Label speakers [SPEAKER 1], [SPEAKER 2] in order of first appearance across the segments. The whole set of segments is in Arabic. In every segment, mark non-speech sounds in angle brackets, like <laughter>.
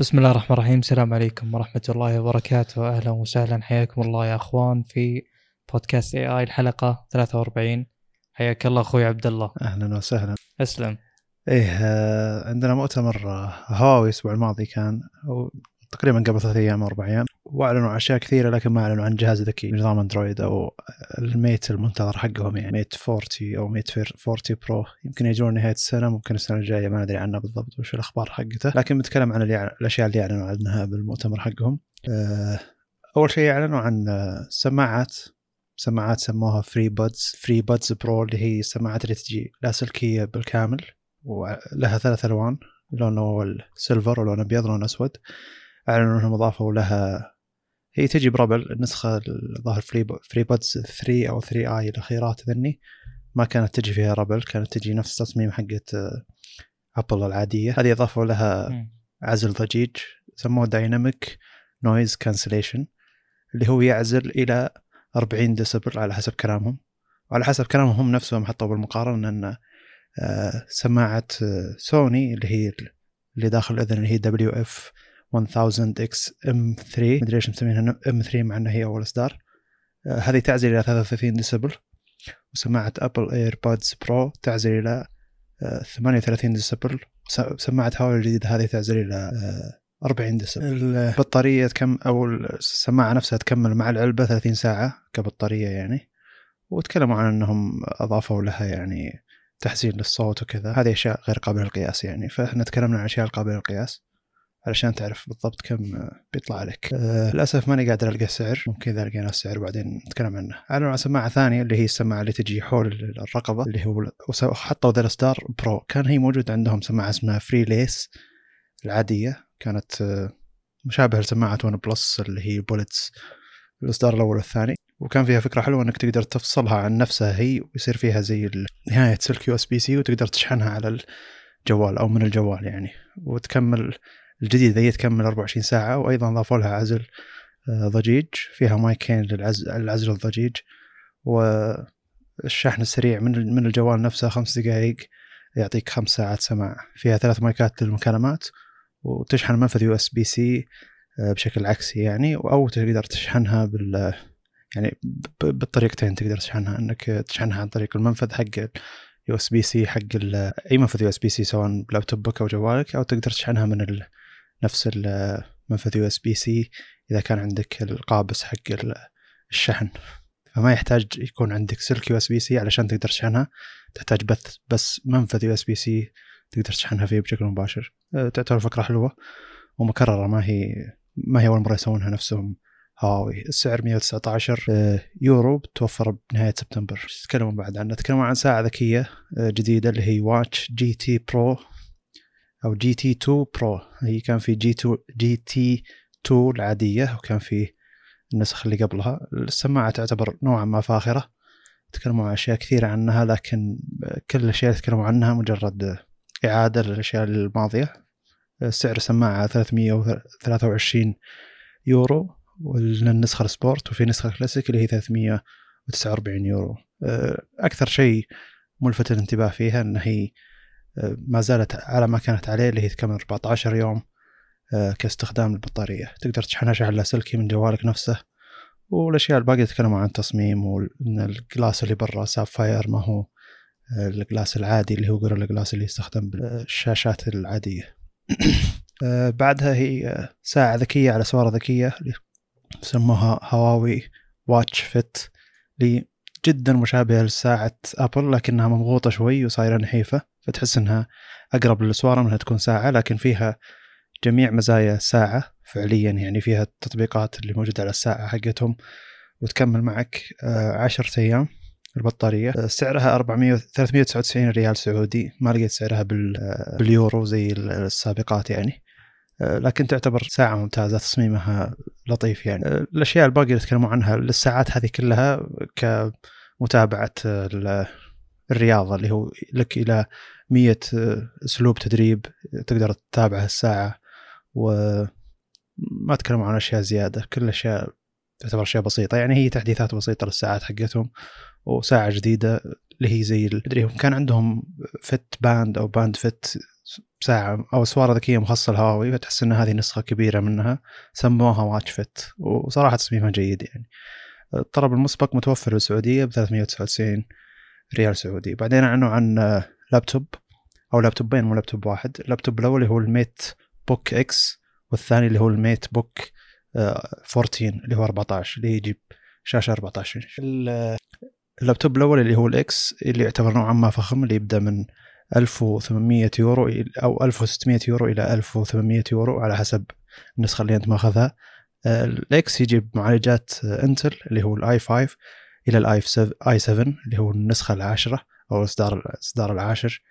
[SPEAKER 1] بسم الله الرحمن الرحيم. السلام عليكم ورحمة الله وبركاته. أهلا وسهلا. حياكم الله يا أخوان في بودكاست اي اي الحلقة 43 حياك الله أخوي عبد الله.
[SPEAKER 2] أهلا وسهلا.
[SPEAKER 1] أسلم.
[SPEAKER 2] آه، عندنا مؤتمر هواوي الأسبوع الماضي كان تقريبا قبل ثلاث أيام أو أربع أيام وأعلنوا عن أشياء كثيرة لكن ما أعلنوا عن جهاز ذكي بنظام أندرويد أو ال Mate المنتظر حقهم يعني Mate 40 أو Mate 40 Pro. يمكن يجون نهاية السنة ممكن السنة الجاية ما ندري عنها بالضبط وش الأخبار حقته. لكن بنتكلم عن الأشياء اللي أعلنوا عنها بالمؤتمر حقهم. آه، أول شيء أعلنوا عن سماعات. سماعات سموها FreeBuds FreeBuds Pro اللي هي السماعات اللي تجي لاسلكيه بالكامل ولها ثلاث ألوان لون أول silver ولون أبيض ولون أسود. اعلنوا انهم اضافوا لها. هي تجي ب rubber النسخة الظاهر Free FreeBuds 3 أو 3i الأخيرات ذني. ما كانت تجي فيها rubber كانت تجي نفس تصميم حقت ابل العادية. هذه اضافوا لها. عزل ضجيج سموه dynamic noise cancellation اللي هو يعزل إلى 40 ديسيبل على حسب كلامهم. وعلى حسب كلامهم هم نفسهم حطوا بالمقارنة إن آه، سماعة آه، سوني اللي هي اللي داخل الأذن اللي هي WF 1000 XM 3 مدري ليش مسمينها M 3 مع انها هي أول إصدار. آه، هذه تعزل إلى 33 ديسيبل وسماعة ابل AirPods Pro تعزل إلى آه، 38 ديسيبل س- سماعة هواوي الجديدة هذه تعزل إلى آه، 40 ديسيبل البطارية تكم أو السماعة نفسها تكمل مع العلبة 30 ساعة كبطارية يعني. وتكلموا عن إنهم أضافوا لها يعني تحسين للصوت وكذا. هذه أشياء غير قابلة للقياس يعني. فإحنا تكلمنا عن أشياء قابلة للقياس. علشان تعرف بالضبط كم آه، بيطلع عليك آه للأسف ماني قادر ألقى السعر. ممكن إذا لقينا السعر بعدين نتكلم عنه. اعلنوا عن سماعة ثانية اللي هي السماعة اللي تجي حول الرقبة اللي هو حطوا ذا الستار Pro. كان هي موجود عندهم سماعة اسمها FreeLace العادية. كانت آه، مشابهة لسماعة OnePlus اللي هي Bullets الإصدار الأول والثاني. وكان فيها فكرة حلوة إنك تقدر تفصلها عن نفسها هي ويصير فيها زي نهاية سلك USB-C وتقدر تشحنها على الجوال أو من الجوال يعني. وتكمل الجديدة هي تكمل 24 ساعة وأيضا ضافوا لها عزل آه، ضجيج فيها مايكين للعزل الضجيج والشحن السريع من من الجوال نفسه خمس دقائق يعطيك خمس ساعات سماع. فيها ثلاث مايكات للمكالمات وتشحن منفذ USB-C بشكل عكسي يعني أو تقدر تشحنها بال يعني بالطريقتين تقدر تشحنها إنك تشحنها عن طريق المنفذ حق USB-C حق أي منفذ USB-C سواء بلابتوبك أو جوالك أو تقدر تشحنها من ال نفس المنفذ USB-C إذا كان عندك القابس حق ال- الشحن. فما يحتاج يكون عندك سلك USB-C علشان تقدر تشحنها. تحتاج بث بس منفذ USB-C تقدر تشحنها فيه بشكل مباشر. أه، تعتبر فكره حلوة ومكررة ما هي ما هي أول مرة يسوونها نفسهم. هواوي السعر 119 أه، يورو بتوفر بنهاية سبتمبر. تتكلمون بعد عنها تتكلمون عن ساعة ذكية أه، جديدة اللي هي Watch GT Pro أو GT 2 Pro. هي كان في G 2 GT 2 العادية وكان في النسخ اللي قبلها. السماعة تعتبر نوعا ما فاخرة. تكلموا عن أشياء كثيرة عنها لكن كل الاشياء اللي تكلموا عنها مجرد إعادة للأشياء الماضية. سعر السماعة 323 يورو والنسخه ال sport وفي نسخة كلاسيك اللي هي 349 يورو. أكثر شيء ملفت للانتباه فيها إن هي ما زالت على ما كانت عليه اللي هي تكمل 14 يوم آه، كاستخدام البطارية. تقدر تشحنها شحن لاسلكي من جوالك نفسه. والأشياء الباقية تكلموا عن التصميم وإن ال glass اللي برا sapphire ما هو آه، ال glass العادي اللي هو غير ال glass اللي يستخدم بالشاشات العادية. <coughs> آه، بعدها هي ساعة ذكية على سوارة ذكية سموها هواوي Watch Fit اللي جدا مشابهة لساعة أبل لكنها مضغوطة شوي وصايرة نحيفة. فتحس إنها أقرب للسوارة منها تكون ساعة لكن فيها جميع مزايا الساعة فعليا يعني فيها التطبيقات اللي موجودة على الساعة حقتهم. وتكمل معك آه، عشرة أيام البطارية. آه، سعرها 400 399 ريال سعودي. ما لقيت سعرها آه، باليورو زي السابقات يعني. لكن تعتبر ساعة ممتازة تصميمها لطيف يعني. الأشياء الباقية اللي تكلموا عنها للساعات هذه كلها كمتابعة ال- الرياضة اللي هو لك مية آه، أسلوب تدريب تقدر تتابع الساعة وما تكلموا عن أشياء زيادة كل الأشياء تعتبر أشياء بسيطة. يعني هي تحديثات بسيطة للساعات حقتهم وساعة جديدة اللي هي زي مدري هم كان عندهم Fit Band أو Band Fit ساعة أو سوارة ذكية مخصصة لهواوي فتحس أن هذه نسخة كبيرة منها سموها Watch Fit وصراحة تصميمها جيد يعني. الطلب المسبق متوفر بالسعودية ب 399 ريال سعودي. بعدين أعلنوا عن لابتوب أو لابتوبين مو لابتوب واحد. اللابتوب الأول اللي هو ال MateBook X والثاني اللي هو ال MateBook 14 اللي هو 14 اللي يجيب شاشة 14 إنش. اللابتوب الأول اللي هو ال X اللي يعتبر نوعا ما فخم اللي يبدأ من 1800 يورو أو 1600 يورو إلى 1800 يورو على حسب النسخة اللي أنت ماخذها. ال X يجيب معالجات Intel اللي هو ال i5 إلى ال i7 اللي هو النسخة العاشرة أو الاصدار الاصدار العاشر.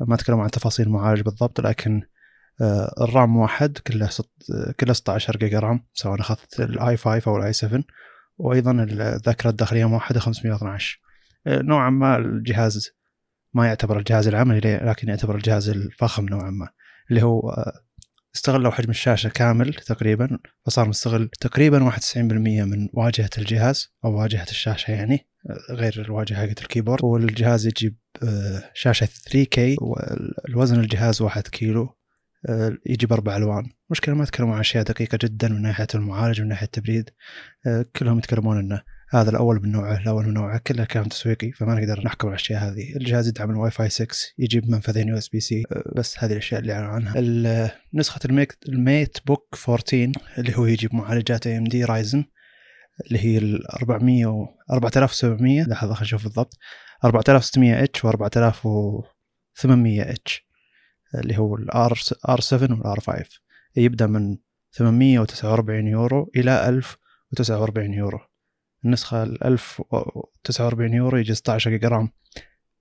[SPEAKER 2] ما أتكلم عن تفاصيل المعالج بالضبط لكن ال RAM موحد كله كله 16 جيجا RAM سواء أخذت ال i5 أو ال i7 وأيضا الذاكرة الداخلية موحدة 512 نوعا ما الجهاز ما يعتبر الجهاز العملي لكن يعتبر الجهاز الفخم نوعا ما اللي هو آه، استغلوا حجم الشاشة كامل تقريبا فصار مستغل تقريبا 91% من واجهة الجهاز أو واجهة الشاشة يعني آه، غير الواجهة حقت الكيبورد. والجهاز يجيب آه، شاشة 3K والوزن الجهاز 1 كيلو يجيب أربع ألوان. مشكلة ما يتكلمون عن أشياء دقيقة جدا من ناحية المعالج ومن ناحية التبريد كلهم يتكلمون أنه هذا الأول من نوعه الأول من نوعه كله كلام تسويقي فما نقدر نحكم على الأشياء هذه. الجهاز يدعم الواي فاي 6 يجيب منفذين USB C بس هذه الأشياء اللي اعلنوا عنها. نسخة الميك ال MateBook 14 اللي هو يجيب معالجات AMD Ryzen اللي هي ال 400 و 4700 لحظة خلينا نشوف بالضبط. 4600 H و 4800 H اللي هو ال R ال R7 وال R5 يبدأ من 849 يورو إلى 1049 يورو. النسخة ال 1049 يورو يجي 16 جيجا RAM.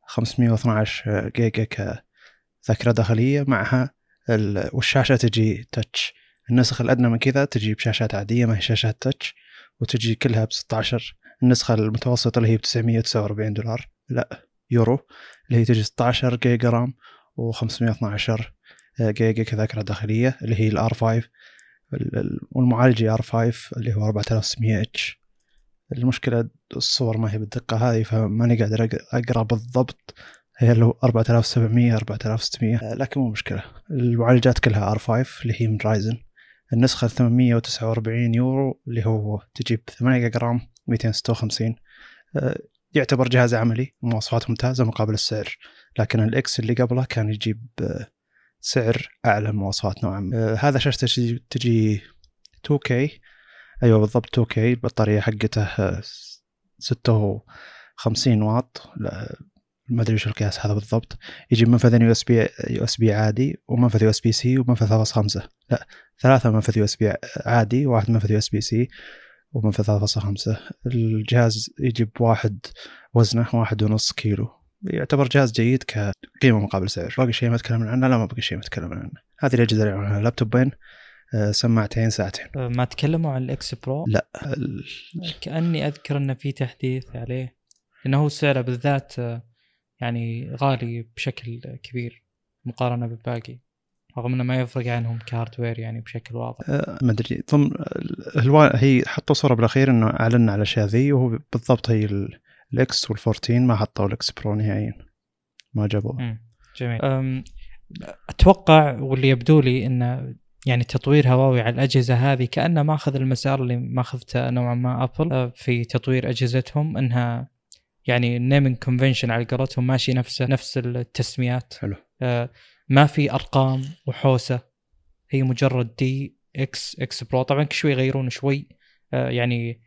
[SPEAKER 2] 512 جيجا كذاكرة داخلية. معها ال... والشاشة تجي touch النسخة الأدنى من كذا تجي بشاشات عادية ما هي شاشات touch وتجي كلها ب 16 النسخة المتوسطة اللي هي ب 949 دولار. لا يورو. اللي هي تجي 16 جيجا RAM و512 جيجا كذاكرة داخلية اللي هي ال R5 والمعالج R5 اللي هو 4600 H. المشكلة الصور ما هي بالدقة هذه فماني قادر أقرأ بالضبط. هي لو 4700 4600 لكن مو مشكلة. المعالجات كلها R5 اللي هي من Ryzen النسخة 849 يورو اللي هو تجيب 8 جيجا RAM 256 يعتبر جهاز عملي مواصفات ممتازة مقابل السعر. لكن ال X اللي قبله كان يجيب سعر أعلى مواصفات نوعا ما. هذا شاشته تجي 2K أيوه بالضبط 2K البطارية حقته 56 واط. ما أدري وش القياس هذا بالضبط. يجيب منفذين يو إس بي يو إس بي عادي ومنفذ USB C ومنفذ 3.5 لا ثلاثة منفذ USB عادي واحد منفذ USB C ومنفذ 3.5 الجهاز يجيب واحد وزنه واحد ونص كيلو. يعتبر جهاز جيد كقيمة مقابل سعر. باقي شيء ما أتكلم عنه؟ لا ما باقي شيء ما أتكلم عنه. هذه الأجهزة اللي لابتوبين سماعتين ساعتين.
[SPEAKER 1] آه، ما تكلموا عن ال X Pro؟
[SPEAKER 2] لا.
[SPEAKER 1] كأني أذكر إنه في تحديث عليه إنه هو سعره بالذات آه، يعني غالي بشكل كبير مقارنة بالباقي رغم إنه ما يفرق عنهم ك hardware يعني بشكل واضح.
[SPEAKER 2] ما أدري. ضمن هي حطوا صورة بالأخير إنه اعلنا على الاشياء ذي وهو بالضبط هي ال X وال14 ما حطوا ال X Pro نهائيا. ما جابوه.
[SPEAKER 1] جميل. أتوقع واللي يبدو لي إنه يعني تطوير هواوي على الأجهزة هذه كأنه ماخذ المسار اللي ماخذته نوعا ما ابل آه، في تطوير أجهزتهم إنها يعني ال naming convention على قولتهم ماشي نفسه نفس التسميات.
[SPEAKER 2] حلو.
[SPEAKER 1] آه، ما في أرقام وحوسة هي مجرد دي X X Pro طبعا كل شوي يغيرون شوي. آه، يعني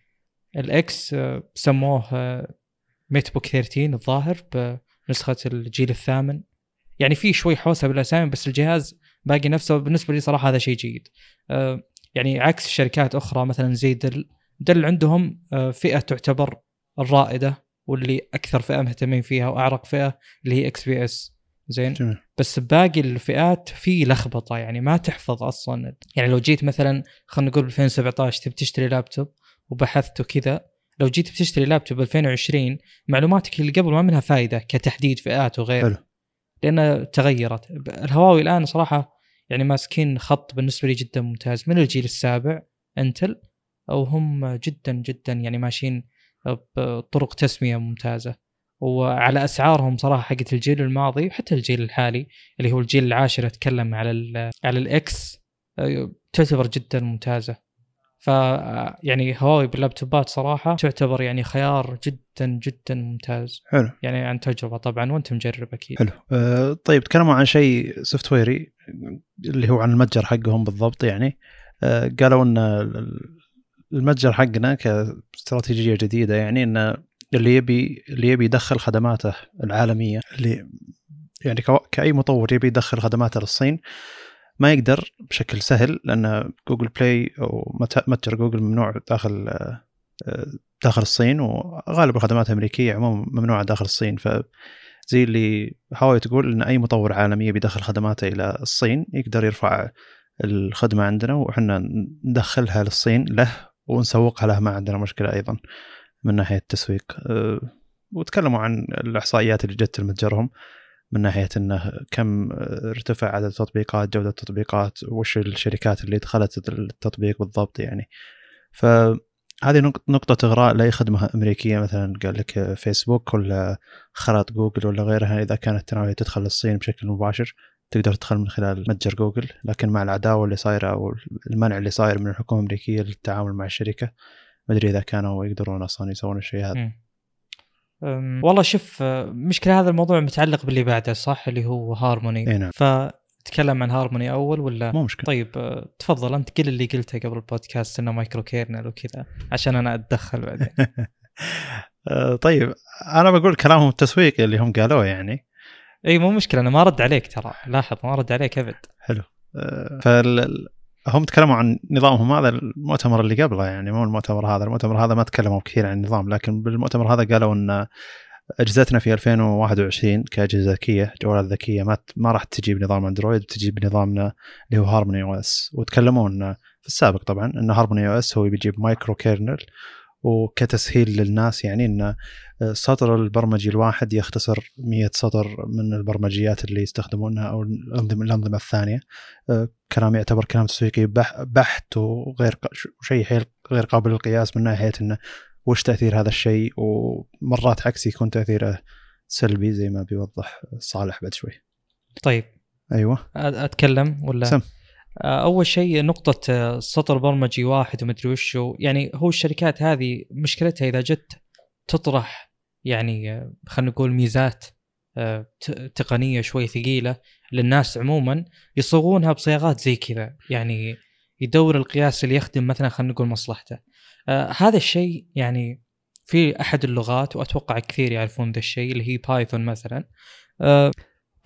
[SPEAKER 1] ال X سموه MateBook 13 الظاهر بنسخة الجيل الثامن. يعني في شوي حوسة بالأسامي بس الجهاز باقي نفسه. بالنسبة لي صراحة هذا شيء جيد. آه، يعني عكس شركات أخرى مثلا زي Dell Dell عندهم آه، فئة تعتبر الرائدة واللي أكثر فئة مهتمين فيها وأعرق فئة اللي هي XPS. زين؟ جميل. بس باقي الفئات في لخبطة يعني ما تحفظ أصلا. يعني لو جيت مثلا خلينا نقول ب 2017 تبي تشتري لابتوب وبحثت وكذا لو جيت بتشتري لابتوب 2020 معلوماتك اللي قبل ما منها فائده كتحديد فئات وغيره. لأنها تغيرت. الهواوي الآن صراحة يعني ماسكين خط بالنسبة لي جدا ممتاز. من الجيل السابع Intel أو هم جدا جدا يعني ماشيين بطرق تسمية ممتازة. وعلى أسعارهم صراحة حقت الجيل الماضي وحتى الجيل الحالي اللي هو الجيل العاشر أتكلم على ال على ال X تعتبر جدا ممتازة. ف يعني هواوي باللابتوبات صراحة تعتبر يعني خيار جدا جدا ممتاز.
[SPEAKER 2] حلو.
[SPEAKER 1] يعني عن تجربة طبعا وأنت مجرب أكيد.
[SPEAKER 2] حلو. أه طيب تكلموا عن شيء software ي اللي هو عن المتجر حقهم بالضبط يعني. أه قالوا إن المتجر حقنا كاستراتيجية جديدة يعني إن اللي يبي اللي يبي يدخل خدماته العالمية اللي يعني كأي مطور يبي يدخل خدماته للصين ما يقدر بشكل سهل لأن Google Play أو متجر جوجل ممنوع داخل داخل الصين وغالب الخدمات الامريكيه عموما ممنوعة داخل الصين. ف زي اللي هواوي تقول إن أي مطور عالمي بيدخل خدماته إلى الصين يقدر يرفع الخدمة عندنا وحنا ندخلها للصين له ونسوقها له ما عندنا مشكلة أيضا من ناحية التسويق. أه، وتكلموا عن الإحصائيات اللي جت لمتجرهم من ناحية إنه كم ارتفع عدد التطبيقات جودة التطبيقات وش الشركات اللي دخلت التطبيق بالضبط يعني. فهذه نقطة إغراء لأي خدمة أمريكية مثلا قال لك فيسبوك ولا خرط جوجل ولا غيرها إذا كانت ناوية تدخل للصين بشكل مباشر تقدر تدخل من خلال متجر جوجل. لكن مع العداوة اللي صايرة أو المنع اللي صاير من الحكومة الأمريكية للتعامل مع الشركة ما أدري إذا كانوا يقدرون أصلا يسوون الشيء هذا.
[SPEAKER 1] والله شوف مشكلة هذا الموضوع متعلق باللي بعده صح؟ اللي هو هارموني.
[SPEAKER 2] إي نعم.
[SPEAKER 1] فتكلم عن هارموني أول ولا؟
[SPEAKER 2] مو مشكلة.
[SPEAKER 1] طيب تفضل أنت قل اللي قلته قبل البودكاست إنه micro kernel وكذا عشان أنا أتدخل بعدين. <laughs>
[SPEAKER 2] آه، طيب أنا بقول كلامهم التسويقي اللي هم قالوه يعني.
[SPEAKER 1] إي مو مشكلة أنا ما رد عليك ترى لاحظ ما رد عليك أبد.
[SPEAKER 2] حلو. آه، فال هم تكلموا عن نظامهم هذا المؤتمر اللي قبله يعني مو المؤتمر هذا المؤتمر هذا ما تكلموا كثير عن النظام لكن بالمؤتمر هذا قالوا إن أجهزتنا في 2021 كأجهزة ذكية جوالات ذكية ما ما راح تجي بنظام أندرويد تجي بنظامنا اللي هو هارموني OS. وتكلموا ان في السابق طبعا إن هارموني OS هو بيجيب micro kernel وكتسهيل للناس يعني إن سطر البرمجي الواحد يختصر 100 سطر من البرمجيات اللي يستخدمونها أو الانظمه الأنظمة الثانية. أه، كلام يعتبر كلام تسويقي بحت وغير شيء غير قابل للقياس من ناحيه انه وش تأثير هذا الشيء؟ ومرات عكس يكون تاثيره سلبي زي ما بيوضح صالح بعد شوي.
[SPEAKER 1] طيب.
[SPEAKER 2] أيوه.
[SPEAKER 1] أتكلم ولا؟
[SPEAKER 2] سم.
[SPEAKER 1] آه، أول شيء نقطة آه، سطر برمجي واحد ومدري وش يعني هو الشركات هذه مشكلتها إذا جت تطرح يعني آه، خلينا نقول ميزات تقنية شوي ثقيلة للناس عموما يصوغونها بصياغات زي كذا. يعني يدور القياس اللي يخدم مثلا خلينا نقول مصلحته. آه هذا الشيء يعني في أحد اللغات وأتوقع كثير يعرفون ذا الشيء اللي هي بايثون مثلا. آه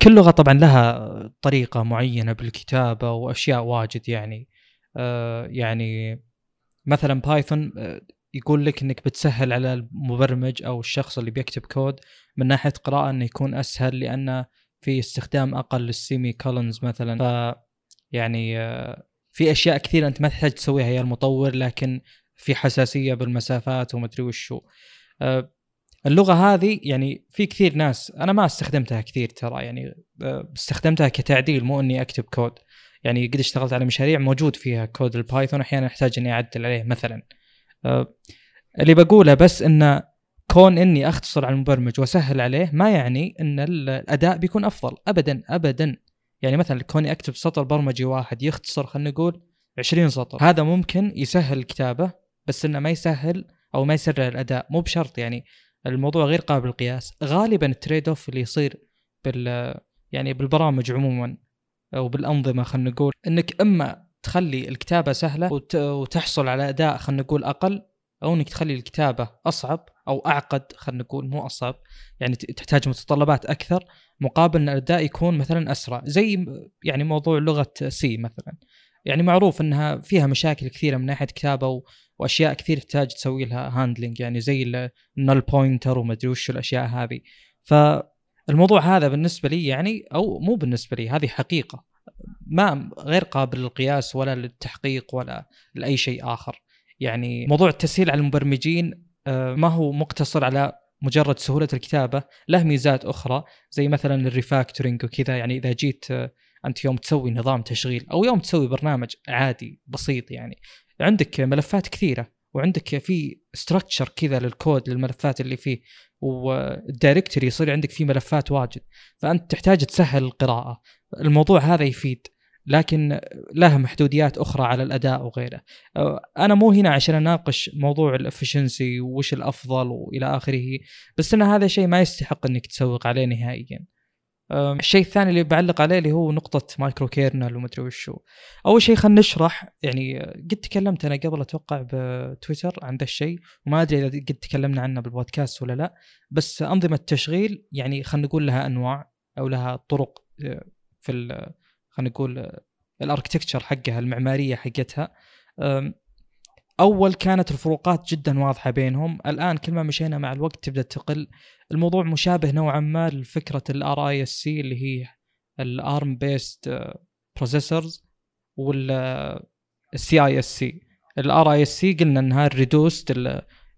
[SPEAKER 1] كل لغة طبعا لها طريقة معينة بالكتابة وأشياء واجد يعني. آه يعني مثلا Python يقول لك إنك بتسهل على المبرمج أو الشخص اللي بيكتب كود من ناحية قراءة إنه يكون أسهل لأن في استخدام أقل لل semicolons مثلا. ف يعني في أشياء كثيرة أنت ما تحتاج تسويها يا المطور لكن في حساسية بالمسافات وما أدري وشو آه، اللغة هذه يعني في كثير ناس أنا ما استخدمتها كثير ترى يعني آه، استخدمتها كتعديل مو إني أكتب كود. يعني قد اشتغلت على مشاريع موجود فيها code ال Python أحيانا أحتاج إني أعدل عليه مثلا. اللي بقوله بس انه كون إني أختصر على المبرمج وأسهل عليه ما يعني إن الأداء بيكون أفضل ابدا ابدا. يعني مثلا كوني أكتب سطر برمجي واحد يختصر خلينا نقول 20 سطر. هذا ممكن يسهل الكتابه بس إنه ما يسهل أو ما يسرع الأداء. مو بشرط يعني. الموضوع غير قابل للقياس. غالبا ال trade off اللي يصير بال يعني بالبرامج عموما أو بالأنظمة خلينا نقول إنك إما تخلي الكتابة سهلة وتحصل على أداء خلينا نقول أقل أو إنك تخلي الكتابة أصعب أو أعقد خلينا نقول مو أصعب يعني تحتاج متطلبات أكثر مقابل إن الأداء يكون مثلا أسرع. زي يعني موضوع لغة C مثلا. يعني معروف إنها فيها مشاكل كثيرة من ناحية كتابة وأشياء كثير تحتاج تسوي لها handling يعني زي ال null pointer وما أدري وش الأشياء هذه. فالموضوع هذا بالنسبة لي يعني أو مو بالنسبة لي هذه حقيقة. ما غير قابل للقياس ولا للتحقيق ولا لأي شيء آخر. يعني موضوع التسهيل على المبرمجين آه، ما هو مقتصر على مجرد سهولة الكتابة له ميزات أخرى زي مثلا ال refactoring وكذا. يعني إذا جيت آه، انت يوم تسوي نظام تشغيل أو يوم تسوي برنامج عادي بسيط يعني عندك ملفات كثيرة وعندك في structure كذا للكود للملفات اللي فيه وال directory يصير عندك فيه ملفات واجد فأنت تحتاج تسهل القراءة الموضوع هذا يفيد لكن له محدوديات أخرى على الأداء وغيره. أنا مو هنا عشان أناقش موضوع ال efficiency وش الأفضل وإلى آخره بس إن هذا شيء ما يستحق إنك تسوق عليه نهائيا. الشيء الثاني اللي بعلق عليه اللي هو نقطة micro kernel ومدري وشو. أول شيء خلينا نشرح يعني قد تكلمت أنا قبل أتوقع بتويتر عن ذا الشيء وما أدري إذا قد تكلمنا عنه بالبودكاست ولا لا بس أنظمة التشغيل يعني خلينا نقول لها أنواع أو لها طرق في خلينا نقول ال architecture حقها المعمارية حقتها أول كانت الفروقات جدا واضحة بينهم. الآن كل ما مشينا مع الوقت تبدأ تقل. الموضوع مشابه نوعا ما لفكرة ال RISC اللي هي ال ARM based processors والسي اي اس سي الار اي اس سي قلنا إنها ال reduced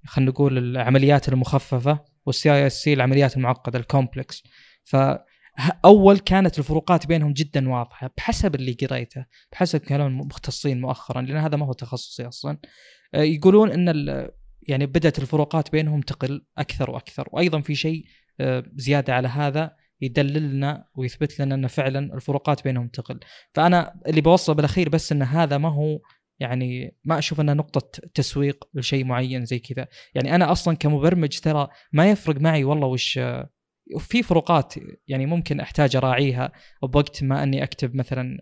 [SPEAKER 1] خلينا نقول العمليات المخففة وال CISC العمليات المعقدة ال complex ف أول كانت الفروقات بينهم جدا واضحة بحسب اللي قريته بحسب كلام المختصين مؤخرا لأن هذا ما هو تخصصي أصلا. آه، يقولون إن يعني بدأت الفروقات بينهم تقل أكثر وأكثر وأيضا في شيء آه، زيادة على هذا يدللنا ويثبت لنا إن فعلا الفروقات بينهم تقل. فأنا اللي بوصل بالأخير بس إن هذا ما هو يعني ما أشوف انها نقطة تسويق لشيء معين زي كذا. يعني أنا أصلا كمبرمج ترى ما يفرق معي والله وش وفي فروقات يعني ممكن أحتاج أراعيها بوقت ما أني أكتب مثلا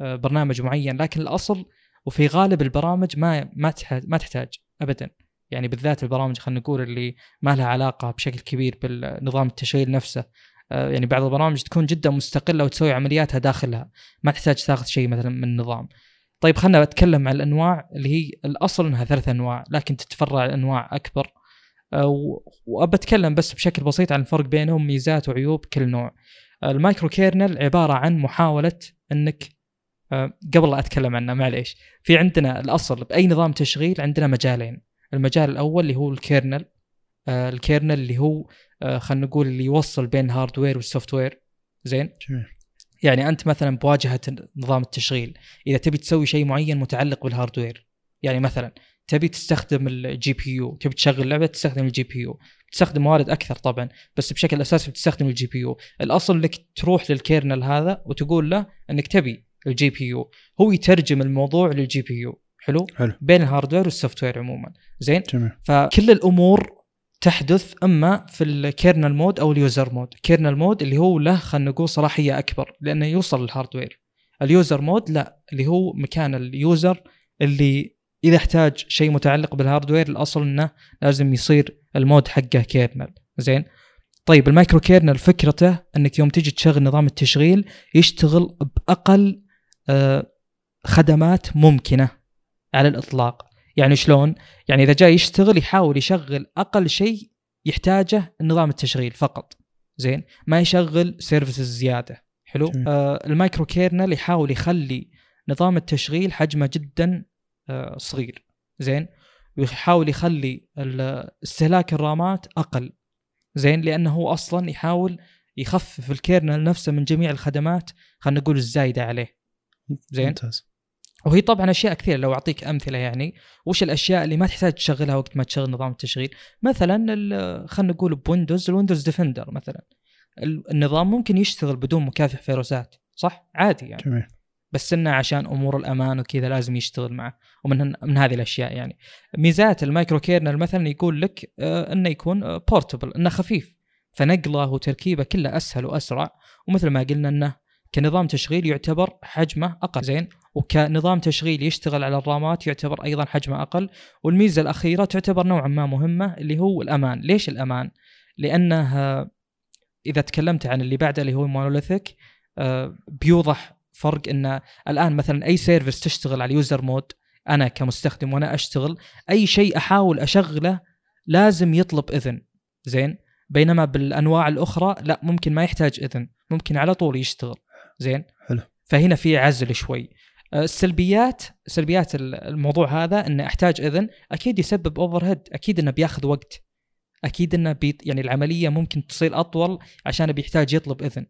[SPEAKER 1] آه، برنامج معين لكن الأصل وفي غالب البرامج ما ما ما تحتاج ابدا. يعني بالذات البرامج خلينا نقول اللي ما لها علاقة بشكل كبير بالنظام التشغيل نفسه. آه، يعني بعض البرامج تكون جدا مستقلة وتسوي عملياتها داخلها ما تحتاج تاخذ شيء مثلا من النظام. طيب خلينا نتكلم عن الأنواع اللي هي الأصل إنها ثلاث أنواع لكن تتفرع الانواع أكبر. وأبى أتكلم بس بشكل بسيط عن الفرق بينهم ميزات وعيوب كل نوع. ال micro kernel عبارة عن محاولة إنك آه، قبل لا أتكلم عنه معليش. في عندنا الأصل بأي نظام تشغيل عندنا مجالين. المجال الأول اللي هو ال kernel آه، ال kernel اللي هو آه، خلينا نقول اللي يوصل بين ال hardware وال software زين؟ يعني أنت مثلا بواجهة نظام التشغيل إذا تبي تسوي شيء معين متعلق بال hardware يعني مثلا تبي تستخدم ال GPU تبي تشغل لعبة تستخدم ال GPU. تستخدم موارد أكثر طبعا بس بشكل أساسي بتستخدم ال GPU. الأصل إنك تروح لل kernel هذا وتقول له إنك تبي ال GPU. هو يترجم الموضوع لل GPU. حلو؟
[SPEAKER 2] حلو.
[SPEAKER 1] بين ال hardware وال software عموما. زين؟ جميل. فكل الأمور تحدث أما في ال kernel mode أو ال user mode kernel mode اللي هو له خلينا نقول صلاحية أكبر لأنه يوصل لل hardware. ال user mode لا اللي هو مكان ال user اللي إذا احتاج شيء متعلق بال hardware الأصل إنه لازم يصير ال mode حقه kernel زين؟ طيب ال microkernel فكرته إنك يوم تجي تشغل نظام التشغيل يشتغل بأقل آه، خدمات ممكنة على الإطلاق. يعني شلون؟ يعني إذا جاي يشتغل يحاول يشغل أقل شيء يحتاجه النظام التشغيل فقط. زين؟ ما يشغل services زيادة. حلو؟ آه ال microkernel يحاول يخلي نظام التشغيل حجمه جدا صغير. زين؟ ويحاول يخلي استهلاك ال RAM ات أقل. زين؟ لأنه هو أصلا يحاول يخفف ال kernel نفسه من جميع الخدمات خلينا نقول الزايدة عليه. زين؟ ممتاز. وهي طبعا أشياء كثيرة لو أعطيك أمثلة يعني وش الأشياء اللي ما تحتاج تشغلها وقت ما تشغل نظام التشغيل؟ مثلا خلينا نقول ب Windows ال Windows Defender مثلا. النظام ممكن يشتغل بدون مكافح فيروسات صح؟ عادي يعني. جميل. بس إنه عشان أمور الأمان وكذا لازم يشتغل معه ومن من هذه الأشياء يعني. ميزات ال microkernel مثلا يقول لك آه، إنه يكون portable إنه خفيف فنقله وتركيبه كله أسهل وأسرع ومثل ما قلنا إنه كنظام تشغيل يعتبر حجمه أقل. زين؟ وكنظام تشغيل يشتغل على ال RAM ات يعتبر أيضا حجمه أقل. والميزة الأخيرة تعتبر نوعا ما مهمة اللي هو الأمان. ليش الأمان؟ لأنه إذا تكلمت عن اللي بعده اللي هو monolithic آه، بيوضح فرق إن الآن مثلا أي service تشتغل على ال user mode أنا كمستخدم وأنا أشتغل أي شيء أحاول أشغله لازم يطلب إذن. زين؟ بينما بالأنواع الأخرى لا ممكن ما يحتاج إذن ممكن على طول يشتغل. زين؟
[SPEAKER 2] حلو.
[SPEAKER 1] فهنا في عزل شوي. آه، السلبيات سلبيات الموضوع هذا انه أحتاج إذن أكيد يسبب overhead أكيد إنه بياخذ وقت أكيد إنه بيت يعني العملية ممكن تصير أطول عشان بيحتاج يطلب إذن.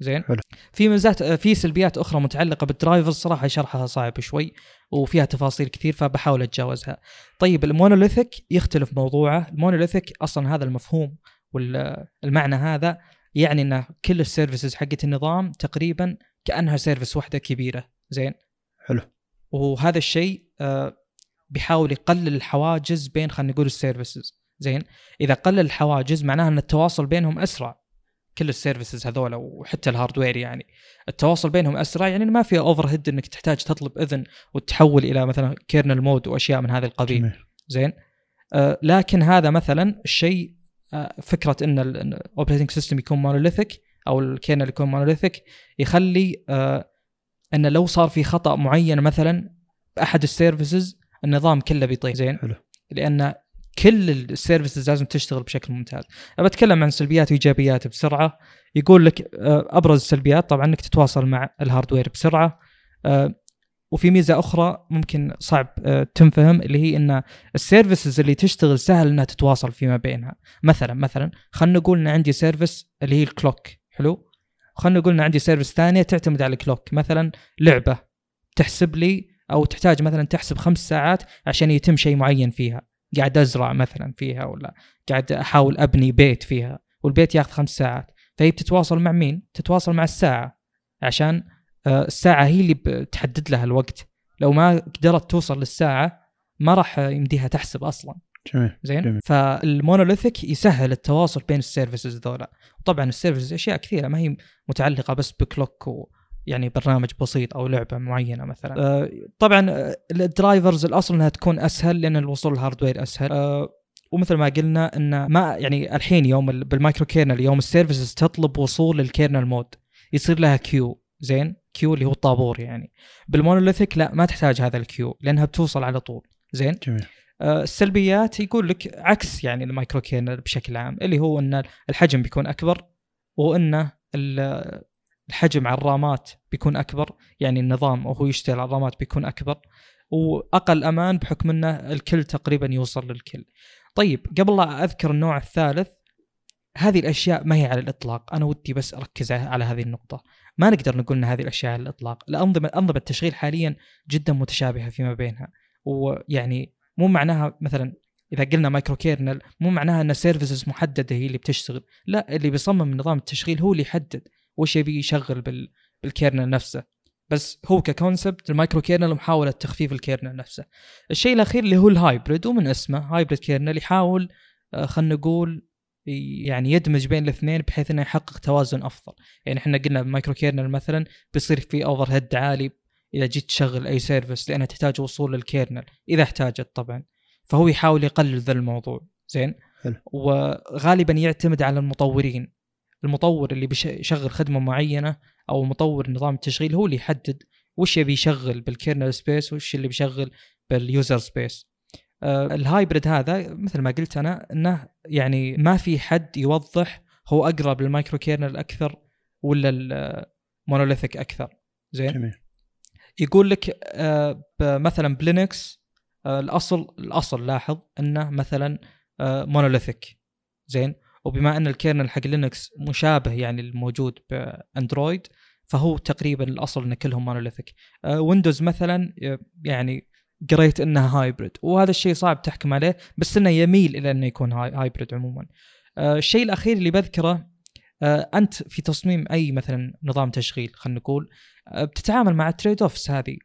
[SPEAKER 1] زين؟ حلو. في ميزات في سلبيات أخرى متعلقة بال drivers صراحة شرحها صعب شوي وفيها تفاصيل كثير فبحاول أتجاوزها. طيب ال monolithic يختلف موضوعه. ال monolithic أصلا هذا المفهوم والمعنى هذا يعني ان كل ال services حقت النظام تقريبا كأنها service واحدة كبيرة. زين؟
[SPEAKER 2] حلو.
[SPEAKER 1] وهذا الشيء آه، بيحاول يقلل الحواجز بين خلينا نقول ال services. زين؟ إذا قلل الحواجز معناها إن التواصل بينهم أسرع. كل ال services هذول وحتى ال hardware يعني. التواصل بينهم أسرع يعني ما في overhead إنك تحتاج تطلب إذن وتحول إلى مثلا kernel mode وأشياء من هذا القبيل.
[SPEAKER 2] جميل.
[SPEAKER 1] زين؟ آه لكن هذا مثلا الشيء آه فكرة إن ال operating system يكون monolithic أو ال kernel يكون monolithic يخلي آه إن لو صار في خطأ معين مثلا بأحد ال services النظام كله بيطيح زين؟
[SPEAKER 2] حلو.
[SPEAKER 1] لأن كل ال services لازم تشتغل بشكل ممتاز. بتكلم عن سلبيات وإيجابيات بسرعة. يقول لك آه، أبرز السلبيات طبعا إنك تتواصل مع ال hardware بسرعة. آه، وفي ميزة أخرى ممكن صعب آه، تنفهم اللي هي إن ال services اللي تشتغل سهل إنها تتواصل فيما بينها. مثلا مثلا خلينا نقول إن عندي service اللي هي ال clock حلو؟ خلينا نقول إن عندي service ثانية تعتمد على ال clock مثلا لعبة تحسب لي أو تحتاج مثلا تحسب خمس ساعات عشان يتم شيء معين فيها. قاعد أزرع مثلا فيها ولا قاعد أحاول أبني بيت فيها والبيت ياخذ خمس ساعات. فهي بتتواصل مع مين؟ تتواصل مع الساعة عشان آه، الساعة هي اللي بتحدد لها الوقت. لو ما قدرت توصل للساعة ما راح يمديها تحسب أصلا.
[SPEAKER 2] جميل
[SPEAKER 1] زين؟
[SPEAKER 2] جميل.
[SPEAKER 1] فال monolithic يسهل التواصل بين ال services ذولا. طبعا ال services أشياء كثيرة ما هي متعلقة بس ب clock و يعني برنامج بسيط أو لعبة معينة مثلا. آه طبعا آه، ال drivers الأصل إنها تكون أسهل لأن الوصول لل hardware أسهل. آه ومثل ما قلنا إن ما يعني الحين يوم ال- بال microkernel يوم ال services تطلب وصول لل kernel mode يصير لها queue زين؟ queue اللي هو الطابور يعني. بال monolithic لا ما تحتاج هذا ال queue لأنها بتوصل على طول. زين؟
[SPEAKER 2] جميل.
[SPEAKER 1] السلبيات يقول لك عكس يعني ال microkernel بشكل عام اللي هو إن الحجم بيكون أكبر وانه ال- الحجم على الرامات بيكون أكبر يعني النظام وهو يشتغل على الرامات بيكون أكبر وأقل أمان بحكم إنه الكل تقريبا يوصل للكل. طيب قبل لا أذكر النوع الثالث هذه الأشياء ما هي على الإطلاق، أنا ودي بس أركز على هذه النقطة. ما نقدر نقول إن هذه الأشياء على الإطلاق، الأنظمة أنظمة التشغيل حاليا جدا متشابهة فيما بينها، ويعني مو معناها مثلا إذا قلنا microkernel مو معناها إن services محددة هي اللي بتشتغل، لا اللي بيصمم نظام التشغيل هو اللي يحدد. وش يبي يشغل بال بال kernel نفسه. بس هو ك concept ال microkernel محاولة تخفيف ال kernel نفسه. الشيء الأخير اللي هو ال hybrid ومن اسمه hybrid kernel يحاول آه، خلينا نقول يعني يدمج بين الاثنين بحيث إنه يحقق توازن أفضل، يعني إحنا قلنا ب microkernel مثلا بيصير في overhead عالي إذا جيت تشغل أي service لانها تحتاج وصول لل kernel إذا احتاجت طبعا فهو يحاول يقلل ذا الموضوع زين
[SPEAKER 2] حلو.
[SPEAKER 1] وغالبا يعتمد على المطورين المطور اللي بيشغل خدمة معينة أو مطور نظام التشغيل هو اللي يحدد وش يبي يشغل بال kernel space وش اللي بيشغل بال user space آه ال hybrid هذا مثل ما قلت أنا إنه يعني ما في حد يوضح هو أقرب لل microkernel أكثر ولا ال monolithic أكثر. زين؟
[SPEAKER 2] جميل.
[SPEAKER 1] يقول لك آه، مثلا ب Linux آه، الأصل الأصل لاحظ إنه مثلا monolithic زين؟ وبما أن ال kernel حق Linux مشابه يعني الموجود ب Android فهو تقريبا الأصل إن كلهم monolithic Windows مثلا آه، يعني قريت إنها hybrid وهذا الشيء صعب تحكم عليه بس إنه يميل إلى إنه يكون hy- hybrid عموما. آه، الشيء الأخير اللي بذكره آه، أنت في تصميم أي مثلا نظام تشغيل خلينا نقول آه، بتتعامل مع ال trade-offs هذه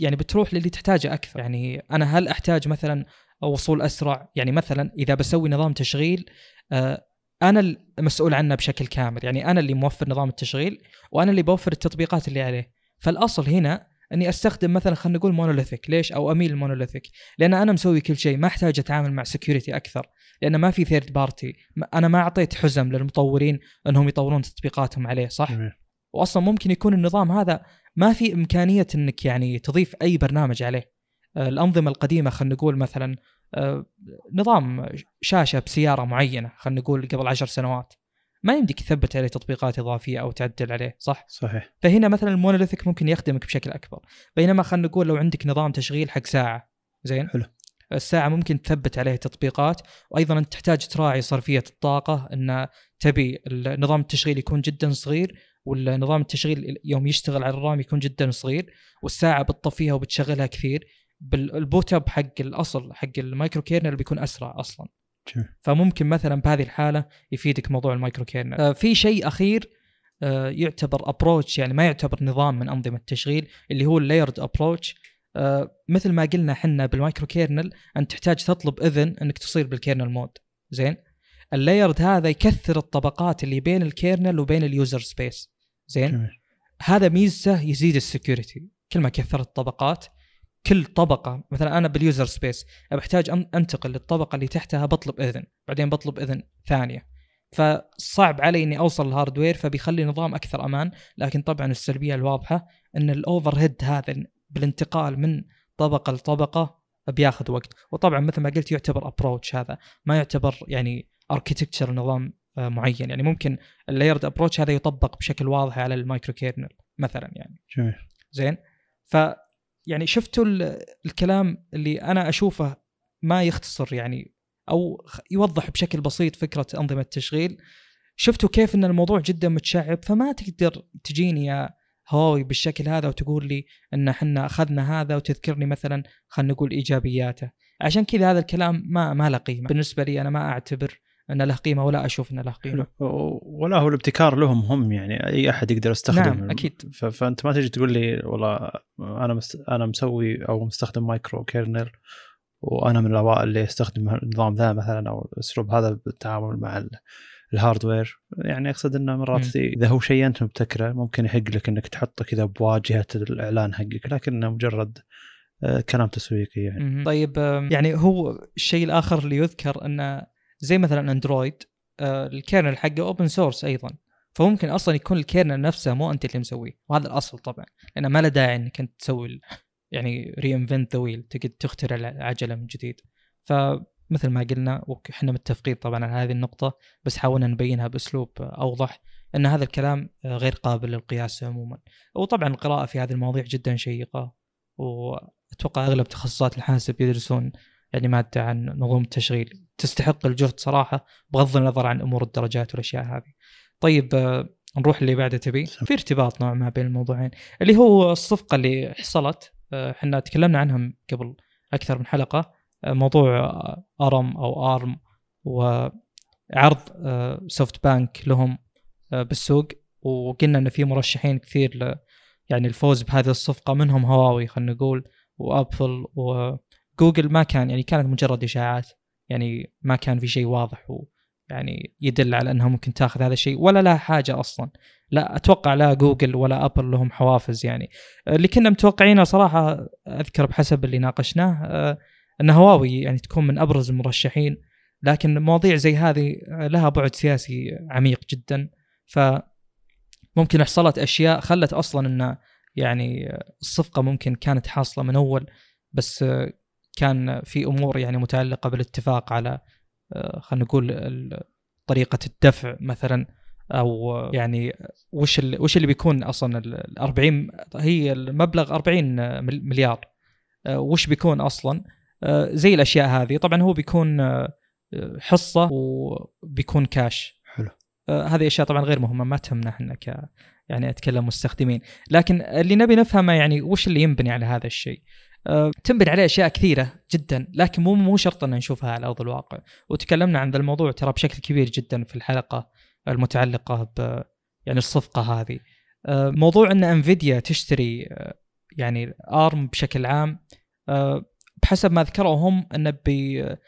[SPEAKER 1] يعني بتروح للي تحتاجه أكثر. يعني أنا هل أحتاج مثلا وصول أسرع؟ يعني مثلا إذا بسوي نظام تشغيل آه، أنا المسؤول عنه بشكل كامل. يعني أنا اللي موفر نظام التشغيل وأنا اللي بوفر التطبيقات اللي عليه. فالأصل هنا إني أستخدم مثلا خلينا نقول monolithic ليش؟ أو أميل ال monolithic لأن أنا مسوي كل شيء. ما أحتاج أتعامل مع security أكثر. لأن ما في third party أنا ما أعطيت حزم للمطورين إنهم يطورون تطبيقاتهم عليه صح؟
[SPEAKER 2] جميل.
[SPEAKER 1] واصلا ممكن يكون النظام هذا ما في إمكانية إنك يعني تضيف أي برنامج عليه. الأنظمة القديمة خلينا نقول مثلا نظام شاشة بسيارة معينة خلينا نقول قبل عشر سنوات. ما يمديك تثبت عليه تطبيقات إضافية أو تعدل عليه صح؟
[SPEAKER 2] صحيح.
[SPEAKER 1] فهنا مثلا المونوليثيك ممكن يخدمك بشكل أكبر. بينما خلينا نقول لو عندك نظام تشغيل حق ساعة زين؟
[SPEAKER 2] حلو.
[SPEAKER 1] الساعة ممكن تثبت عليه تطبيقات. وأيضا أنت تحتاج تراعي صرفية الطاقة إن تبي نظام التشغيل يكون جدا صغير ولا نظام التشغيل يوم يشتغل على ال RAM يكون جدا صغير والساعة بتطفيها وبتشغلها كثير. بال boot up حق الأصل حق ال micro kernel بيكون أسرع
[SPEAKER 2] أصلا.
[SPEAKER 1] فممكن مثلا بهذه الحالة يفيدك موضوع ال micro kernel آه، في شيء أخير آه، يعتبر approach يعني ما يعتبر نظام من أنظمة التشغيل اللي هو ال layered approach مثل ما قلنا إحنا بال micro kernel أنت تحتاج تطلب إذن إنك تصير بال kernel mode زين؟ ال layered هذا يكثر الطبقات اللي بين ال kernel وبين ال user space زين؟
[SPEAKER 2] جميل.
[SPEAKER 1] هذا ميزته يزيد ال security كل ما كثرت الطبقات كل طبقة مثلا أنا بال user space بحتاج أنتقل للطبقة اللي تحتها بطلب إذن بعدين بطلب إذن ثانية. فصعب علي إني أوصل ال hardware فبيخلي نظام أكثر أمان. لكن طبعا السلبية الواضحة إن ال overhead هذا بالانتقال من طبقة لطبقة بياخذ وقت. وطبعا مثل ما قلت يعتبر approach هذا ما يعتبر يعني architecture نظام آه، معين. يعني ممكن ال layered approach هذا يطبق بشكل واضح على ال micro kernel مثلا يعني.
[SPEAKER 2] جميل.
[SPEAKER 1] زين؟ ف يعني شفتوا ال- الكلام اللي أنا أشوفه ما يختصر يعني أو يوضح بشكل بسيط فكرة أنظمة التشغيل. شفتوا كيف إن الموضوع جدا متشعب؟ فما تقدر تجيني يا هواوي بالشكل هذا وتقول لي إن إحنا أخذنا هذا وتذكرني مثلا خلينا نقول إيجابياته. عشان كذا هذا الكلام ما ما له قيمة. بالنسبة لي أنا ما أعتبر إن له قيمة ولا أشوف انه له
[SPEAKER 2] قيمة ولا هو الابتكار لهم هم يعني أي أحد يقدر يستخدم
[SPEAKER 1] نعم، أكيد.
[SPEAKER 2] ف- فأنت ما تجي تقول لي والله أنا مست... أنا مسوي أو مستخدم micro kernel وأنا من الأوائل اللي يستخدم النظام ذا مثلا أو الاسلوب هذا بالتعامل مع ال- ال hardware يعني أقصد إنه مرات. إذا هو شيء أنت مبتكره ممكن يحق لك إنك تحطه كذا بواجهة الإعلان حقك لكنه مجرد آه، كلام تسويقي يعني.
[SPEAKER 1] طيب يعني هو الشيء الآخر اللي يذكر إنه زي مثلا Android آه، ال kernel حقه open source أيضا. فممكن أصلا يكون ال kernel نفسه مو أنت اللي مسويه. وهذا الأصل طبعا لأنه ما له داعي إنك أنت تسوي يعني reinvent the wheel تقعد تخترع العجله من جديد. فمثل ما قلنا وإحنا متفقين طبعا على هذه النقطة بس حاولنا نبينها بأسلوب أوضح إن هذا الكلام آه، غير قابل للقياس عموما. وطبعا القراءة في هذه المواضيع جدا شيقة وأتوقع أغلب تخصصات الحاسب يدرسون يعني مادة عن نظم التشغيل. تستحق الجهد صراحة بغض النظر عن أمور الدرجات والأشياء هذه. طيب آه، نروح اللي بعده تبي؟ في ارتباط نوعا ما بين الموضوعين اللي هو الصفقة اللي حصلت آه، إحنا تكلمنا عنها قبل أكثر من حلقة آه، موضوع ARM أو ARM وعرض SoftBank لهم بالسوق. وقلنا إن في مرشحين كثير ل يعني الفوز بهذه الصفقة منهم هواوي خلينا نقول وأبل وجوجل ما كان يعني كانت مجرد إشاعات. يعني ما كان في شيء واضح ويعني يدل على أنها ممكن تاخذ هذا الشيء ولا لها حاجة أصلا. لا أتوقع لا جوجل ولا أبل لهم حوافز يعني. اللي كنا متوقعينه صراحة أذكر بحسب اللي ناقشناه آه، أن هواوي يعني تكون من أبرز المرشحين لكن مواضيع زي هذه آه، لها بعد سياسي عميق جدا. ف ممكن حصلت أشياء خلت أصلا أن يعني الصفقة ممكن كانت حاصلة من أول بس آه، كان في أمور يعني متعلقة بالاتفاق على آه، خلينا نقول طريقة الدفع مثلا أو يعني وش اللي وش اللي بيكون أصلا ال 40 هي المبلغ 40 مل- مليار. آه، وش بيكون أصلا؟ آه، زي الأشياء هذه. طبعا هو بيكون حصة وبيكون كاش
[SPEAKER 2] حلو.
[SPEAKER 1] هذه أشياء طبعا غير مهمة ما تهمنا إحنا ك يعني أتكلم مستخدمين. لكن اللي نبي نفهمه يعني وش اللي ينبني على هذا الشيء؟ تنبني عليه أشياء كثيرة جدا لكن مو مو شرط ان نشوفها على أرض الواقع. وتكلمنا عن ذا الموضوع ترى بشكل كبير جدا في الحلقة المتعلقة ب يعني الصفقة هذه. آه، موضوع إن Nvidia تشتري آه، يعني ARM بشكل عام آه، بحسب ما ذكروا هم انه بي آه،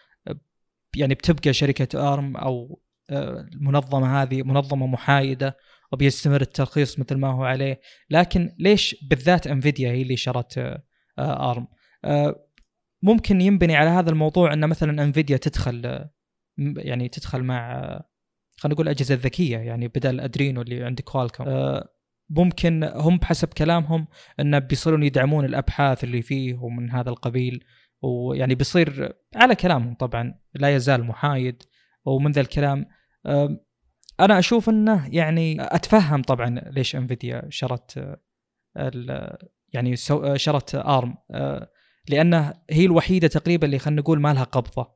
[SPEAKER 1] يعني بتبقى شركة ARM أو آه، المنظمة هذه منظمة محايدة وبيستمر الترخيص مثل ما هو عليه. لكن ليش بالذات Nvidia هي اللي شرت آه، آه، ARM. آه، ممكن ينبني على هذا الموضوع إن مثلا Nvidia تدخل آه، يعني تدخل مع آه، خلينا نقول أجهزة ذكية يعني بدل Adreno اللي عند Qualcomm آه، ممكن هم بحسب كلامهم انه بيصيرون يدعمون الأبحاث اللي فيه ومن هذا القبيل ويعني بيصير على كلامهم طبعا لا يزال محايد ومن ذا الكلام. أنا أشوف إنه يعني أتفهم طبعا ليش Nvidia شرت آه، يعني آه، شرت ARM آه، لأنه هي الوحيدة تقريبا اللي خلينا نقول ما لها قبضة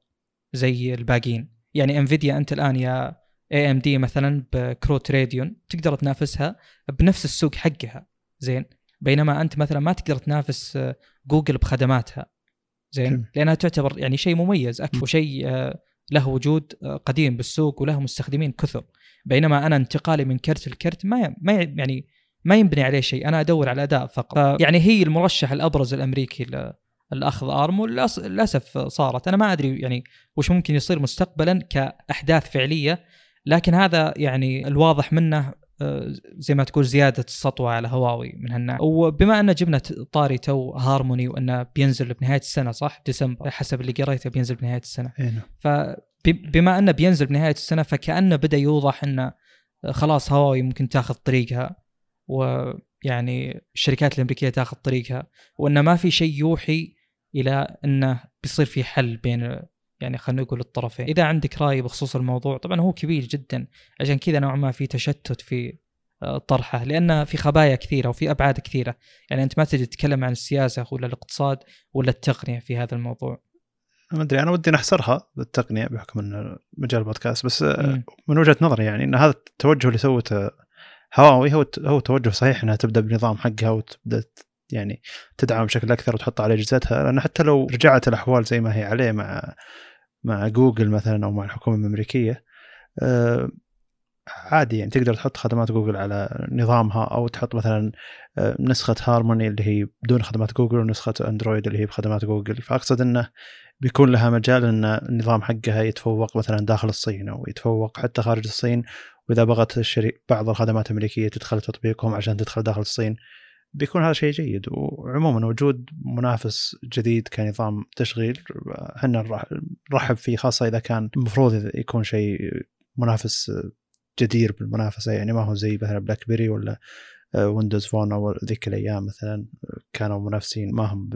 [SPEAKER 1] زي الباقيين يعني Nvidia أنت الآن يا AMD مثلا بكروت Radeon تقدر تنافسها بنفس السوق حقها زين بينما أنت مثلا ما تقدر تنافس آه، جوجل بخدماتها زين. لأنها تعتبر يعني شيء مميز
[SPEAKER 2] أكثر.
[SPEAKER 1] وشيء له وجود قديم بالسوق وله مستخدمين كثر بينما أنا انتقالي من كرت لكرت ما ما يعني ما ينبني عليه شيء أنا أدور على أداء فقط. يعني هي المرشح الأبرز الأمريكي لاخذ ARM وللاسف صارت. أنا ما أدري يعني وش ممكن يصير مستقبلا كأحداث فعلية لكن هذا يعني الواضح منه آه، زي ما تقول زيادة السطوة على هواوي من هالنوع وبما أن جبنا طاري two Harmony وأنه بينزل بنهاية السنة صح؟ ديسمبر. حسب اللي قريته بينزل بنهاية السنة.
[SPEAKER 2] هنا.
[SPEAKER 1] نعم. فبما أنه بينزل بنهاية السنة فكأنه بدأ يوضح أنه خلاص هواوي ممكن تأخذ طريقها. ويعني الشركات الأمريكية تاخذ طريقها وإنه ما في شيء يوحي إلى إنه بيصير في حل بين يعني خلينا نقول الطرفين. إذا عندك رأي بخصوص الموضوع طبعا هو كبير جدا عشان كذا نوعا ما في تشتت في آه، طرحه لأن في خبايا كثيرة وفي أبعاد كثيرة. يعني أنت ما تجي تتكلم عن السياسة ولا الاقتصاد ولا التقنية في هذا الموضوع.
[SPEAKER 2] ما أدري أنا ودي نحصرها بالتقنية بحكم ان مجال البودكاست بس آه، م. من وجهة نظري يعني إن هذا التوجه اللي سوته هواوي هو هو توجه صحيح إنها تبدأ بنظام حقها وتبدأ يعني تدعم بشكل أكثر وتحط على أجهزتها لأن حتى لو رجعت الأحوال زي ما هي عليه مع مع جوجل مثلا أو مع الحكومة الأمريكية آه، عادي يعني تقدر تحط خدمات جوجل على نظامها أو تحط مثلا آه، نسخة هارموني اللي هي بدون خدمات جوجل ونسخة أندرويد اللي هي بخدمات جوجل. فأقصد إنه بيكون لها مجال إن النظام حقها يتفوق مثلا داخل الصين أو يتفوق حتى خارج الصين وإذا بغت الشري بعض الخدمات الأمريكية تدخل تطبيقهم عشان تدخل داخل الصين بيكون هذا شيء جيد. وعموما وجود منافس جديد كنظام تشغيل إحنا نرحب فيه خاصة إذا كان المفروض يكون شيء منافس جدير بالمنافسة يعني ما هو زي مثلا بلاك بيري ولا ويندوز فون أو ذيك الأيام مثلا كانوا منافسين ما هم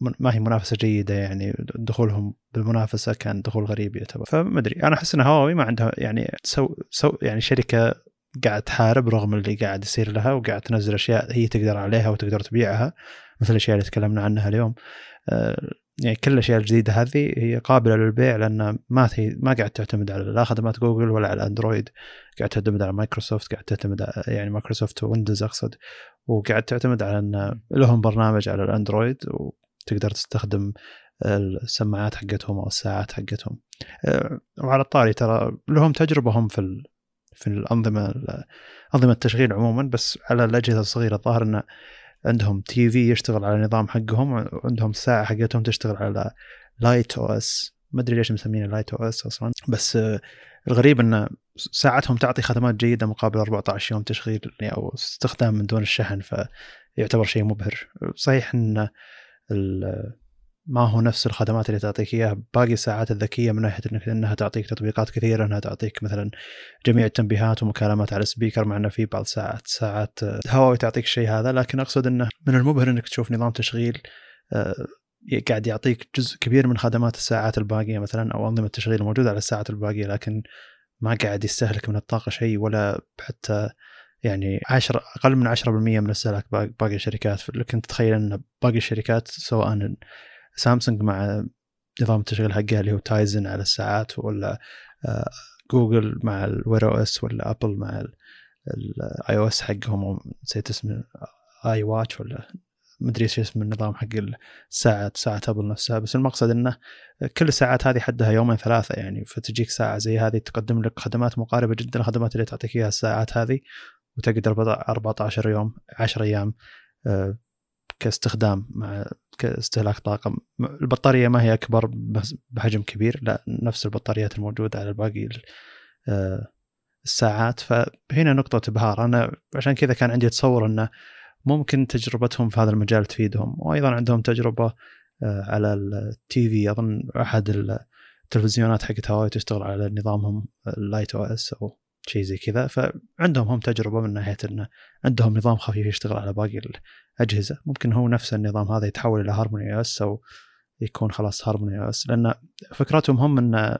[SPEAKER 2] ما هي منافسة جيدة يعني دخولهم بالمنافسة كان دخول غريب يعتبر. فما ادري أنا أحس إن هواوي ما عندها يعني so so يعني شركة قاعد تحارب رغم اللي قاعد يصير لها وقاعد تنزل أشياء هي تقدر عليها وتقدر تبيعها مثل الأشياء اللي تكلمنا عنها اليوم. آه، يعني كل الأشياء الجديدة هذه هي قابلة للبيع لأن ما هي ما قاعد تعتمد على لا خدمات جوجل ولا على أندرويد. قاعد تعتمد على مايكروسوفت قاعد تعتمد على يعني مايكروسوفت ويندوز أقصد. وقاعد تعتمد على إن لهم برنامج على الأندرويد وتقدر تستخدم السماعات حقتهم أو الساعات حقتهم. آه، وعلى الطاري ترى لهم تجربه هم في في الأنظمة أنظمة التشغيل عموما بس على الأجهزة الصغيرة الظاهر انه عندهم TV يشتغل على نظام حقهم وعندهم الساعة حقتهم تشتغل على Lite OS ما أدري ليش مسمينه Lite OS أصلا بس الغريب إن ساعتهم تعطي خدمات جيدة مقابل 14 يوم تشغيل أو استخدام من دون الشحن فيعتبر شيء مبهر. صحيح إن ما هو نفس الخدمات اللي تعطيك إياها. باقي الساعات الذكية من ناحية انك إنها تعطيك تطبيقات كثيرة إنها تعطيك مثلا جميع التنبيهات ومكالمات على السبيكر مع إنه في بعض ساعات ساعات هواوي تعطيك الشيء هذا. لكن أقصد إنه من المبهر إنك تشوف نظام تشغيل آه، قاعد يعطيك جزء كبير من خدمات الساعات الباقية مثلا أو أنظمة التشغيل الموجودة على الساعات الباقية لكن ما قاعد يستهلك من الطاقة شيء ولا حتى يعني 10 أقل من 10% من استهلاك باقي الشركات. لكن تتخيل أن باقي الشركات سواء سامسونج مع نظام التشغيل حقها اللي هو تايزن على الساعات ولا آه، جوجل مع ال Wear OS ولا ابل مع ال iOS حقهم نسيت اسمه iWatch ولا مدري إيش اسم النظام حق الساعات ساعة ابل نفسها. بس المقصد إنه كل الساعات هذه حدها يومين ثلاثة يعني فتجيك ساعة زي هذه تقدم لك خدمات مقاربة جدا الخدمات اللي تعطيك إياها الساعات هذه. وتقدر 14 يوم 10 أيام آه، كاستخدام مع كاستهلاك طاقة. البطارية ما هي أكبر بحجم كبير لا نفس البطاريات الموجودة على باقي آه، الساعات. فهنا نقطة إبهار. أنا عشان كذا كان عندي تصور أنه ممكن تجربتهم في هذا المجال تفيدهم. وأيضا عندهم تجربة آه، على ال TV. أظن أحد التلفزيونات حقت هواوي تشتغل على نظامهم ال Lite OS أو شيء زي كذا فعندهم هم تجربة من ناحية إنه عندهم نظام خفيف يشتغل على باقي الأجهزة. ممكن هو نفس النظام هذا يتحول إلى هارموني OS أو يكون خلاص هارموني OS لأن فكرتهم هم انه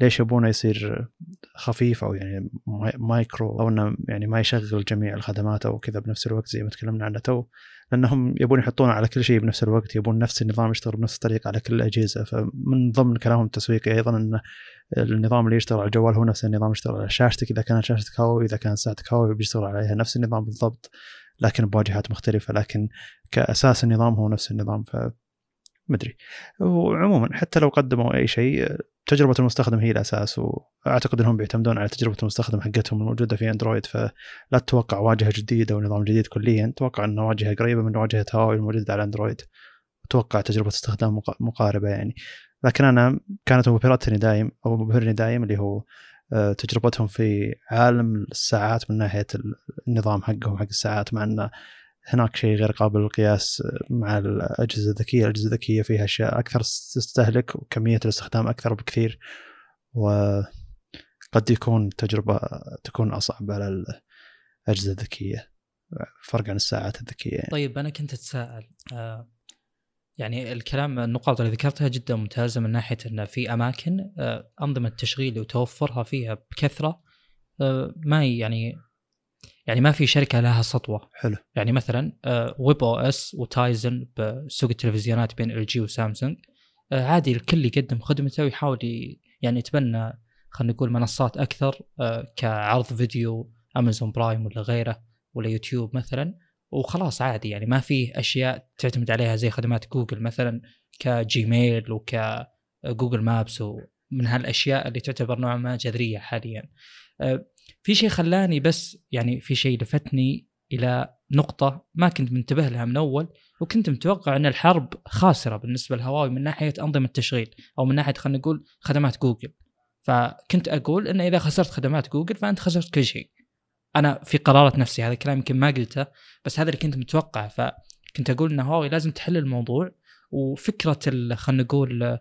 [SPEAKER 2] ليش يبونه يصير خفيف أو يعني مايكرو أو إنه يعني ما يشغل جميع الخدمات أو كذا بنفس الوقت زي ما تكلمنا عنه تو. لأنهم يبون يحطونه على كل شيء بنفس الوقت يبون نفس النظام يشتغل بنفس الطريقة على كل الأجهزة. فمن ضمن كلامهم التسويقي أيضا إن النظام اللي يشتغل على الجوال هو نفس النظام يشتغل على شاشتك. إذا كانت شاشتك هواوي إذا كانت ساعتك هواوي بيشتغل عليها نفس النظام بالضبط لكن بواجهات مختلفة. لكن كأساس النظام هو نفس النظام ف مدري وعموما حتى لو قدموا أي شيء تجربة المستخدم هي الأساس وأعتقد إنهم بيعتمدون على تجربة المستخدم حقتهم الموجودة في اندرويد فلا تتوقع واجهة جديدة ونظام جديد كليا. توقع إنه واجهة قريبة من واجهة هواوي الموجودة على اندرويد أتوقع تجربة استخدام مقاربة يعني. لكن أنا كانت مبهرتني دايم أو مبهرني دايم اللي هو آه، تجربتهم في عالم الساعات من ناحية النظام حقهم حق الساعات مع إنه هناك شيء غير قابل للقياس مع الأجهزة الذكية، الأجهزة الذكية فيها أشياء أكثر تستهلك وكمية الاستخدام أكثر بكثير وقد يكون تجربة تكون أصعب على الأجهزة الذكية فرق عن الساعات الذكية يعني.
[SPEAKER 1] طيب أنا كنت أتساءل آه يعني الكلام النقاط اللي ذكرتها جدا ممتازة من ناحية إن في أماكن آه أنظمة تشغيل وتوفرها فيها بكثرة آه ما يعني يعني ما في شركة لها سطوة.
[SPEAKER 2] حلو.
[SPEAKER 1] يعني مثلا webOS وتايزن بسوق التلفزيونات بين إل جي وسامسونج. آه، عادي الكل يقدم خدمته ويحاول يعني يتبنى خلينا نقول منصات أكثر آه، كعرض فيديو Amazon Prime ولا غيره ولا يوتيوب مثلا. وخلاص عادي يعني ما في أشياء تعتمد عليها زي خدمات جوجل مثلا ك Gmail وك Google Maps ومن هالأشياء اللي تعتبر نوعا ما جذرية حاليا. آه، في شيء خلاني بس يعني في شيء لفتني إلى نقطة ما كنت منتبه لها من أول وكنت متوقع إن الحرب خاسرة بالنسبة لهواوي من ناحية أنظمة التشغيل أو من ناحية خلينا نقول خدمات جوجل. فكنت أقول إن إذا خسرت خدمات جوجل فأنت خسرت كل شيء. أنا في قرارة نفسي هذا الكلام يمكن ما قلته بس هذا اللي كنت متوقع فكنت أقول إن هواوي لازم تحل الموضوع وفكرة خلينا نقول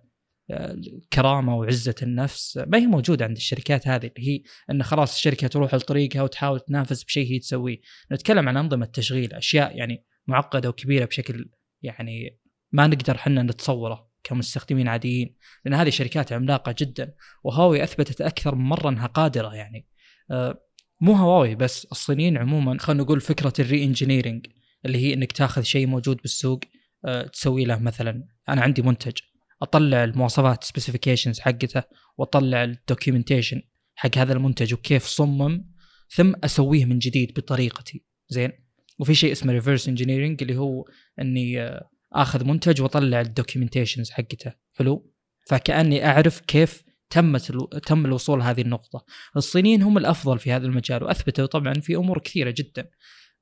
[SPEAKER 1] الكرامه وعزة النفس ما هي موجودة عند الشركات هذه اللي هي إن خلاص الشركة تروح لطريقها وتحاول تنافس بشيء هي تسويه، نتكلم عن أنظمة تشغيل أشياء يعني معقدة وكبيرة بشكل يعني ما نقدر إحنا نتصوره كمستخدمين عاديين لأن هذه شركات عملاقة جدا وهواوي أثبتت أكثر من مرة إنها قادرة يعني. آه، مو هواوي بس الصينيين عموما خلينا نقول فكرة الري انجينيرنج اللي هي إنك تاخذ شيء موجود بالسوق آه، تسوي له مثلا أنا عندي منتج أطلع المواصفات specifications حقته وأطلع ال documentation حق هذا المنتج وكيف صمم ثم أسويه من جديد بطريقتي. زين؟ وفي شيء اسمه reverse engineering اللي هو إني آه، آخذ منتج وأطلع ال documentations حقته. حلو؟ فكأني أعرف كيف تمت تم الوصول لهذه النقطة. الصينيين هم الأفضل في هذا المجال وأثبتوا طبعا في أمور كثيرة جدا.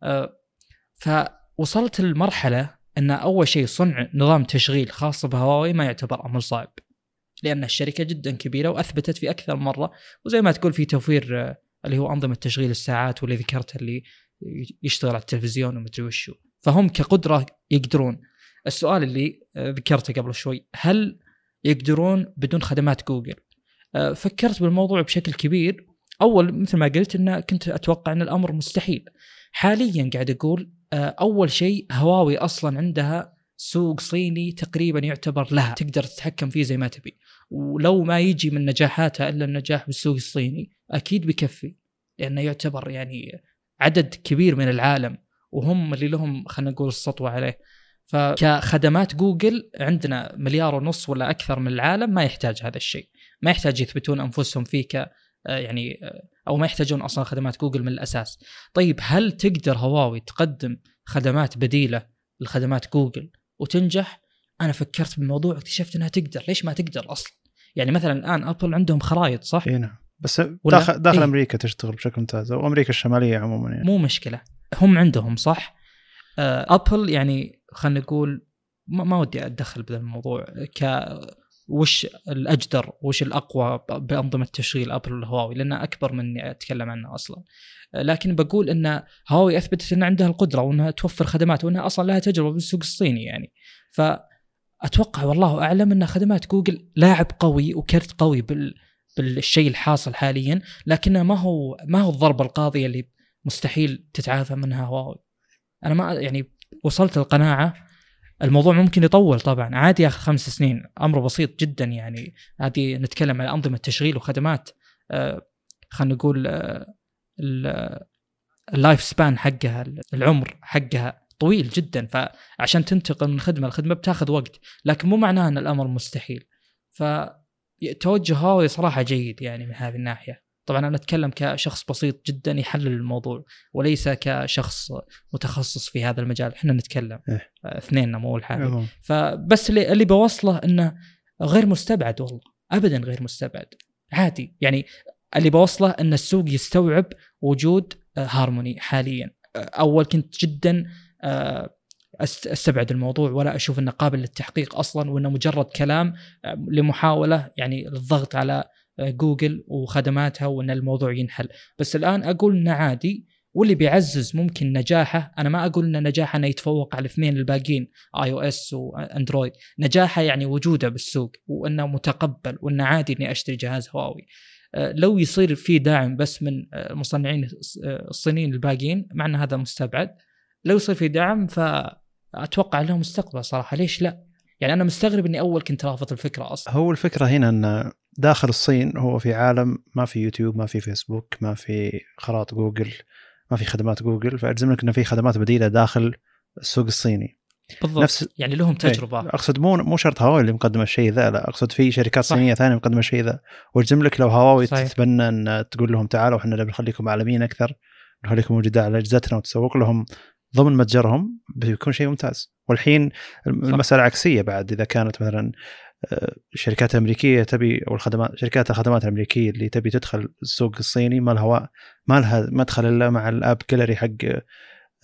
[SPEAKER 1] آه، فوصلت لمرحلة إن أول شيء صنع نظام تشغيل خاص بهواوي ما يعتبر أمر صعب. لأن الشركة جدا كبيرة وأثبتت في أكثر مرة وزي ما تقول في توفير آه، اللي هو أنظمة تشغيل الساعات واللي ذكرتها اللي يشتغل على التلفزيون ومدري وشو فهم كقدرة يقدرون. السؤال اللي آه، ذكرته قبل شوي هل يقدرون بدون خدمات جوجل؟ آه، فكرت بالموضوع بشكل كبير. أول مثل ما قلت إن كنت أتوقع إن الأمر مستحيل. حاليا قاعد أقول أول شيء هواوي أصلا عندها سوق صيني تقريبا يعتبر لها تقدر تتحكم فيه زي ما تبي. ولو ما يجي من نجاحاتها إلا النجاح بالسوق الصيني أكيد بكفي لأنه يعتبر يعني عدد كبير من العالم وهم اللي لهم خلينا نقول السطوه عليه. فكخدمات جوجل عندنا مليار ونص ولا أكثر من العالم ما يحتاج هذا الشيء. ما يحتاج يثبتون أنفسهم فيه ك آه، يعني آه، أو ما يحتاجون أصلا خدمات جوجل من الأساس. طيب هل تقدر هواوي تقدم خدمات بديلة لخدمات جوجل وتنجح؟ أنا فكرت بالموضوع واكتشفت إنها تقدر، ليش ما تقدر أصلا؟ يعني مثلا الآن أبل عندهم خرائط صح؟
[SPEAKER 2] إي نعم بس داخل داخل إيه؟ أمريكا تشتغل بشكل ممتاز أو أمريكا الشمالية عموما يعني
[SPEAKER 1] مو مشكلة هم عندهم صح؟ آه أبل يعني خلينا نقول ما, ما ودي أتدخل بهذا الموضوع ك وش الأجدر وش الأقوى بأنظمة تشغيل ابل والهواوي؟ لانها أكبر من أتكلم عنها أصلا. لكن بقول إن هواوي أثبتت إن عندها القدرة وإنها توفر خدمات وإنها أصلا لها تجربة بالسوق الصيني يعني. فأتوقع والله أعلم إن خدمات جوجل لاعب قوي وكرت قوي بال بالشيء الحاصل حاليا لكنها ما هو ما هو الضربة القاضية اللي مستحيل تتعافى منها هواوي. أنا ما يعني وصلت القناعة الموضوع ممكن يطول طبعا. عادي ياخذ خمس سنين. أمر بسيط جدا يعني. هذه نتكلم عن أنظمة تشغيل وخدمات. آه خلينا نقول آه اللايف سبان حقها العمر حقها طويل جدا. فعشان تنتقل من خدمة لخدمة بتاخذ وقت. لكن مو معناه أن الأمر مستحيل. فتوجه هواوي صراحة جيد يعني من هذه الناحية. طبعا أنا أتكلم كشخص بسيط جدا يحلل الموضوع وليس كشخص متخصص في هذا المجال. إحنا نتكلم. إيه؟ اثنين مو الحالي فبس اللي, اللي بوصله إنه غير مستبعد والله. ابدا غير مستبعد. عادي. يعني اللي بوصله إن السوق يستوعب وجود آه، هارموني حاليا. آه، أول كنت جدا آه، أستبعد الموضوع ولا أشوف إنه قابل للتحقيق أصلا وإنه مجرد كلام لمحاولة يعني للضغط على جوجل وخدماتها وإن الموضوع ينحل. بس الآن أقول إنه عادي واللي بيعزز ممكن نجاحه أنا ما أقول إن نجاحه إنه يتفوق على الاثنين الباقيين iOS وأندرويد. نجاحه يعني وجوده بالسوق وإنه متقبل وإنه عادي إني أشتري جهاز هواوي. آه، لو يصير في دعم بس من المصنعين آه، الصينيين الباقيين مع إن هذا مستبعد لو يصير في دعم فأتوقع له مستقبل صراحة. ليش لا؟ يعني أنا مستغرب إني أول كنت رافض الفكرة أصلا.
[SPEAKER 2] هو الفكرة هنا إن داخل الصين هو في عالم ما في يوتيوب ما في فيسبوك ما في خرائط جوجل ما في خدمات جوجل فاجزم لك إنه في خدمات بديلة داخل السوق الصيني.
[SPEAKER 1] بالضبط. نفس يعني لهم إيه، تجربة.
[SPEAKER 2] أقصد مو مو شرط هواوي اللي مقدمة الشيء ذا لا أقصد في شركات صح. صينية ثانية مقدمة الشيء ذا. واجزم لك لو هواوي صحيح. تتبنى إن تقول لهم تعالوا إحنا بنخليكم عالميين أكثر بنخليكم موجودين على اجهزتنا وتسوق لهم ضمن متجرهم بيكون شيء ممتاز. والحين المسألة عكسية بعد إذا كانت مثلا الشركات الامريكيه تبي أو الخدمات شركات الخدمات الأمريكية اللي تبي تدخل السوق الصيني ما لها ما لها مدخل إلا مع الأب جاليري حق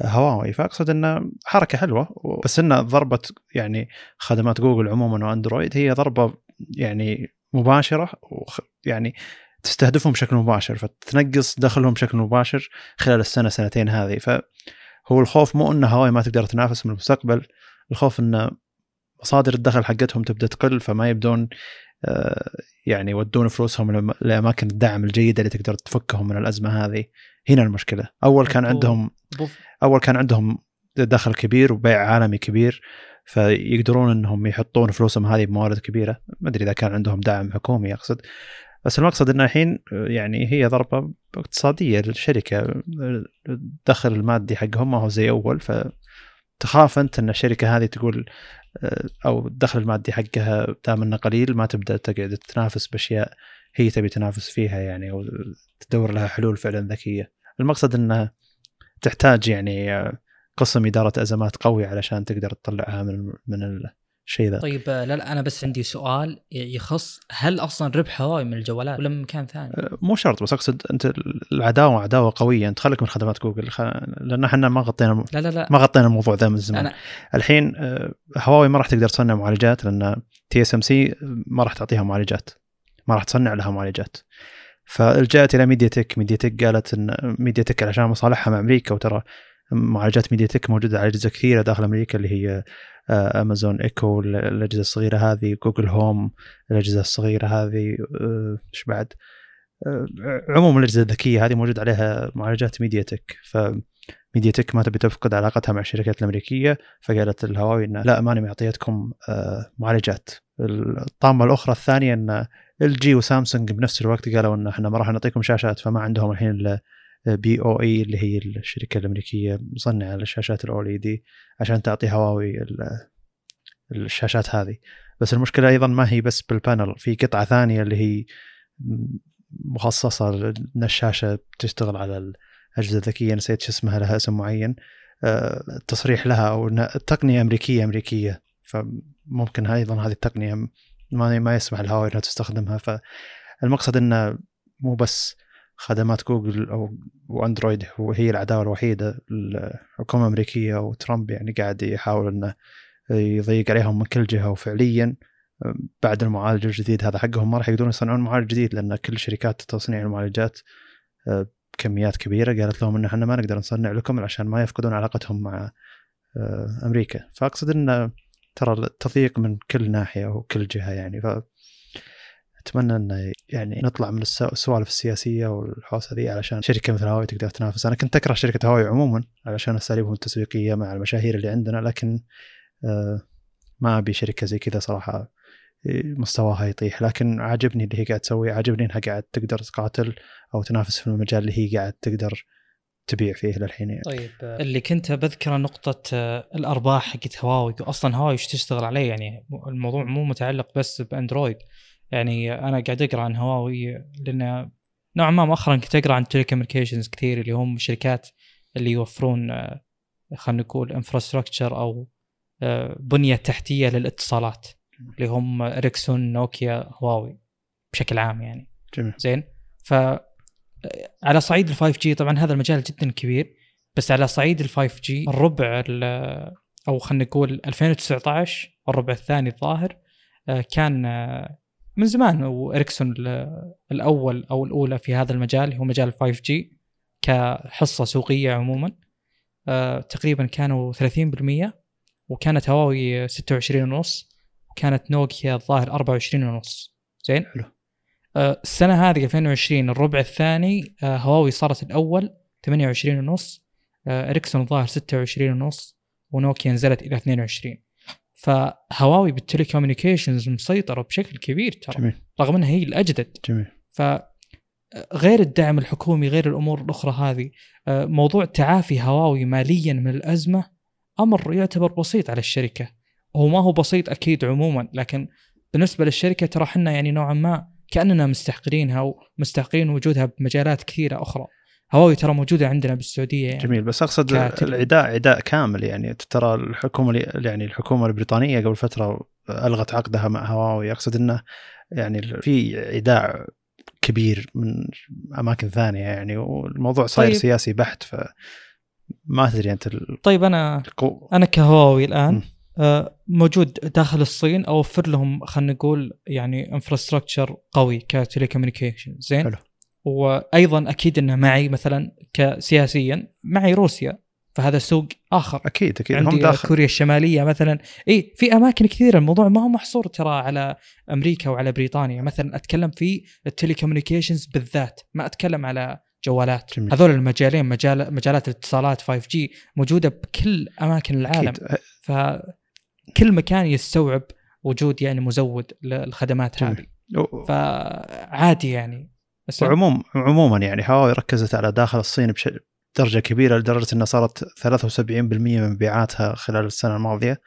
[SPEAKER 2] هواوي. فأقصد انه حركة حلوة بس انه ضربة يعني خدمات جوجل عموما وأندرويد هي ضربة يعني مباشرة يعني تستهدفهم بشكل مباشر فتنقص دخلهم بشكل مباشر خلال السنة سنتين هذه. فهو الخوف مو انه هواوي ما تقدر تنافس في المستقبل الخوف انه مصادر الدخل حقتهم تبدأ تقل فما يبدون آه، يعني يودون فلوسهم لأماكن الدعم الجيدة اللي تقدر تفكهم من الأزمة هذه. هنا المشكلة. أول كان عندهم أول كان عندهم دخل كبير وبيع عالمي كبير فيقدرون إنهم يحطون فلوسهم هذه بموارد كبيرة. ما أدري إذا كان عندهم دعم حكومي أقصد. بس المقصد انه الحين يعني هي ضربة اقتصادية للشركة. الدخل المادي حقهم ما هو زي أول فتخاف أنت إن الشركة هذه تقول آه، أو الدخل المادي حقها دام إنه قليل ما تبدأ تقعد تنافس بأشياء هي تبي تنافس فيها يعني أو تدور لها حلول فعلا ذكية. المقصد إنها تحتاج يعني قسم إدارة أزمات قوي علشان تقدر تطلعها من من الشيء ذا.
[SPEAKER 1] طيب آه، لا لا أنا بس عندي سؤال يخص هل أصلا ربح هواوي من الجوالات ولا من مكان ثاني؟
[SPEAKER 2] مو شرط بس أقصد أنت العداوة عداوة قوية. أنت خليك من خدمات جوجل. خ... لأن إحنا ما غطينا
[SPEAKER 1] لا لا لا.
[SPEAKER 2] ما غطينا الموضوع ذا من زمان. أنا... الحين هواوي ما راح تقدر تصنع معالجات لأن TSMC ما راح تعطيها معالجات. ما راح تصنع لها معالجات. فلجأت إلى MediaTek MediaTek قالت إن MediaTek علشان مصالحها مع أمريكا وترى معالجات MediaTek موجودة على أجهزة كثيرة داخل أمريكا اللي هي Amazon Echo الأجهزة الصغيرة هذه Google Home الأجهزة الصغيرة هذه إيش بعد؟ عموما الأجهزة الذكية هذه موجود عليها معالجات MediaTek ف MediaTek ما تبي تفقد علاقتها مع الشركات الأمريكية فقالت لهواوي إنه لا ماني معطيتكم معالجات. الطامة الأخرى الثانية إن LG وسامسونج بنفس الوقت قالوا إن إحنا ما راح نعطيكم شاشات فما عندهم الحين BOE اللي هي الشركة الأمريكية مصنعة للشاشات ال OLED عشان تعطي هواوي الشاشات هذه. بس المشكلة أيضا ما هي بس بال panel في قطعة ثانية اللي هي مخصصة ان الشاشة تشتغل على الأجهزة الذكية نسيت شو اسمها لها اسم معين. التصريح لها أو التقنيه أمريكية أمريكية. فممكن أيضا هذه التقنية ما ما يسمح لهواوي إنها تستخدمها. فالمقصد إنه مو بس خدمات جوجل أو وأندرويد هي العداوه الوحيدة الحكومة الأمريكية وترامب يعني قاعد يحاول إنه يضيق عليهم من كل جهة وفعليا. بعد المعالج الجديد هذا حقهم ما راح يقدرون يصنعون معالج جديد لأن كل شركات تصنيع المعالجات كميات كبيرة. قالت لهم ان إحنا ما نقدر نصنع لكم عشان ما يفقدون علاقتهم مع أمريكا. فأقصد ان ترى التضييق من كل ناحية وكل جهة يعني. أتمنى انه يعني نطلع من السوالف السياسية والحوسة ذي علشان شركة مثل هواوي تقدر تنافس أنا كنت أكره شركة هواوي عموما علشان اساليبهم التسويقيه مع المشاهير اللي عندنا لكن آه ما أبي شركة زي كذا صراحة مستواها يطيح. لكن عاجبني اللي هي قاعد تسوي عاجبني إنها قاعد تقدر تقاتل أو تنافس في المجال اللي هي قاعد تقدر تبيع فيه للحين يعني.
[SPEAKER 1] طيب اللي كنت بذكره نقطة آه، الأرباح حقت هواوي أصلا هواوي إيش تشتغل عليه؟ يعني الموضوع مو متعلق بس بأندرويد. يعني أنا قاعد أقرأ عن هواوي لأن نوعا ما مؤخرا كنت أقرأ عن telecommunications كثير اللي هم شركات اللي يوفرون آه، خلينا نقول infrastructure أو آه، بنية تحتية للاتصالات اللي هم اريكسون نوكيا هواوي بشكل عام يعني.
[SPEAKER 2] جميل.
[SPEAKER 1] زين؟ ف على صعيد ال 5G طبعا هذا المجال جدا كبير بس على صعيد ال 5G الربع ال- أو خلينا نقول 2019 الربع الثاني الظاهر آه، كان آه، من زمان واريكسون ال- الأول أو الأولى في هذا المجال هو مجال 5 جي كحصة سوقية عموما. آه، تقريبا كانوا 30% وكانت هواوي 26 ونص وكانت نوكيا الظاهر 24 ونص. زين؟
[SPEAKER 2] حلو.
[SPEAKER 1] آه، السنة هذه 2020 الربع الثاني آه، هواوي صارت الأول 28 ونص إريكسون الظاهر 26 ونص ونوكيا نزلت إلى 22 فهواوي بالتليكوميونيكيشنز مسيطرة بشكل كبير ترى
[SPEAKER 2] جميل.
[SPEAKER 1] رغم إنها هي الأجدد.
[SPEAKER 2] جميل.
[SPEAKER 1] ف غير الدعم الحكومي غير الأمور الأخرى هذه آه، موضوع تعافي هواوي ماليا من الأزمة أمر يعتبر بسيط على الشركة. هو ما هو بسيط أكيد عموما لكن بالنسبة للشركة ترى إحنا يعني نوعا ما كأننا مستحقرينها ومستحقرين وجودها بمجالات كثيرة أخرى. هواوي ترى موجودة عندنا بالسعودية يعني
[SPEAKER 2] جميل بس أقصد
[SPEAKER 1] كاتب.
[SPEAKER 2] العداء عداء كامل يعني ترى الحكومة يعني الحكومة البريطانية قبل فترة ألغت عقدها مع هواوي أقصد إنه يعني في عداء كبير من أماكن ثانية يعني والموضوع صاير
[SPEAKER 1] طيب.
[SPEAKER 2] سياسي بحت ف ما تدري أنت ال-
[SPEAKER 1] طيب أنا
[SPEAKER 2] القو...
[SPEAKER 1] أنا كهواوي الآن
[SPEAKER 2] م.
[SPEAKER 1] آه، موجود داخل الصين أوفر لهم خلينا نقول يعني infrastructure قوي ك telecommunication زين
[SPEAKER 2] حلو.
[SPEAKER 1] وأيضا أكيد إنه معي مثلا كسياسيا معي روسيا فهذا سوق آخر.
[SPEAKER 2] أكيد أكيد هم
[SPEAKER 1] عندي
[SPEAKER 2] داخل.
[SPEAKER 1] كوريا الشمالية مثلا. إي في أماكن كثيرة الموضوع ما هو محصور ترى على أمريكا وعلى بريطانيا. مثلا أتكلم في التليكوميونيكيشنز بالذات ما أتكلم على جوالات.
[SPEAKER 2] جميل.
[SPEAKER 1] هذول المجالين مجال مجالات الاتصالات 5G موجودة بكل أماكن العالم.
[SPEAKER 2] أكيد.
[SPEAKER 1] فكل مكان يستوعب وجود يعني مزود للخدمات
[SPEAKER 2] جميل.
[SPEAKER 1] هذه. فعادي يعني.
[SPEAKER 2] وعموم عموما يعني هواوي ركزت على داخل الصين بدرجه كبيرة لدرجة إنها صارت 73% من مبيعاتها خلال السنة الماضية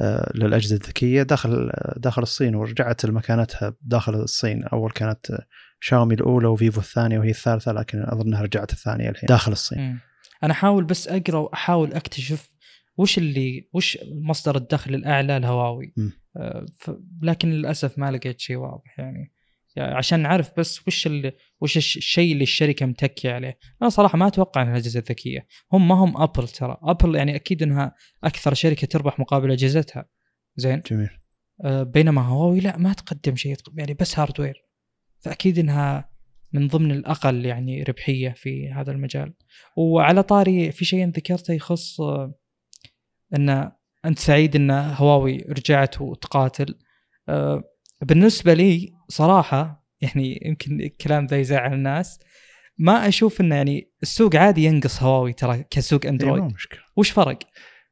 [SPEAKER 2] آه، للأجهزة الذكية داخل داخل الصين ورجعت لمكانتها داخل الصين أول كانت آه، شاومي الأولى وفيفو الثانية وهي الثالثة لكن اظن انها رجعت الثانية الحين داخل الصين.
[SPEAKER 1] أنا احاول بس أقرأ وأحاول أكتشف وش اللي وش مصدر الدخل الأعلى لهواوي. آه،. لكن للأسف ما لقيت شيء واضح يعني عشان نعرف بس وش اللي وش الش- الشيء اللي الشركة متكية عليه. أنا صراحة ما أتوقع إنها الأجهزة الذكية. هم ما هم ابل ترى. ابل يعني أكيد إنها أكثر شركة تربح مقابل أجهزتها. زين؟
[SPEAKER 2] جميل.
[SPEAKER 1] آه، بينما هواوي لا ما تقدم شيء يعني بس hardware فأكيد إنها من ضمن الأقل يعني ربحية في هذا المجال. وعلى طاري في شيء ذكرته يخص آه، إن أنت سعيد إن هواوي رجعت وتقاتل. آه، بالنسبة لي صراحة يعني يمكن الكلام ذا يزعل الناس ما أشوف إنه يعني السوق عادي ينقص هواوي ترى كسوق
[SPEAKER 2] إيه،
[SPEAKER 1] أندرويد
[SPEAKER 2] مو مشكلة
[SPEAKER 1] وش فرق؟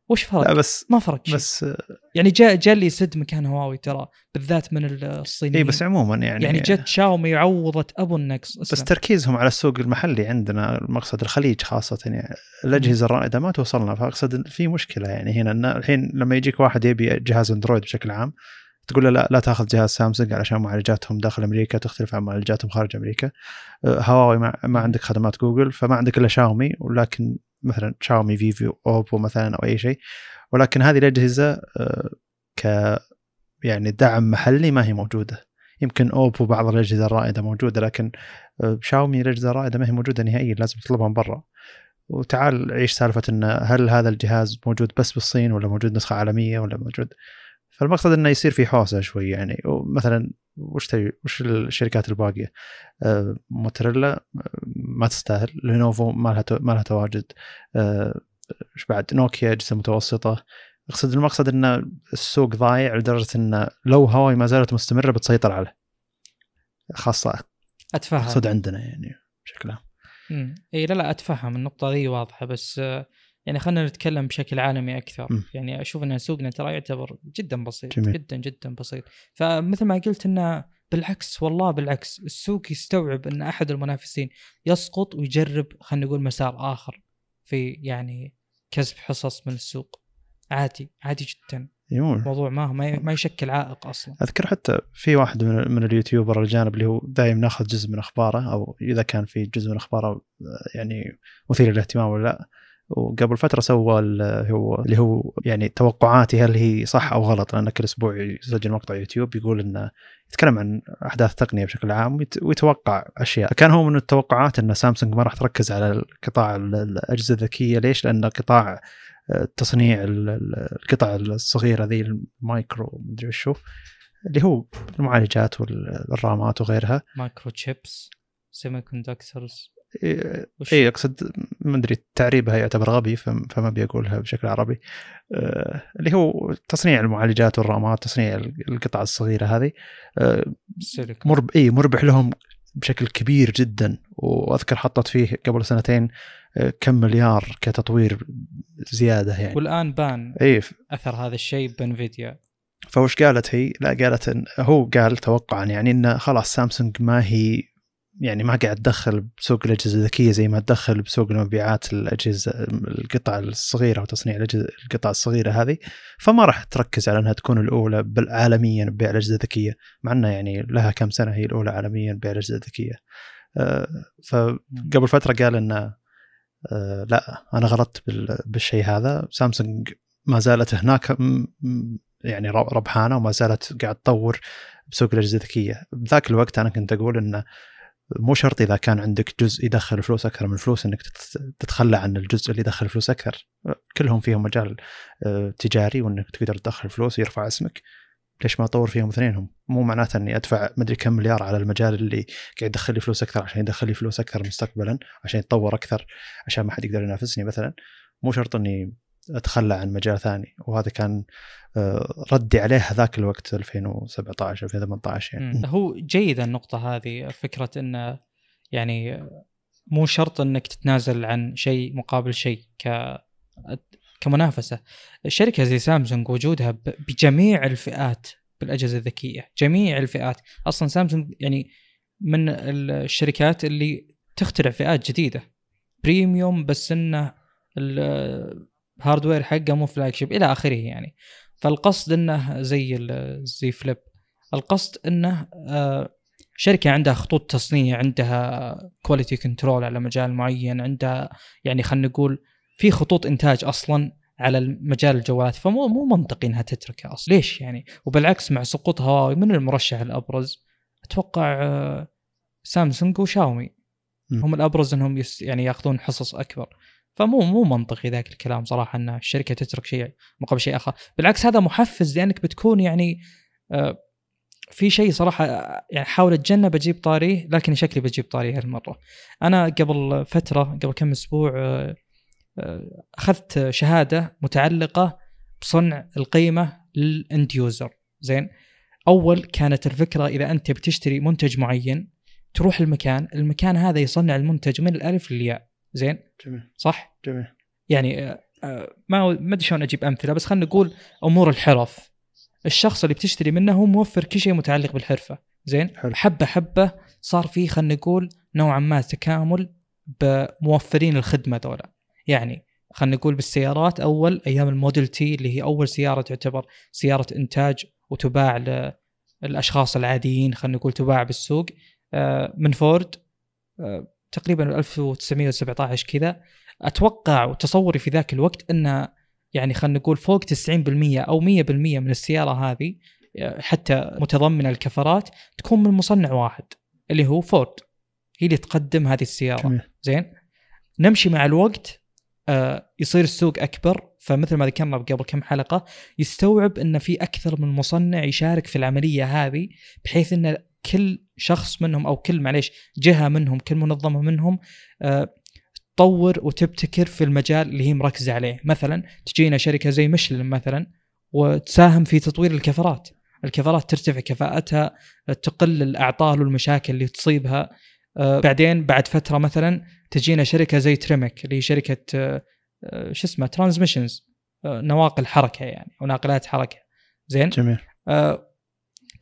[SPEAKER 1] وش فرق؟
[SPEAKER 2] لا بس
[SPEAKER 1] ما فرق شيء
[SPEAKER 2] بس
[SPEAKER 1] يعني جاء جاء اللي يسد مكان هواوي ترى بالذات من الصينيين
[SPEAKER 2] اي بس عموما يعني
[SPEAKER 1] يعني جت شاومي عوضت أبو النقص
[SPEAKER 2] بس. تركيزهم على السوق المحلي عندنا المقصد الخليج خاصة يعني الأجهزة الرائدة ما توصلنا فأقصد إن في مشكلة يعني هنا الحين لما يجيك واحد يبي جهاز أندرويد بشكل عام تقول له لا لا تاخذ جهاز سامسونج علشان معالجاتهم داخل أمريكا تختلف عن معالجاتهم خارج أمريكا. آه، هواوي ما, ما عندك خدمات جوجل فما عندك إلا شاومي ولكن مثلا شاومي فيفو أوبو مثلا أو أي شيء. ولكن هذه الاجهزه آه، ك يعني دعم محلي ما هي موجودة. يمكن أوبو بعض الأجهزة الرائدة موجودة لكن آه، شاومي الأجهزة الرائدة ما هي موجودة نهائيا لازم تطلبها من برا. وتعال عيش سالفة إن هل هذا الجهاز موجود بس بالصين ولا موجود نسخة عالمية ولا موجود فالمقصد إنه يصير في حوسة شوي يعني. مثلا وش تبي؟ وش الشركات الباقية؟ آه، موتوريلا آه، ما تستاهل. لينوفو ما لها ما لها تواجد. آه، إيش بعد؟ نوكيا اجهزه متوسطة. أقصد المقصد إن السوق ضايع لدرجة إن لو هواوي ما زالت مستمرة بتسيطر عليه. خاصة
[SPEAKER 1] أتفهم.
[SPEAKER 2] أقصد عندنا يعني بشكل عام.
[SPEAKER 1] إي لا لا أتفهم. النقطة ذي واضحة بس آه، يعني خلينا نتكلم بشكل عالمي أكثر.
[SPEAKER 2] مم.
[SPEAKER 1] يعني أشوف ان سوقنا ترى يعتبر جدا بسيط
[SPEAKER 2] جميل.
[SPEAKER 1] جدا جدا بسيط. فمثل ما قلت إنه بالعكس والله بالعكس السوق يستوعب إن أحد المنافسين يسقط ويجرب خلينا نقول مسار آخر في يعني كسب حصص من السوق. عادي عادي جدا.
[SPEAKER 2] يمون
[SPEAKER 1] الموضوع ما ما ما يشكل عائق أصلا.
[SPEAKER 2] أذكر حتى في واحد من, من اليوتيوبر الجانب اللي هو دايم ناخذ جزء من أخباره أو إذا كان في جزء من أخباره يعني مثير للاهتمام ولا لا. وقبل فترة سوى هو اللي هو يعني توقعاتي هل هي صح أو غلط. لأن كل أسبوع يسجل مقطع يوتيوب يقول إنه يتكلم عن أحداث التقنيه بشكل عام ويتوقع أشياء. كان هو من التوقعات إن سامسونج ما راح تركز على قطاع الأجهزة الذكية. ليش؟ لأن قطاع آه، تصنيع القطع الصغيرة ذي المايكرو مدري وشو اللي هو المعالجات والرامات وغيرها.
[SPEAKER 1] microchips semiconductors
[SPEAKER 2] اي أقصد ما أدري تعريبها يعتبر غبي فما أبي أقولها بشكل عربي. آه اللي هو تصنيع المعالجات والرامات تصنيع القطع الصغيرة هذه آه مرب اي مربح لهم بشكل كبير جدا. وأذكر حطت فيه قبل سنتين آه كم مليار كتطوير زيادة يعني.
[SPEAKER 1] والآن بان
[SPEAKER 2] اي
[SPEAKER 1] أثر هذا الشيء بانفيديا
[SPEAKER 2] فوش قالت هي؟ لا قالت إن هو قال توقعا يعني انه خلاص سامسونج ما هي يعني ما قاعد تدخل بسوق الأجهزة الذكية زي ما تدخل بسوق المبيعات الأجهزة القطع الصغيرة وتصنيع القطع الصغيرة هذه. فما راح تركز على إنها تكون الأولى عالميا ببيع الأجهزة الذكية مع إنها يعني لها كم سنة هي الأولى عالميا ببيع الأجهزة الذكية. آه، فقبل فترة قال إنه آه، لا أنا غلطت بالشيء هذا. سامسونج ما زالت هناك يعني ربحانة وما زالت قاعد تطور بسوق الأجهزة الذكية. بذاك الوقت أنا كنت أقول إنه مو شرط إذا كان عندك جزء يدخل فلوس أكثر من الفلوس إنك تتخلى عن الجزء اللي يدخل فلوس أكثر. كلهم فيهم مجال آه، تجاري وإنك تقدر تدخل فلوس ويرفع اسمك. ليش ما أطور فيهم اثنينهم؟ مو معناته إني أدفع مدري كم مليار على المجال اللي قاعد يدخل لي فلوس أكثر عشان يدخل لي فلوس أكثر مستقبلا عشان يتطور أكثر عشان ما حد يقدر ينافسني مثلا. مو شرط إني أتخلى عن مجال ثاني. وهذا كان آه، ردي عليه هذاك الوقت 2017 2018 يعني.
[SPEAKER 1] هو جيدة النقطة هذه فكرة إنه يعني مو شرط إنك تتنازل عن شيء مقابل شيء ك كمنافسة. الشركة زي سامسونج وجودها بجميع الفئات بالأجهزة الذكية جميع الفئات. أصلا سامسونج يعني من الشركات اللي تخترع فئات جديدة. premium بس إنه ال hardware حقه مو flagship إلى آخره يعني. فالقصد إنه زي Z Flip القصد إنه آه، شركة عندها خطوط تصنيع عندها quality control على مجال معين عندها يعني خلينا نقول في خطوط إنتاج أصلا على مجال الجوالات. فمو مو منطقي إنها تتركه أصلا. ليش يعني؟ وبالعكس مع سقوط هواوي من المرشح الأبرز. أتوقع آه، سامسونج وشاومي. هم الأبرز إنهم يعني يأخذون حصص أكبر. فمو مو منطقي ذاك الكلام صراحة إن الشركة تترك شيء مقابل شيء آخر. بالعكس هذا محفز لأنك بتكون يعني آه، في شيء صراحة يعني حاول أتجنب أجيب طاريه لكن شكلي بجيب طاريه هالمرة. أنا قبل فترة قبل كم أسبوع آه، آه، أخذت شهادة متعلقة بصنع القيمة للأند يوزر. زين؟ أول كانت الفكرة إذا أنت بتشتري منتج معين تروح المكان المكان هذا يصنع المنتج من الألف للياء. زين؟
[SPEAKER 2] جميل.
[SPEAKER 1] صح؟
[SPEAKER 2] جميل.
[SPEAKER 1] يعني آه، آه، ما ما أدري شلون أجيب أمثلة بس خلينا نقول أمور الحرف. الشخص اللي بتشتري منه هو موفر كل شيء متعلق بالحرفة. زين؟
[SPEAKER 2] حلو.
[SPEAKER 1] حبة حبة صار في خلينا نقول نوعا ما تكامل بموفرين الخدمة ذولا. يعني خلينا نقول بالسيارات أول أيام الموديل تي اللي هي أول سيارة تعتبر سيارة إنتاج وتباع للاشخاص العاديين خلينا نقول تباع بالسوق آه، من فورد تقريبا 1917 كذا. أتوقع وتصوري في ذاك الوقت إن يعني خلينا نقول فوق 90% أو 100% من السيارة هذه حتى متضمنة الكفرات تكون من مصنع واحد اللي هو فورد هي اللي تقدم هذه السيارة. جميل. زين؟ نمشي مع الوقت آه يصير السوق أكبر فمثل ما ذكرنا قبل كم حلقة يستوعب إن في أكثر من مصنع يشارك في العملية هذه بحيث إن كل شخص منهم أو كل معليش جهة منهم كل منظمة منهم أه تطور وتبتكر في المجال اللي هي مركزة عليه. مثلا تجينا شركة زي مشلن مثلا وتساهم في تطوير القيرات. القيرات ترتفع كفاءتها تقل الأعطال والمشاكل اللي تصيبها. أه بعدين بعد فترة مثلا تجينا شركة زي Tremec اللي هي شركة أه، شو اسمه transmissions نواقل حركة يعني وناقلات حركة. زين؟
[SPEAKER 2] جميل.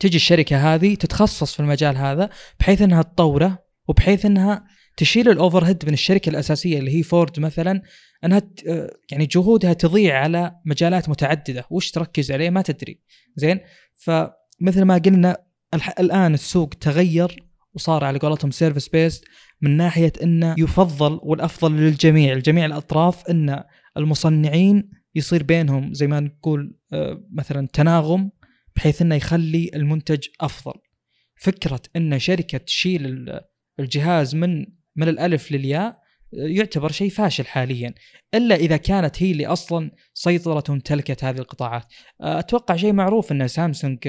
[SPEAKER 1] تجي الشركة هذه تتخصص في المجال هذا بحيث إنها تطوره وبحيث إنها تشيل ال overhead من الشركة الأساسية اللي هي فورد مثلا إنها يعني جهودها تضيع على مجالات متعددة. وش تركز عليه؟ ما تدري. زين؟ فمثل ما قلنا الآن السوق تغير وصار على قولتهم service based من ناحية إنه يفضل والأفضل للجميع. لجميع الأطراف إن المصنعين يصير بينهم زي ما نقول آه، مثلا تناغم بحيث إنه يخلي المنتج أفضل. فكرة إن شركة تشيل الجهاز من من الألف للياء يعتبر شيء فاشل حاليا إلا إذا كانت هي اللي أصلا سيطرت وامتلكت هذه القطاعات. أتوقع شيء معروف إن سامسونج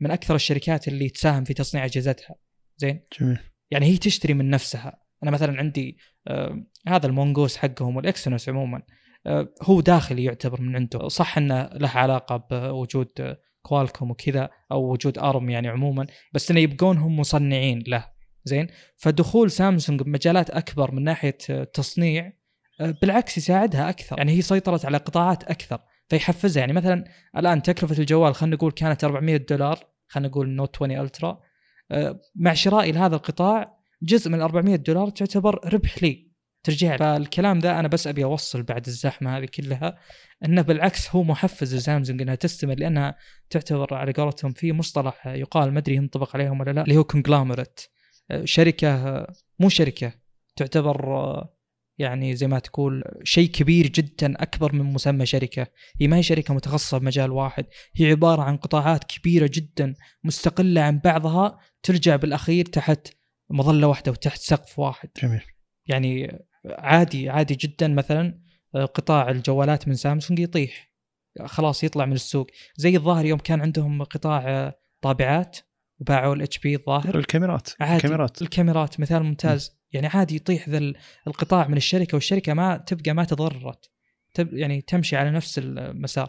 [SPEAKER 1] من أكثر الشركات اللي تساهم في تصنيع أجهزتها. زين؟
[SPEAKER 2] جميل
[SPEAKER 1] يعني هي تشتري من نفسها. أنا مثلا عندي آه هذا ال Mongoose حقهم وال Exynos عموما آه هو داخلي يعتبر من عنده، صح إنه له علاقة بوجود Qualcomm وكذا أو وجود ARM يعني عموما، بس إنه يبقون هم مصنعين له. زين؟ فدخول سامسونج بمجالات أكبر من ناحية تصنيع آه، بالعكس يساعدها أكثر. يعني هي سيطرت على قطاعات أكثر. فيحفزها. يعني مثلا الآن تكلفة الجوال خلينا نقول كانت 400 دولار خلينا نقول Note 20 Ultra مع شرائي لهذا القطاع جزء من 400 دولار تعتبر ربح لي. ترجع فالكلام ذا أنا بس أبي أوصل بعد الزحمة هذه كلها إنه بالعكس هو محفز لسامسونج إنها تستمر لأنها تعتبر على قولتهم في مصطلح يقال ما أدري ينطبق عليهم ولا لا اللي هو كونجلامرت شركة مو شركة تعتبر يعني زي ما تقول شيء كبير جدا أكبر من مسمى شركة، هي ما هي شركة متخصصة بمجال واحد، هي عبارة عن قطاعات كبيرة جدا مستقلة عن بعضها ترجع بالأخير تحت مظلة واحدة وتحت سقف واحد.
[SPEAKER 2] جميل.
[SPEAKER 1] يعني عادي عادي جدا مثلا قطاع الجوالات من سامسونج يطيح خلاص يطلع من السوق، زي الظاهر يوم كان عندهم قطاع طابعات وباعوا ال HP الظاهر.
[SPEAKER 2] الكاميرات
[SPEAKER 1] عادي
[SPEAKER 2] الكاميرات.
[SPEAKER 1] الكاميرات مثال ممتاز. م. يعني عادي يطيح ذا القطاع من الشركة والشركة ما تبقى ما تضررت تب يعني تمشي على نفس المسار.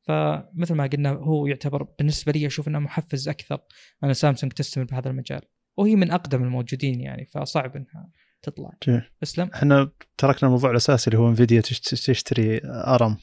[SPEAKER 1] فمثل ما قلنا هو يعتبر بالنسبة لي أشوف إنه محفز أكثر. ان سامسونج تستمر بهذا المجال. وهي من أقدم الموجودين يعني فصعب إنها تطلع.
[SPEAKER 2] جميل.
[SPEAKER 1] اسلم
[SPEAKER 2] إحنا تركنا الموضوع الأساسي اللي هو انفيديا تشتري أرم.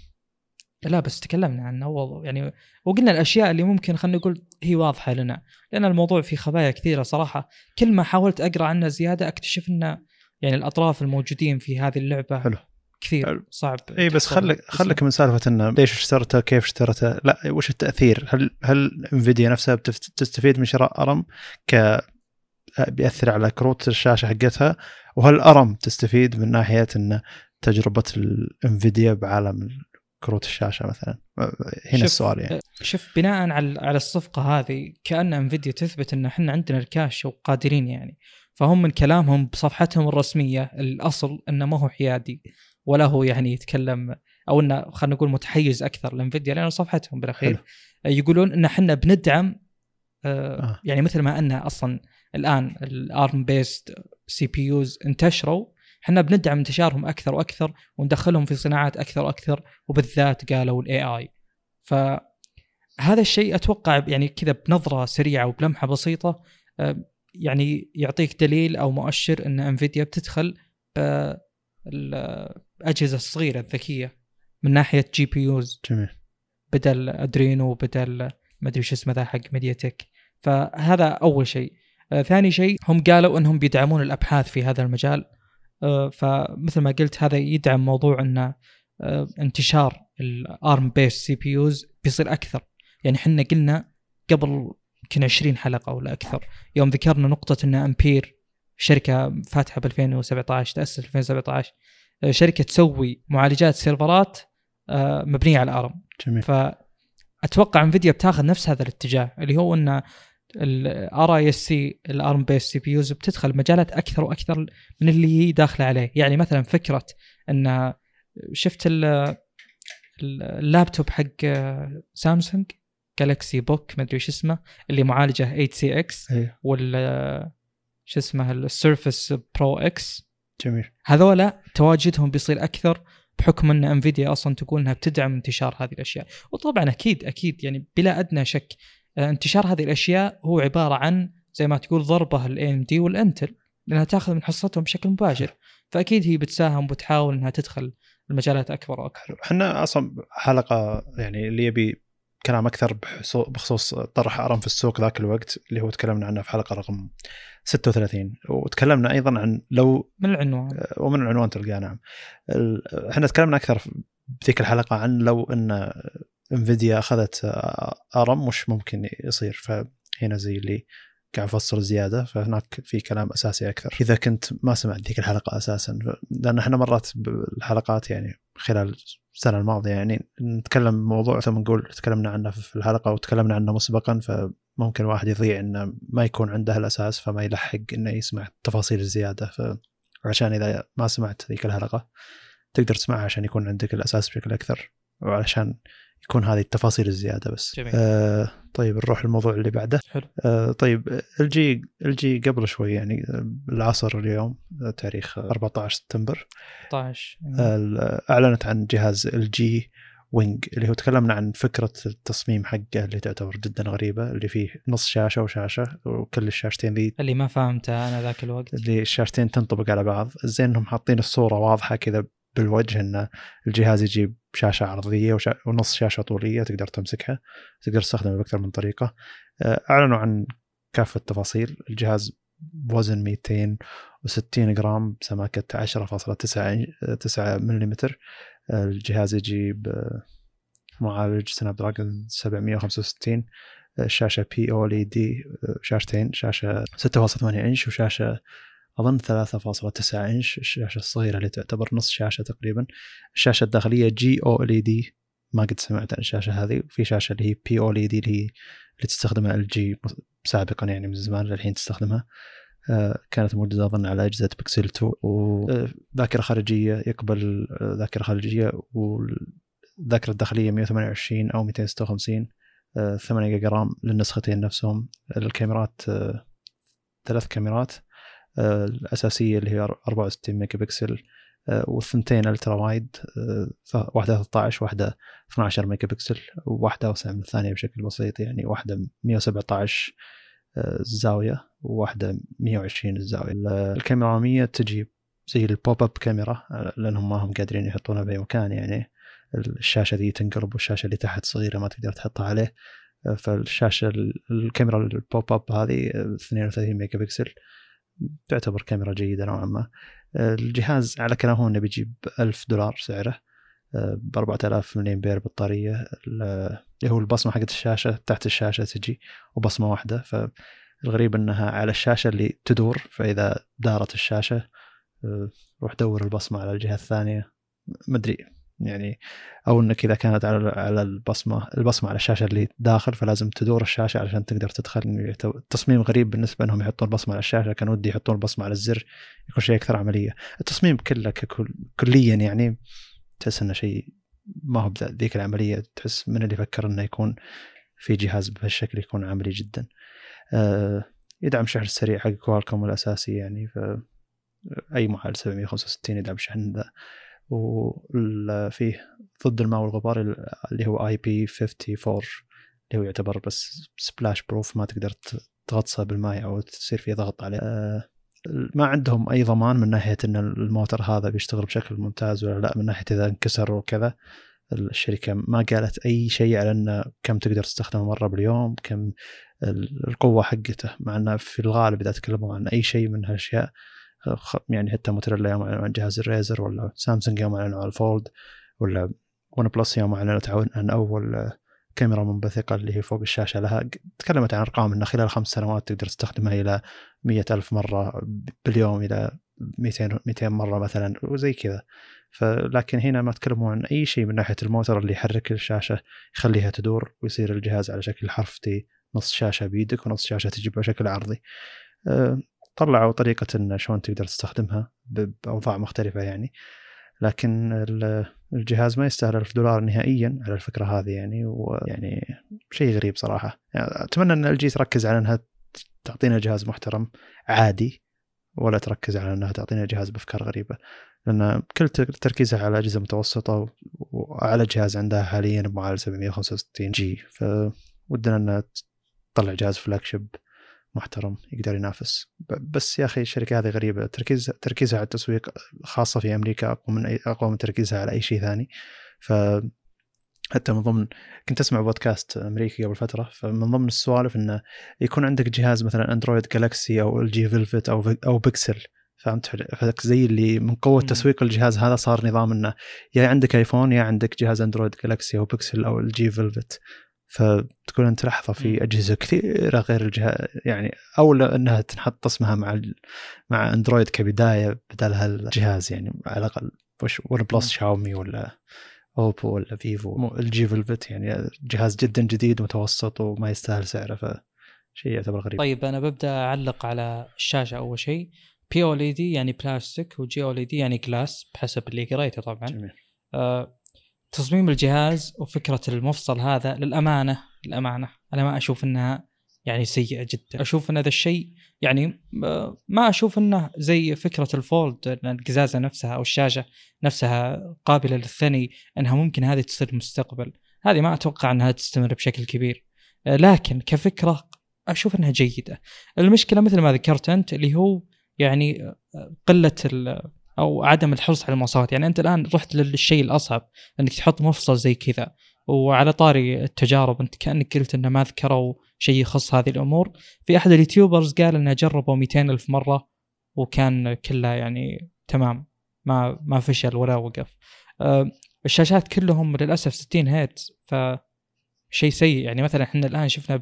[SPEAKER 1] لا بس تكلمنا عنه. اول يعني وقلنا الأشياء اللي ممكن خلينا نقول هي واضحة لنا. لأن الموضوع فيه خبايا كثيرة صراحة. كل ما حاولت أقرأ عنه زيادة أكتشف انه يعني الأطراف الموجودين في هذه اللعبة
[SPEAKER 2] حلو.
[SPEAKER 1] كثير حلو. صعب
[SPEAKER 2] إي بس خليك خليك من سالفة انه ليش اشترته كيف اشترته لا وش التأثير؟ هل هل انفيديا نفسها بتستفيد من شراء أرم ك بيأثر على كروت الشاشة حقتها؟ وهل ARM تستفيد من ناحية إن تجربة ال Nvidia بعالم كروت الشاشة مثلا هنا السؤال يعني
[SPEAKER 1] شوف بناء على على الصفقة هذه كأن Nvidia تثبت إن إحنا عندنا الكاش وقادرين يعني فهم من كلامهم بصفحتهم الرسمية الأصل إنه ما هو حيادي ولا هو يعني يتكلم أو إنه خلينا نقول متحيز أكثر ل Nvidia لأنه صفحتهم بالأخير حلو. يقولون إن إحنا بندعم آه آه. يعني مثل ما ان أصلا الآن ال ARM based CPUs انتشروا. إحنا بندعم انتشارهم أكثر وأكثر وندخلهم في صناعات أكثر وأكثر وبالذات قالوا ال AI فهذا الشيء أتوقع يعني كذا بنظرة سريعة وبلمحة بسيطة آه، يعني يعطيك دليل أو مؤشر إن Nvidia بتدخل بالاجهزه الصغيرة الذكية من ناحية GPUs
[SPEAKER 2] جميل.
[SPEAKER 1] بدل Adreno بدل ما أدري وش اسمه ذا حق MediaTek فهذا أول شيء. ثاني شيء هم قالوا إنهم بيدعمون الأبحاث في هذا المجال. آه، فمثل ما قلت هذا يدعم موضوع ان آه، انتشار ال ARM based CPUs بيصير أكثر. يعني إحنا قلنا قبل يمكن 20 حلقة ولا أكثر يوم ذكرنا نقطة إن امبير شركة فاتحة ب 2017 تأسس 2017 آه، شركة تسوي معالجات سيرفرات مبنية على ARM.
[SPEAKER 2] جميل.
[SPEAKER 1] فاتوقع Nvidia بتاخذ نفس هذا الاتجاه اللي هو ان ال RISC ال ARM based CPUs بتدخل مجالات أكثر وأكثر من اللي هي داخلة عليه. يعني مثلا فكرة إن شفت اللابتوب حق سامسونج Galaxy Book ما أدري إيش اسمه اللي معالجه 8cx وال شو اسمه ال Surface Pro X
[SPEAKER 2] جميل.
[SPEAKER 1] هذولا تواجدهم بيصير أكثر بحكم إن Nvidia أصلا تقول إنها بتدعم انتشار هذه الأشياء. وطبعا أكيد أكيد يعني بلا أدنى شك انتشار هذه الأشياء هو عبارة عن زي ما تقول ضربة ال AMD وال Intel لأنها تأخذ من حصتهم بشكل مباشر. فأكيد هي بتساهم وبتحاول إنها تدخل المجالات أكبر وأكبر.
[SPEAKER 2] إحنا أصلا حلقة يعني اللي يبي كلام أكثر بخصوص طرح أرم في السوق ذاك الوقت اللي هو تكلمنا عنه في حلقة رقم 36 وتكلمنا أيضا عن لو
[SPEAKER 1] من العنوان.
[SPEAKER 2] آه، ومن العنوان تلقاه نعم. إحنا تكلمنا أكثر بذيك الحلقة عن لو إن انفيديا أخذت آرم مش ممكن يصير. فهنا زي اللي قاعد افصل زيادة فهناك في كلام أساسي أكثر. إذا كنت ما سمعت ذيك الحلقة أساسا لأن إحنا مرات بالحلقات يعني خلال السنة الماضية يعني نتكلم موضوع ثم نقول تكلمنا عنه في الحلقة وتكلمنا عنه مسبقا فممكن الواحد يضيع انه ما يكون عنده الأساس فما يلحق إنه يسمع تفاصيل الزيادة. فعشان إذا ما سمعت ذيك الحلقة تقدر تسمعها عشان يكون عندك الأساس بشكل أكثر وعشان يكون هذه التفاصيل الزيادة بس.
[SPEAKER 1] جميل.
[SPEAKER 2] آه طيب نروح للموضوع اللي بعده.
[SPEAKER 1] حلو.
[SPEAKER 2] آه طيب الجي الجي قبل شوي يعني العصر اليوم تاريخ 14 سبتمبر.
[SPEAKER 1] 16
[SPEAKER 2] آه أعلنت عن جهاز الجي وينج اللي هو تكلمنا عن فكرة التصميم حقه اللي تعتبر جدا غريبة اللي فيه نص شاشة وشاشة وكل الشاشتين ذي
[SPEAKER 1] اللي ما فهمتها أنا ذاك الوقت.
[SPEAKER 2] اللي الشاشتين تنطبق على بعض. زين انهم حاطين الصورة واضحة كذا بالوجه إن الجهاز يجيب شاشه عرضية وشا... ونص شاشة طولية تقدر تمسكها تقدر تستخدمها بأكثر من طريقة. أعلنوا عن كافة التفاصيل. الجهاز بوزن 260 جرام بسماكة 10.9 ملم الجهاز يجيب معالج Snapdragon 765 شاشة P-OLED شاشتين شاشة 6.8 إنش وشاشة أظن 3.9 إنش الشاشة الصغيرة اللي تعتبر نص شاشة تقريبا. الشاشة الداخلية G-OLED ما قد سمعت عن الشاشة هذه. وفي شاشة اللي هي P-OLED اللي هي اللي تستخدمها LG سابقا يعني من زمان للحين تستخدمها. آه كانت موجودة أظن على أجهزة بيكسل 2 وذاكره خارجية يقبل ذاكرة خارجية والذاكرة الداخلية 128 أو 256 آه 8 جيجا RAM للنسختين نفسهم. الكاميرات آه ثلاث كاميرات. الأساسية اللي هي 64 ميجا بكسل والثنتين ultra wide واحدة 13 واحدة 12 ميجا بكسل وواحده أوسع من الثانية بشكل بسيط يعني واحدة 117 الزاوية وواحده 120 الزاوية. الكاميرا الاماميه تجي زي ال pop-up camera لأنهم ما هم قادرين يحطونها بأي مكان يعني. الشاشة ذي تنقلب والشاشة اللي تحت صغيرة ما تقدر تحطها عليه فالشاشة الكاميرا ال pop-up هذه 32 ميجا بكسل تعتبر كاميرا جيدة نوعا ما. الجهاز على كلامهم إنه بيجيب 1000 دولار سعره ب 4000 ملي امبير بطارية اللي هو البصمة حقت الشاشة تحت الشاشة تجي وبصمة واحدة. فالغريب إنها على الشاشة اللي تدور فإذا دارت الشاشة روح دور البصمة على الجهة الثانية. مدري. يعني أو إنك إذا كانت على على البصمة البصمة على الشاشة اللي داخل فلازم تدور الشاشة علشان تقدر تدخل. التصميم غريب بالنسبة إنهم يحطون البصمه على الشاشة. كان ودي يحطون البصمه على الزر يكون شيء أكثر عملية. التصميم كله ككل كليا يعني تحس إنه شيء ما هو ذيك العملية تحس من اللي فكر إنه يكون في جهاز بهالشكل يكون عملي جدا. أه يدعم الشحن السريع حق Qualcomm الأساسي يعني ف أي معالج 765 يدعم الشحن ذا. وفيه ضد الماء والغبار اللي هو IP54 اللي هو يعتبر بس splash proof ما تقدر تغطسه بالماء أو تصير فيه ضغط عليه. ما عندهم أي ضمان من ناحية إن الموتر هذا بيشتغل بشكل ممتاز ولا لا من ناحية إذا انكسر وكذا. الشركة ما قالت أي شيء على إنه كم تقدر تستخدمه مرة باليوم كم القوة حقته مع إنه في الغالب إذا تكلموا عن أي شيء من هالأشياء يعني حتى موتوريلا يوم اعلنوا عن جهاز ال Razr ولا سامسونج يوم أعلنوا عن ال Fold ولا OnePlus يوم أعلنت عن أول كاميرا منبثقة اللي هي فوق الشاشة لها. تكلمت عن أرقام أنه خلال خمس سنوات تقدر تستخدمها إلى مية ألف مرة باليوم إلى 200 200 مرة مثلا وزي كذا. فلكن هنا ما تكلموا عن أي شيء من ناحية الموتور اللي يحرك الشاشة يخليها تدور ويصير الجهاز على شكل حرف T نص شاشة بيدك ونص شاشة تجي بشكل عرضي. طلعوا طريقة إن شلون تقدر تستخدمها بأوضاع مختلفة يعني. لكن الجهاز ما يستاهل ألف دولار نهائيا على الفكرة هذه يعني ويعني شيء غريب صراحة. يعني أتمنى أن LG تركز على أنها تعطينا جهاز محترم عادي ولا تركز على أنها تعطينا جهاز بأفكار غريبة. لأن كل تركيزها على أجهزة متوسطة وأعلى جهاز عندها حاليا بمعالج 765 G. فودنا أنها تطلع جهاز flagship محترم يقدر ينافس. بس يا أخي الشركة هذه غريبة. تركيز تركيزها على التسويق خاصة في أمريكا أقوى من أي أقوى من تركيزها على أي شيء ثاني. ف حتى من ضمن كنت أسمع بودكاست أمريكي قبل فترة فمن ضمن السوالف إنه يكون عندك جهاز مثلا Android Galaxy أو LG Velvet أو أو بيكسل فهمت؟ زي اللي من قوة تسويق الجهاز هذا صار نظام إنه يا عندك iPhone يا عندك جهاز Android Galaxy أو بيكسل أو LG Velvet فتكون أنت
[SPEAKER 1] لحظة.
[SPEAKER 2] في أجهزة كثيرة غير الجهاز يعني اولى إنها تنحط اسمها مع مع Android كبداية بدل هالجهاز يعني على الأقل وش OnePlus شاومي ولا أوبو ولا فيفو LG Velvet يعني جهاز جدا جديد متوسط وما يستاهل سعره فشيء يعتبر غريب
[SPEAKER 1] طيب أنا ببدأ أعلق على الشاشة أول شيء P-OLED يعني plastic و G-OLED يعني glass بحسب اللي قريته طبعا
[SPEAKER 2] جميل
[SPEAKER 1] آه، تصميم الجهاز وفكرة المفصل هذا للأمانة للأمانة. أنا ما أشوف إنها يعني سيئة جدا. أشوف إن هذا الشيء يعني آه، ما أشوف إنه زي فكرة الفولد إن القزازة نفسها أو الشاشة نفسها قابلة للثني إنها ممكن هذه تصير المستقبل هذه ما أتوقع إنها تستمر بشكل كبير. آه، لكن كفكرة أشوف إنها جيدة. المشكلة مثل ما ذكرت أنت اللي هو يعني آه، قلة أو عدم الحرص على المواصفات. يعني أنت الآن رحت للشيء الأصعب إنك تحط مفصل زي كذا وعلى طاري التجارب أنت كأنك قلت انه ما ذكروا شيء يخص هذه الأمور. في أحد ال YouTubers قال إنه جربوا 200 ألف مرة وكان كلها يعني تمام ما ما فشل ولا وقف. أه، الشاشات كلهم للأسف 60 هرتز ف شيء سيء. يعني مثلا إحنا الآن شفنا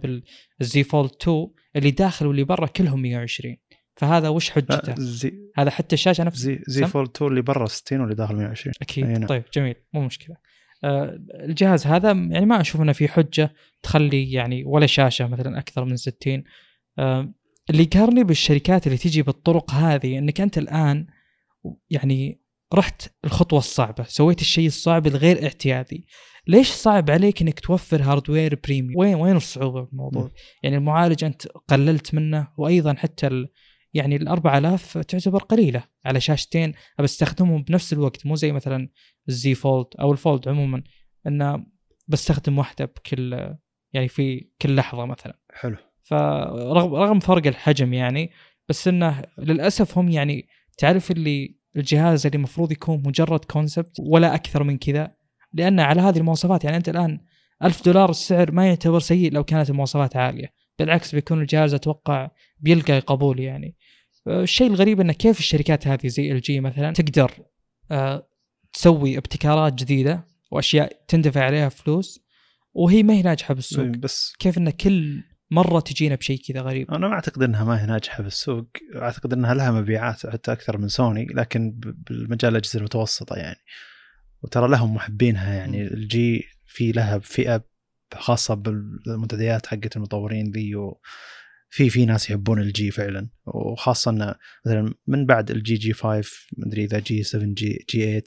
[SPEAKER 1] بال Z Fold 2 اللي داخل واللي برا كلهم 120 فهذا وش حجته؟
[SPEAKER 2] زي
[SPEAKER 1] هذا حتى الشاشة نفسها
[SPEAKER 2] زي
[SPEAKER 1] Z
[SPEAKER 2] Fold 2 اللي برا 60 واللي داخل 120
[SPEAKER 1] أكيد
[SPEAKER 2] أي نعم.
[SPEAKER 1] طيب جميل مو مشكلة آه، الجهاز هذا يعني ما أشوف إنه في حجة تخلي يعني ولا شاشة مثلا أكثر من 60 آه، اللي يقهرني بالشركات اللي تجي بالطرق هذه إنك أنت الآن يعني رحت الخطوة الصعبة سويت الشيء الصعب الغير اعتيادي ليش صعب عليك إنك توفر hardware premium وين وين الصعوبة بالموضوع. يعني المعالج أنت قللت منه وأيضا حتى يعني ال 4000 تعتبر قليلة على شاشتين بستخدمهم بنفس الوقت مو زي مثلا ال Z Fold أو ال Fold عموما انه بستخدم واحدة بكل يعني في كل لحظة مثلا.
[SPEAKER 2] حلو.
[SPEAKER 1] فرغم رغم فرق الحجم يعني بس إنه للأسف هم يعني تعرف اللي الجهاز اللي المفروض يكون مجرد concept ولا أكثر من كذا؟ لأن على هذه المواصفات يعني أنت الآن ألف دولار السعر ما يعتبر سيء لو كانت المواصفات عالية بالعكس بيكون الجهاز أتوقع بيلقى قبول يعني. الشيء الغريب انه كيف الشركات هذه زي LG مثلا تقدر آه، تسوي ابتكارات جديدة وأشياء تندفع عليها فلوس وهي ما هي ناجحة بالسوق.
[SPEAKER 2] بس
[SPEAKER 1] كيف إن كل مرة تجينا بشيء كذا غريب؟
[SPEAKER 2] أنا ما أعتقد إنها ما هي ناجحة بالسوق. أعتقد إنها لها مبيعات حتى أكثر من سوني لكن بالمجال الأجهزة المتوسطة يعني. وترى لهم محبينها يعني. LG في لها فئة خاصة بالمنتديات حقت المطورين ذي وفي في ناس يحبون LG فعلا. وخاصة انه مثلا من بعد ال LG G5 مدري إذا جي 7 جي جي 8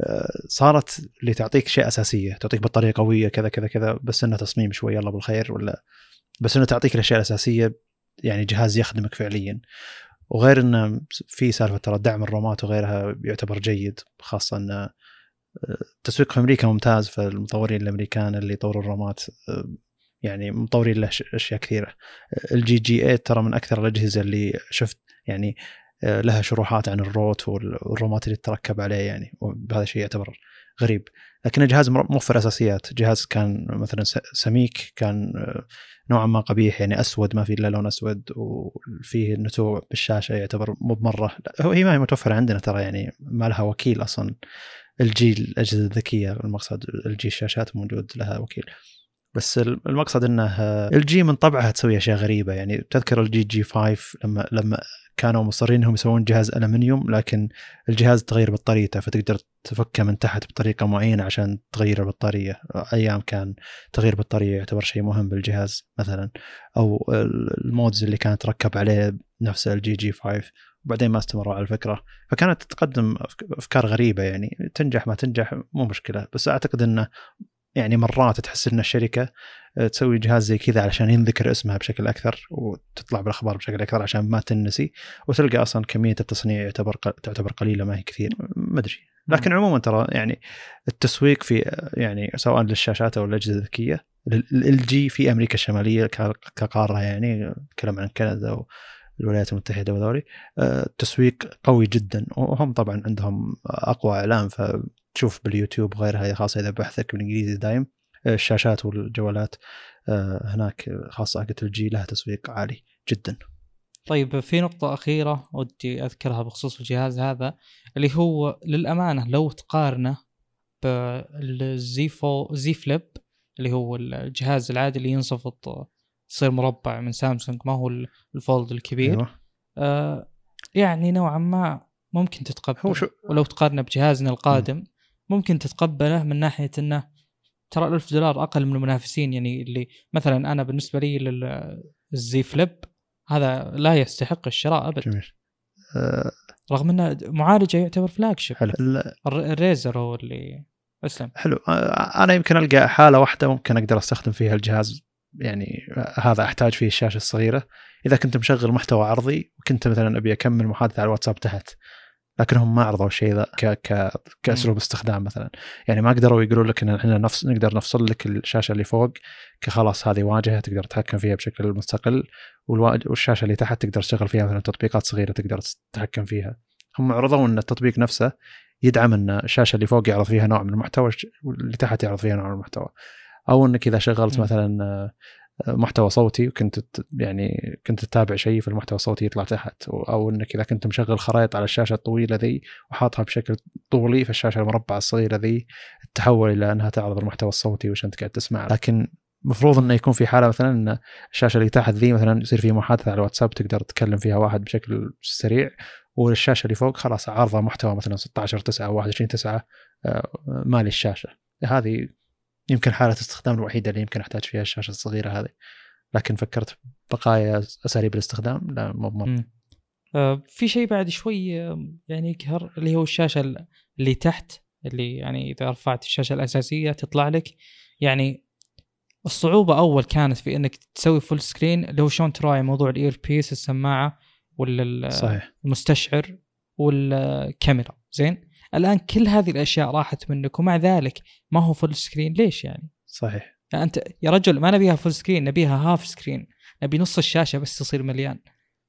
[SPEAKER 2] آه، صارت اللي تعطيك اشياء أساسية تعطيك بطارية قوية كذا كذا كذا بس إنه تصميم شوي يلا بالخير ولا بس إنه تعطيك الأشياء الأساسية يعني جهاز يخدمك فعليا. وغير انه في سالفة ترى دعم ال ROM ات وغيرها يعتبر جيد خاصة إن آه، التسويق في أمريكا ممتاز فالمطورين الأمريكان اللي يطوروا ال ROM ات آه، يعني مطورين له أشياء كثيرة. LG G8 ترى من أكثر الأجهزة اللي شفت يعني آه، لها شروحات عن ال root وال ROM ات اللي تركب عليه يعني وهذا شيء يعتبر غريب. لكن الجهاز موفر اساسيات جهاز كان مثلا سميك كان آه، نوعا ما قبيح يعني أسود ما في إلا لون أسود وفيه نتوء بالشاشة يعتبر مو بمرة. هي ما هي متوفرة عندنا ترى يعني ما لها وكيل أصلا. LG الأجهزة الذكية المقصد LG الشاشات موجود لها وكيل. بس المقصد إنه LG من طبعها تسوي أشياء غريبة. يعني تذكر LG G5 لما لما كانوا مصرين إنهم يسوون جهاز الومنيوم لكن الجهاز تغير بطاريته فتقدر تفكه من تحت بطريقة معينة عشان تغير البطارية. أيام كان تغيير بطارية يعتبر شيء مهم بالجهاز مثلا أو ال mods اللي كانت تركب عليه نفس LG G5 وبعدين ما استمروا على الفكرة. فكانت تقدم أفكار غريبة يعني تنجح ما تنجح مو مشكلة. بس أعتقد إنه يعني مرات تحس إن الشركة آه، تسوي جهاز زي كذا علشان ينذكر اسمها بشكل أكثر وتطلع بالأخبار بشكل أكثر عشان ما تنسي وتلقى أصلا كمية التصنيع يعتبر تعتبر قليلة ما هي كثير. ما أدري. لكن عموما ترى يعني التسويق في يعني سواء للشاشات أو الأجهزة الذكية ال جي في أمريكا الشمالية كقارة يعني نتكلم عن كندا والولايات المتحدة وذولي آه، التسويق قوي جدا. وهم طبعا عندهم أقوى إعلام فتشوف باليوتيوب وغيرها خاصة إذا بحثك بالإنجليزي دايم آه، الشاشات والجوالات آه، هناك خاصة حقت LG لها تسويق عالي جدا.
[SPEAKER 1] طيب في نقطة أخيرة ودي أذكرها بخصوص الجهاز هذا اللي هو للأمانة لو تقارنه بال Z Fo Z Flip اللي هو الجهاز العادي اللي ينصفط يصير مربع من سامسونج ما هو الفولد الكبير
[SPEAKER 2] أيوه.
[SPEAKER 1] آه يعني نوعا ما ممكن تتقبل.
[SPEAKER 2] هو شو
[SPEAKER 1] ولو تقارنه بجهازنا القادم ممكن تتقبله من ناحية إنه ترى 1000 دولار أقل من المنافسين يعني اللي مثلا أنا بالنسبة لي للزي فليب هذا لا يستحق الشراء ابدا
[SPEAKER 2] جميل. آه
[SPEAKER 1] رغم إنه معالجة يعتبر فلاج شيب الريزر هو اللي أسلم.
[SPEAKER 2] حلو. آه، أنا يمكن ألقى حالة واحدة ممكن أقدر أستخدم فيها الجهاز يعني هذا أحتاج فيه الشاشة الصغيرة. إذا كنت مشغل محتوى عرضي وكنت مثلا أبي أكمل محادثة على الواتساب تحت لكنهم ما عرضوا الشيء ذا ك ك كأسلوب استخدام مثلا. يعني ما قدروا يقولوا لك ان إحنا نفس نقدر نفصل لك الشاشة اللي فوق كخلاص هذه واجهة تقدر تتحكم فيها بشكل مستقل والشاشة اللي تحت تقدر تشغل فيها مثلا تطبيقات صغيرة تقدر تتحكم فيها. هم عرضوا إن التطبيق نفسه يدعم إن الشاشة اللي فوق يعرض فيها نوع من المحتوى واللي تحت يعرض فيها نوع من المحتوى. أو إنك إذا شغلت. مثلا محتوى صوتي وكنت يعني كنت تتابع شيء في المحتوى الصوتي يطلع تحت أو إنك إذا كنت مشغل خرائط على الشاشة الطويلة ذي وحاطها بشكل طولي في الشاشة المربعة الصغيرة ذي تحول إلى أنها تعرض المحتوى الصوتي وش أنت قاعد تسمع لكن المفروض إنه يكون في حالة مثلا إن الشاشة اللي تحت ذي مثلا يصير في محادثة على الواتساب تقدر تتكلم فيها واحد بشكل سريع والشاشة اللي فوق خلاص عارضة محتوى مثلا 16 9 21 9 مالي الشاشة. هذه يمكن حالة استخدام الوحيدة اللي يمكن أحتاج فيها الشاشة الصغيرة هذه. لكن فكرت بقايا أساليب الاستخدام لا مو
[SPEAKER 1] مم. آه في شيء بعد شوي آه، يعني يقهر اللي هو الشاشة ال- اللي تحت اللي يعني إذا رفعت الشاشة الأساسية تطلع لك. يعني الصعوبة أول كانت في إنك تسوي full screen اللي هو شلون تراعي موضوع ال earpiece السماعة ولا
[SPEAKER 2] صحيح.
[SPEAKER 1] المستشعر والكاميرا. زين؟ الآن كل هذه الأشياء راحت منك ومع ذلك ما هو full screen ليش يعني؟
[SPEAKER 2] صحيح.
[SPEAKER 1] يعني أنت يا رجل ما نبيها full screen نبيها half screen نبي نص الشاشة بس تصير مليان.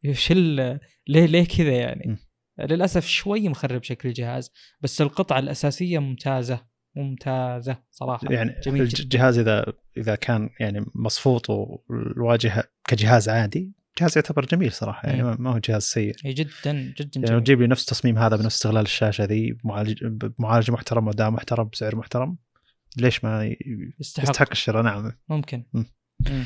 [SPEAKER 1] إيش ليه ليه كذا يعني؟
[SPEAKER 2] م.
[SPEAKER 1] للأسف شوي مخرب شكل الجهاز بس القطعة الأساسية ممتازة ممتازة صراحة.
[SPEAKER 2] يعني
[SPEAKER 1] جميل
[SPEAKER 2] الج-
[SPEAKER 1] جداً.
[SPEAKER 2] الجهاز اذا إذا كان يعني مصفوط والواجهه كجهاز عادي جهاز يعتبر جميل صراحة يعني
[SPEAKER 1] مم.
[SPEAKER 2] ما- هو جهاز سيء.
[SPEAKER 1] هي جدا جدا
[SPEAKER 2] يعني لو
[SPEAKER 1] جميل.
[SPEAKER 2] تجيب لي نفس تصميم هذا بنفس استغلال الشاشة ذي بمعالج بمعالج محترم واداء محترم بسعر محترم ليش ما
[SPEAKER 1] يستحق,
[SPEAKER 2] يستحق الشراء؟ نعم.
[SPEAKER 1] ممكن.
[SPEAKER 2] م.
[SPEAKER 1] مم.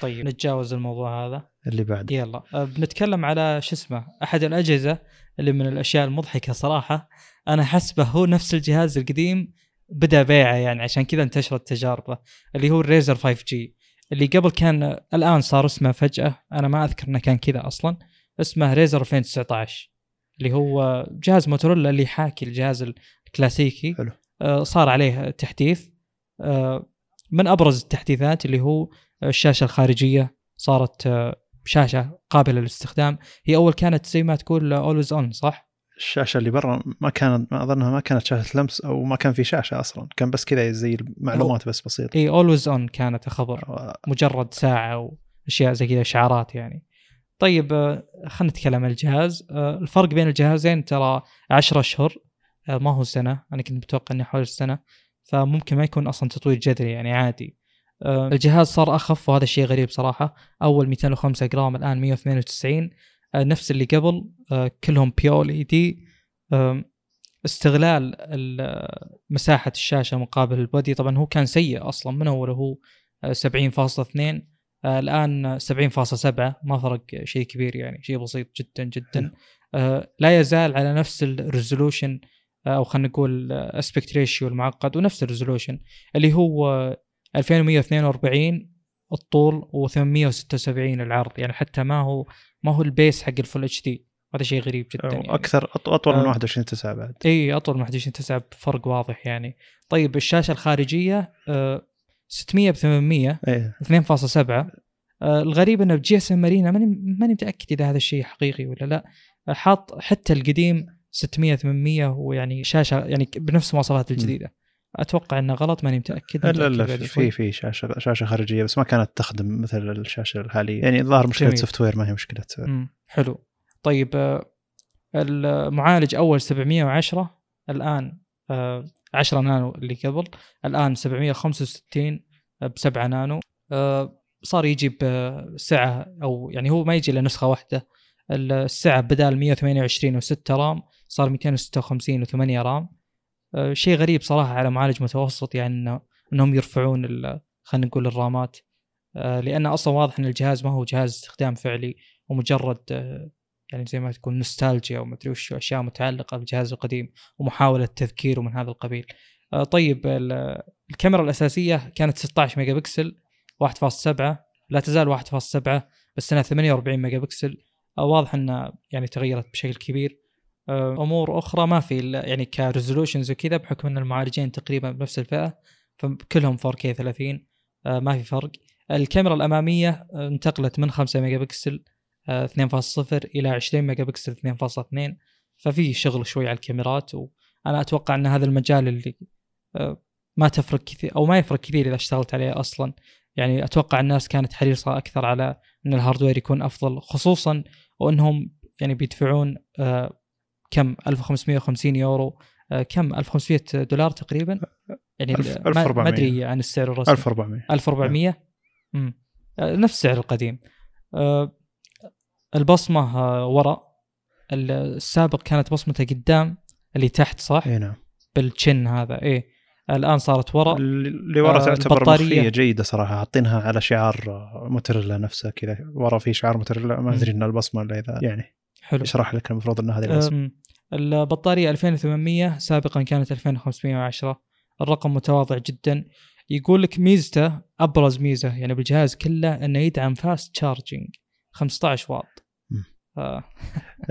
[SPEAKER 1] طيب. نتجاوز الموضوع هذا.
[SPEAKER 2] اللي بعد.
[SPEAKER 1] يلا. أه، بنتكلم على شو اسمه أحد الأجهزة اللي من الأشياء المضحكة صراحة. أنا حسبه هو نفس الجهاز القديم بدأ بيعه يعني عشان كذا انتشرت تجاربه اللي هو الريزر 5 جي اللي قبل كان الآن صار اسمه فجأة. أنا ما أذكر إنه كان كذا أصلا. اسمه ريزر 2019 اللي هو جهاز موتورولا اللي يحاكي الجهاز الكلاسيكي.
[SPEAKER 2] حلو.
[SPEAKER 1] آه، صار عليه تحديث. آه، من أبرز التحديثات اللي هو الشاشة الخارجية. صارت آه، شاشة قابلة للاستخدام. هي أول كانت زي ما تقول always on صح؟
[SPEAKER 2] الشاشة اللي برا ما كانت ما أظنها ما كانت شاشة لمس أو ما كان في شاشة أصلا. كان بس كذا زي المعلومات بس بسيطة.
[SPEAKER 1] إي always on كانت الخبر. مجرد ساعة واشياء زي كذا إشعارات يعني. طيب آه، خلينا نتكلم عن الجهاز. آه، الفرق بين الجهازين ترى 10 أشهر. آه، ما هو سنة. أنا كنت متوقع إنه حول السنة فممكن ما يكون أصلا تطوير جذري يعني عادي. الجهاز صار أخف وهذا شيء غريب صراحة. أول 205 جرام الآن 192 آه، نفس اللي قبل آه، كلهم P-OLED استغلال ال- مساحة الشاشة مقابل ال body. طبعا هو كان سيء أصلا من اول هو آه، 70.2 آه، الآن 70.7 ما فرق شيء كبير يعني شيء بسيط جدا جدا. آه، لا يزال على نفس ال resolution أو خلينا نقول aspect ratio المعقد ونفس ال resolution اللي هو آه، 2142 الطول و876 العرض. يعني حتى ما هو ما هو ال base حق ال full HD هذا شيء غريب جدا يعني.
[SPEAKER 2] أكثر أطول من
[SPEAKER 1] آه.
[SPEAKER 2] 21 9 بعد.
[SPEAKER 1] إي أطول من 11 9 بفرق واضح يعني. طيب الشاشة الخارجية آه، 600 ب 800
[SPEAKER 2] إيه
[SPEAKER 1] 2.7 آه، الغريب إنه ب GSMArena ماني ماني متأكد إذا هذا الشيء حقيقي ولا لا. آه، حاط حتى القديم 600 800 ويعني شاشة يعني بنفس المواصفات الجديدة. أتوقع إنه غلط ماني متأكد
[SPEAKER 2] لا لا في. في شاشة شاشة خارجية بس ما كانت تخدم مثل الشاشة الحالية. يعني الظاهر مشكلة. software ما هي مشكلة
[SPEAKER 1] امم حلو. طيب آه، المعالج أول 710 الآن آه، 10 نانو اللي قبل الآن 765 ب 7 نانو. آه، صار يجي بسعة أو يعني هو ما يجي إلا نسخة واحدة. السعة بدال 128 و6 RAM صار 256 و8 رام. آه، شيء غريب صراحة على معالج متوسط يعني انه إنهم يرفعون خلينا نقول الرامات. آه، لأن أصلا واضح إن الجهاز ما هو جهاز استخدام فعلي ومجرد آه، يعني زي ما تقول نوستالجيا وما أدري وش أشياء متعلقة بالجهاز القديم ومحاولة تذكيره من هذا القبيل. آه، طيب ال- الكاميرا الأساسية كانت 16 ميجا بكسل 1.7 لا تزال 1.7 بس إنها 48 ميجا بكسل آه، واضح إنها يعني تغيرت بشكل كبير. آه، أمور أخرى ما في يعني ك resolutions وكذا بحكم إن المعالجين تقريبا بنفس الفئة فكلهم 4K 30 آه، ما في فرق. الكاميرا الأمامية آه، انتقلت من 5 ميجا بكسل آه، 2.0 إلى 20 ميجا بكسل 2.2 ففي شغل شوي على الكاميرات وأنا أتوقع إن هذا المجال اللي آه، ما تفرق كثير أو ما يفرق كثير إذا اشتغلت عليه أصلا. يعني أتوقع الناس كانت حريصة أكثر على إن ال hardware يكون أفضل خصوصا وإنهم يعني بيدفعون آه، كم؟ 1550 يورو. آه، كم؟ 1500 دولار تقريبا. يعني ما- ما
[SPEAKER 2] 1400.
[SPEAKER 1] أدري عن السعر الرسمي.
[SPEAKER 2] 1400
[SPEAKER 1] 1400 امم نفس السعر القديم. آه، البصمة آه، وراء. السابق كانت بصمته قدام اللي تحت صح؟
[SPEAKER 2] إي نعم.
[SPEAKER 1] بال chin هذا إيه الآن صارت وراء.
[SPEAKER 2] اللي ورا
[SPEAKER 1] آه،
[SPEAKER 2] تعتبر. مخفية جيدة صراحة. حاطينها على شعار موتوريلا نفسه كذا. ورا في شعار موتوريلا ما. أدري إن البصمة إلا إذا يعني
[SPEAKER 1] حلو.
[SPEAKER 2] يشرح لك المفروض ان هذه البصمه
[SPEAKER 1] أم، البطارية 2800 سابقا كانت 2510 الرقم متواضع جدا. يقول لك ميزته أبرز ميزة يعني بالجهاز كله إنه يدعم fast charging 15 واط. آه، <laughs>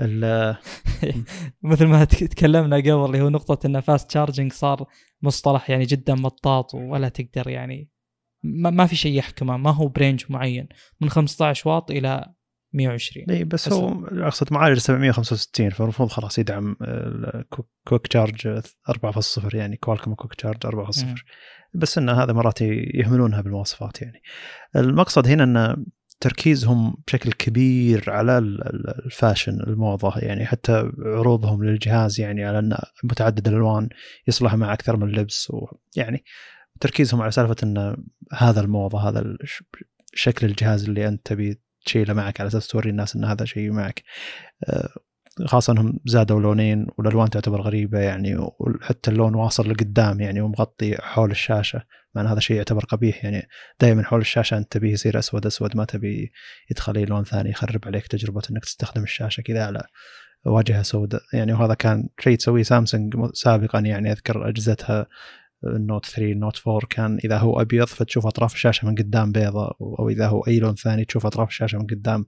[SPEAKER 1] <laughs> مثل ما تك- تكلمنا قبل اللي هو نقطة إن fast charging صار مصطلح يعني جدا مطاط ولا تقدر يعني ما, ما في شيء يحكمه ما هو ب range معين. من 15 واط إلى 120
[SPEAKER 2] اي بس هو أقصد معالج 765 فالمفروض خلاص يدعم ال Quick Charge 4.0 يعني Qualcomm Quick Charge 4.0
[SPEAKER 1] مم.
[SPEAKER 2] بس إن هذا مرات يهملونها بالمواصفات يعني. المقصد هنا إن تركيزهم بشكل كبير على ال- ال- الفاشن الموضة يعني حتى عروضهم للجهاز يعني على انه متعدد الألوان يصلح مع أكثر من لبس ويعني تركيزهم على سالفة إن هذا الموضة هذا شكل الجهاز اللي أنت تبي تشيله معك على أساس توري الناس إن هذا شيء معك. آه، خاصة إنهم زادوا لونين والألوان تعتبر غريبة يعني وحتى اللون واصل لقدام يعني ومغطي حول الشاشة مع إن هذا شيء يعتبر قبيح يعني. دائما حول الشاشة أنت تبيه يصير أسود أسود ما تبي يدخل لون ثاني يخرب عليك تجربة إنك تستخدم الشاشة كذا على واجهة سوداء يعني وهذا كان شيء تسويه سامسونج سابقا يعني أذكر أجهزتها النوت 3 النوت 4 كان إذا هو أبيض فتشوف أطراف الشاشة من قدام بيضة أو إذا هو اي لون ثاني تشوف أطراف الشاشة من قدام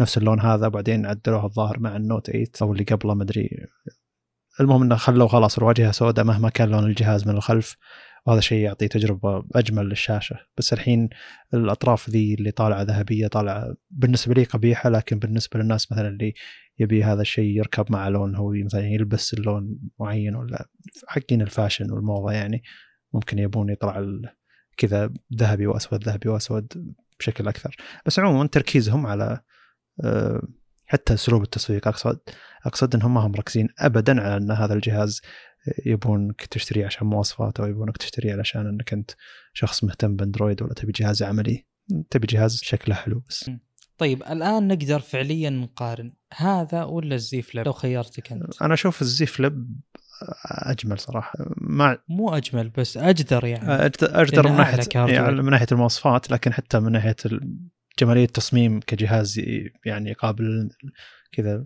[SPEAKER 2] نفس اللون هذا بعدين عدلوها الظاهر مع النوت 8 أو اللي قبله ما أدري. المهم إنه خلوا خلاص الواجهة سوداء مهما كان لون الجهاز من الخلف. وهذا شيء يعطي تجربة أجمل للشاشة. بس الحين الأطراف ذي اللي طالعة ذهبية طالعة بالنسبة لي قبيحة لكن بالنسبة للناس مثلا اللي يبي هذا الشيء يركب مع لون هو مثلا يلبس اللون معين ولا حقين الفاشن والموضة يعني ممكن يبون يطلع كذا ذهبي وأسود ذهبي وأسود بشكل أكثر. بس عموما تركيزهم على آه، حتى أسلوب التسويق أقصد أقصد إنهم ما هم مركزين ابدا على إن هذا الجهاز يبونك تشتريه عشان مواصفات أو يبونك تشتريه علشان إنك أنت شخص مهتم بأندرويد ولا تبي جهاز عملي. تبي جهاز شكله حلو بس.
[SPEAKER 1] طيب الآن نقدر فعليا نقارن. هذا ولا الزي فليب لو خيرتك أنت.
[SPEAKER 2] أنا أشوف الزي فليب أجمل صراحة. ما
[SPEAKER 1] مو أجمل بس أجدر يعني.
[SPEAKER 2] اجدر أجدر من ناحيه. يعني من ناحية المواصفات لكن حتى من ناحية ال- جمالية التصميم كجهاز يعني قابل كذا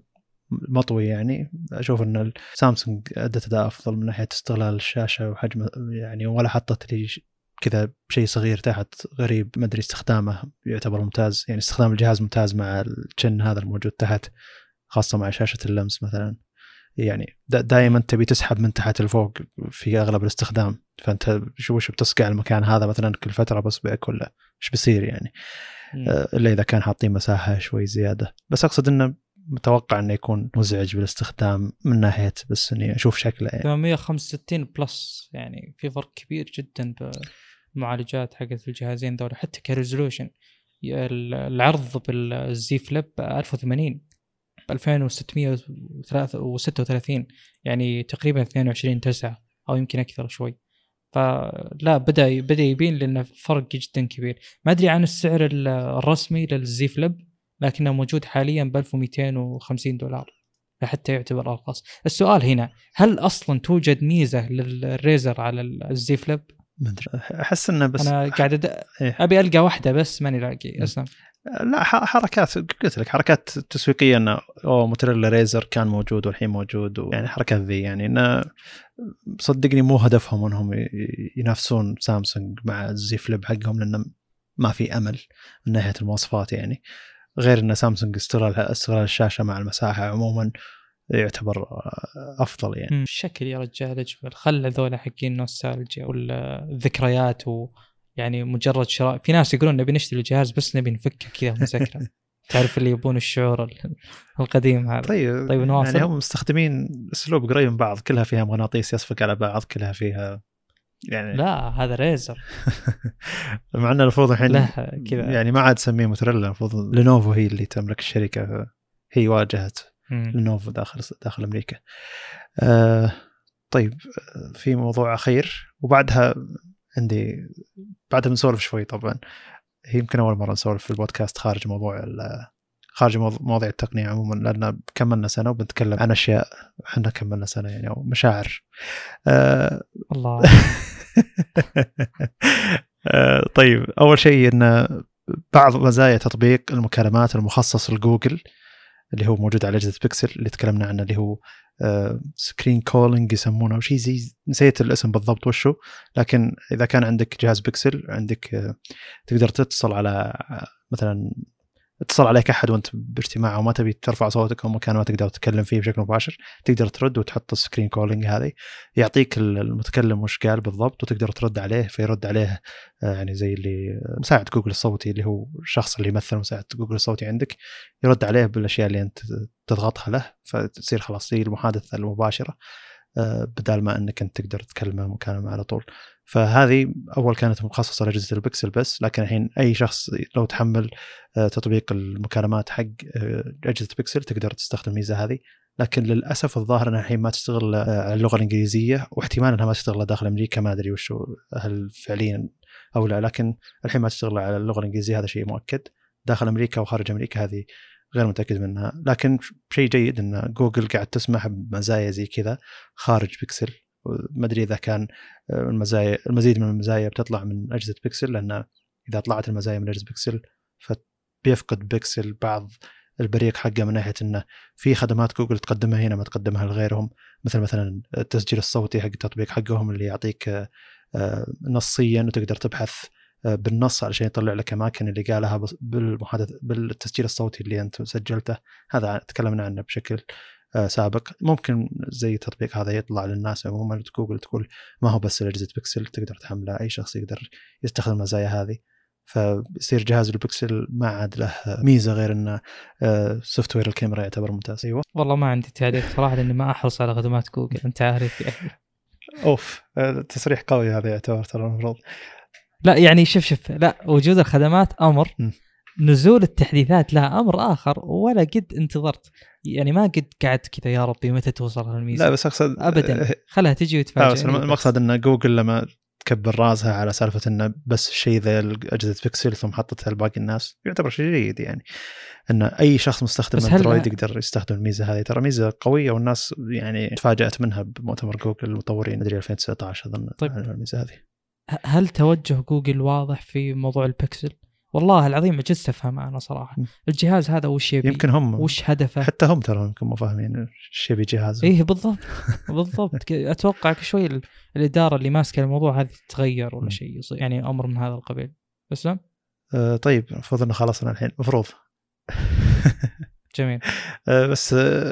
[SPEAKER 2] مطوي يعني. أشوف إن سامسونج أدت أداء أفضل من ناحية استغلال الشاشة وحجم يعني ولا حطت لي كذا شيء صغير تحت غريب ما أدري استخدامه يعتبر ممتاز. يعني استخدام الجهاز ممتاز مع الشن هذا الموجود تحت خاصة مع شاشة اللمس مثلا. يعني دائما تبي تسحب من تحت لفوق في أغلب الاستخدام. فأنت شو وش بتصقع المكان هذا مثلا كل فترة باصبعك ولا إيش بيصير يعني. آه، إلا إذا كان حاطين مساحة شوي زيادة. بس أقصد إنه متوقع إنه يكون مزعج بالاستخدام من ناحية بس إني أشوف شكله يعني.
[SPEAKER 1] 865 plus يعني في فرق كبير جدا بالمعالجات حقت الجهازين ذولا حتى ك resolution العرض بال Z Flip 1080 ب 2636 يعني تقريبا 22 9 أو يمكن أكثر شوي. فلا بدا بدأ يبين لأنه فرق جدا كبير. ما أدري عن السعر ال- الرسمي للزي فليب. لكنه موجود حاليا ب 1250 دولار فحتى يعتبر ارخص السؤال هنا هل أصلا توجد ميزة للريزر على الزي فليب
[SPEAKER 2] ما أدري. أحس إنه بس
[SPEAKER 1] أنا قاعد أد...
[SPEAKER 2] إيه.
[SPEAKER 1] أبي ألقى واحدة بس ماني لاقي. اسلم
[SPEAKER 2] لا حركات قلت لك حركات تسويقية إنه أوه موتوريلا ريزر كان موجود والحين موجود يعني حركات ذي يعني إنه صدقني مو هدفهم إنهم ينافسون سامسونج مع الزي فليب حقهم لأنه ما في أمل من ناحية المواصفات يعني. غير إن سامسونج استغلال استغلال الشاشة مع المساحة عموما يعتبر أفضل يعني.
[SPEAKER 1] الشكل يا رجال أجمل. خل هذول حقين نوستالجيا ولا الذكريات ويعني مجرد شراء. في ناس يقولون نبي نشتري الجهاز بس نبي نفكه كذا ونسكره <laughs> تعرف اللي يبون الشعور ال- القديم هذا.
[SPEAKER 2] طيب
[SPEAKER 1] طيب نواصل.
[SPEAKER 2] يعني هم مستخدمين أسلوب قريب من بعض. كلها فيها مغناطيس يصفق على بعض كلها فيها يعني
[SPEAKER 1] لا هذا Razr <laughs>
[SPEAKER 2] مع إنه المفروض الحين
[SPEAKER 1] كذا.
[SPEAKER 2] يعني ما عاد تسميه موتوريلا المفروض لينوفو هي اللي تملك الشركة. هي واجهت. لينوفو داخل داخل أمريكا. آه طيب آه، في موضوع أخير. وبعدها عندي بعدها بنسولف شوي طبعا. هي يمكن أول مرة نسولف في البودكاست خارج موضوع خارج مواضيع التقنية عموما لأن كملنا سنة وبنتكلم عن أشياء إحنا كملنا سنة يعني أو مشاعر. آه
[SPEAKER 1] الله <laughs>
[SPEAKER 2] آه، طيب أول شيء إن بعض مزايا تطبيق المكالمات المخصص لجوجل اللي هو موجود على أجهزة بيكسل اللي تكلمنا عنه اللي هو screen calling يسمونه أو شيء زي نسيت الاسم بالضبط وشو لكن إذا كان عندك جهاز بيكسل عندك آه، تقدر تتصل على آه، مثلا اتصل عليك أحد وأنت باجتماع وما تبي ترفع صوتك أو مكان ما تقدر تتكلم فيه بشكل مباشر تقدر ترد وتحط ال screen calling هذه. يعطيك المتكلم وش قال بالضبط وتقدر ترد عليه فيرد عليه آه، يعني زي اللي مساعد جوجل الصوتي اللي هو الشخص اللي يمثل مساعد جوجل الصوتي عندك يرد عليه بالأشياء اللي أنت تضغطها له فتصير خلاص زي المحادثة المباشرة آه، بدال ما إنك أنت تقدر تكلمه مكالمه على طول. فهذه أول كانت مخصصة لأجهزة البكسل بس لكن الحين أي شخص لو تحمل آه، تطبيق المكالمات حق آه، أجهزة بكسل تقدر تستخدم الميزة هذه. لكن للأسف الظاهر إنها الحين ما تشتغل آه، على اللغة الإنجليزية واحتمال إنها ما تشتغل داخل أمريكا ما أدري وشو هل فعليا أو لا لكن الحين ما تشتغل على اللغة الإنجليزية هذا شيء مؤكد. داخل أمريكا وخارج أمريكا هذه غير متأكد منها. لكن شيء جيد إن جوجل قاعد تسمح بمزايا زي كذا خارج بيكسل ما أدري إذا كان آه، المزايا المزيد من المزايا بتطلع من أجهزة بيكسل لأن إذا طلعت المزايا من أجهزة بيكسل فبيفقد بيكسل بعض البريق حقه من ناحية إنه في خدمات جوجل تقدمها هنا ما تقدمها لغيرهم. مثل مثلا التسجيل الصوتي حق التطبيق حقهم اللي يعطيك آه، آه، نصيا وتقدر تبحث بالنص علشان يطلع لك أماكن اللي قالها بالمحادثه بالتسجيل الصوتي اللي أنت سجلته. هذا تكلمنا عنه بشكل سابق. ممكن زي التطبيق هذا يطلع للناس عموما جوجل تقول ما هو بس لاجهزه بيكسل تقدر تحمله أي شخص يقدر يستخدم المزايا هذه. فيصير جهاز البكسل ما عاد له ميزة غير إنه software الكاميرا يعتبر ممتاز. أيوه.
[SPEAKER 1] والله ما عندي تعليق صراحة لأني ما أحرص على خدمات جوجل أنت عارف يعني.
[SPEAKER 2] أوف آه، تصريح قوي هذا يعتبر ترى المفروض.
[SPEAKER 1] لا يعني شوف شوف لا وجود الخدمات
[SPEAKER 2] أمر.
[SPEAKER 1] نزول التحديثات لها أمر آخر ولا قد انتظرت. يعني ما قد قعدت كذا يا ربي متى توصل هالميزة؟
[SPEAKER 2] لا بس اقصد
[SPEAKER 1] ابدا. <laughs> خلها تجي وتفاجئ.
[SPEAKER 2] بس المقصد إن جوجل لما تكبر راسها على سالفة انه بس شيء ذا اجهزه بيكسل ثم حطتها لباقي الناس يعتبر شيء جيد يعني. إن أي شخص مستخدم أندرويد يقدر يستخدم الميزة هذه؟ ترى ميزة قوية والناس يعني تفاجأت منها بمؤتمر جوجل المطورين مدري 2019 أظن
[SPEAKER 1] طيب.
[SPEAKER 2] الميزة هذه.
[SPEAKER 1] هل توجه جوجل واضح في موضوع البكسل؟ والله العظيم عجزت أفهم أنا
[SPEAKER 2] صراحة.
[SPEAKER 1] الجهاز هذا وش يبي؟
[SPEAKER 2] يمكن هم.
[SPEAKER 1] وش هدفه؟
[SPEAKER 2] حتى هم ترى يمكن مو فاهمين إيش يبي جهاز.
[SPEAKER 1] إيه بالضبط. بالضبط. أتوقع شوي ال- الإدارة اللي ماسكة الموضوع هذه تتغير ولا. شيء يعني أمر من هذا القبيل. اسلم
[SPEAKER 2] آه طيب المفروض إنه خلصنا الحين. المفروض <laughs>
[SPEAKER 1] جميل.
[SPEAKER 2] آه، بس آه،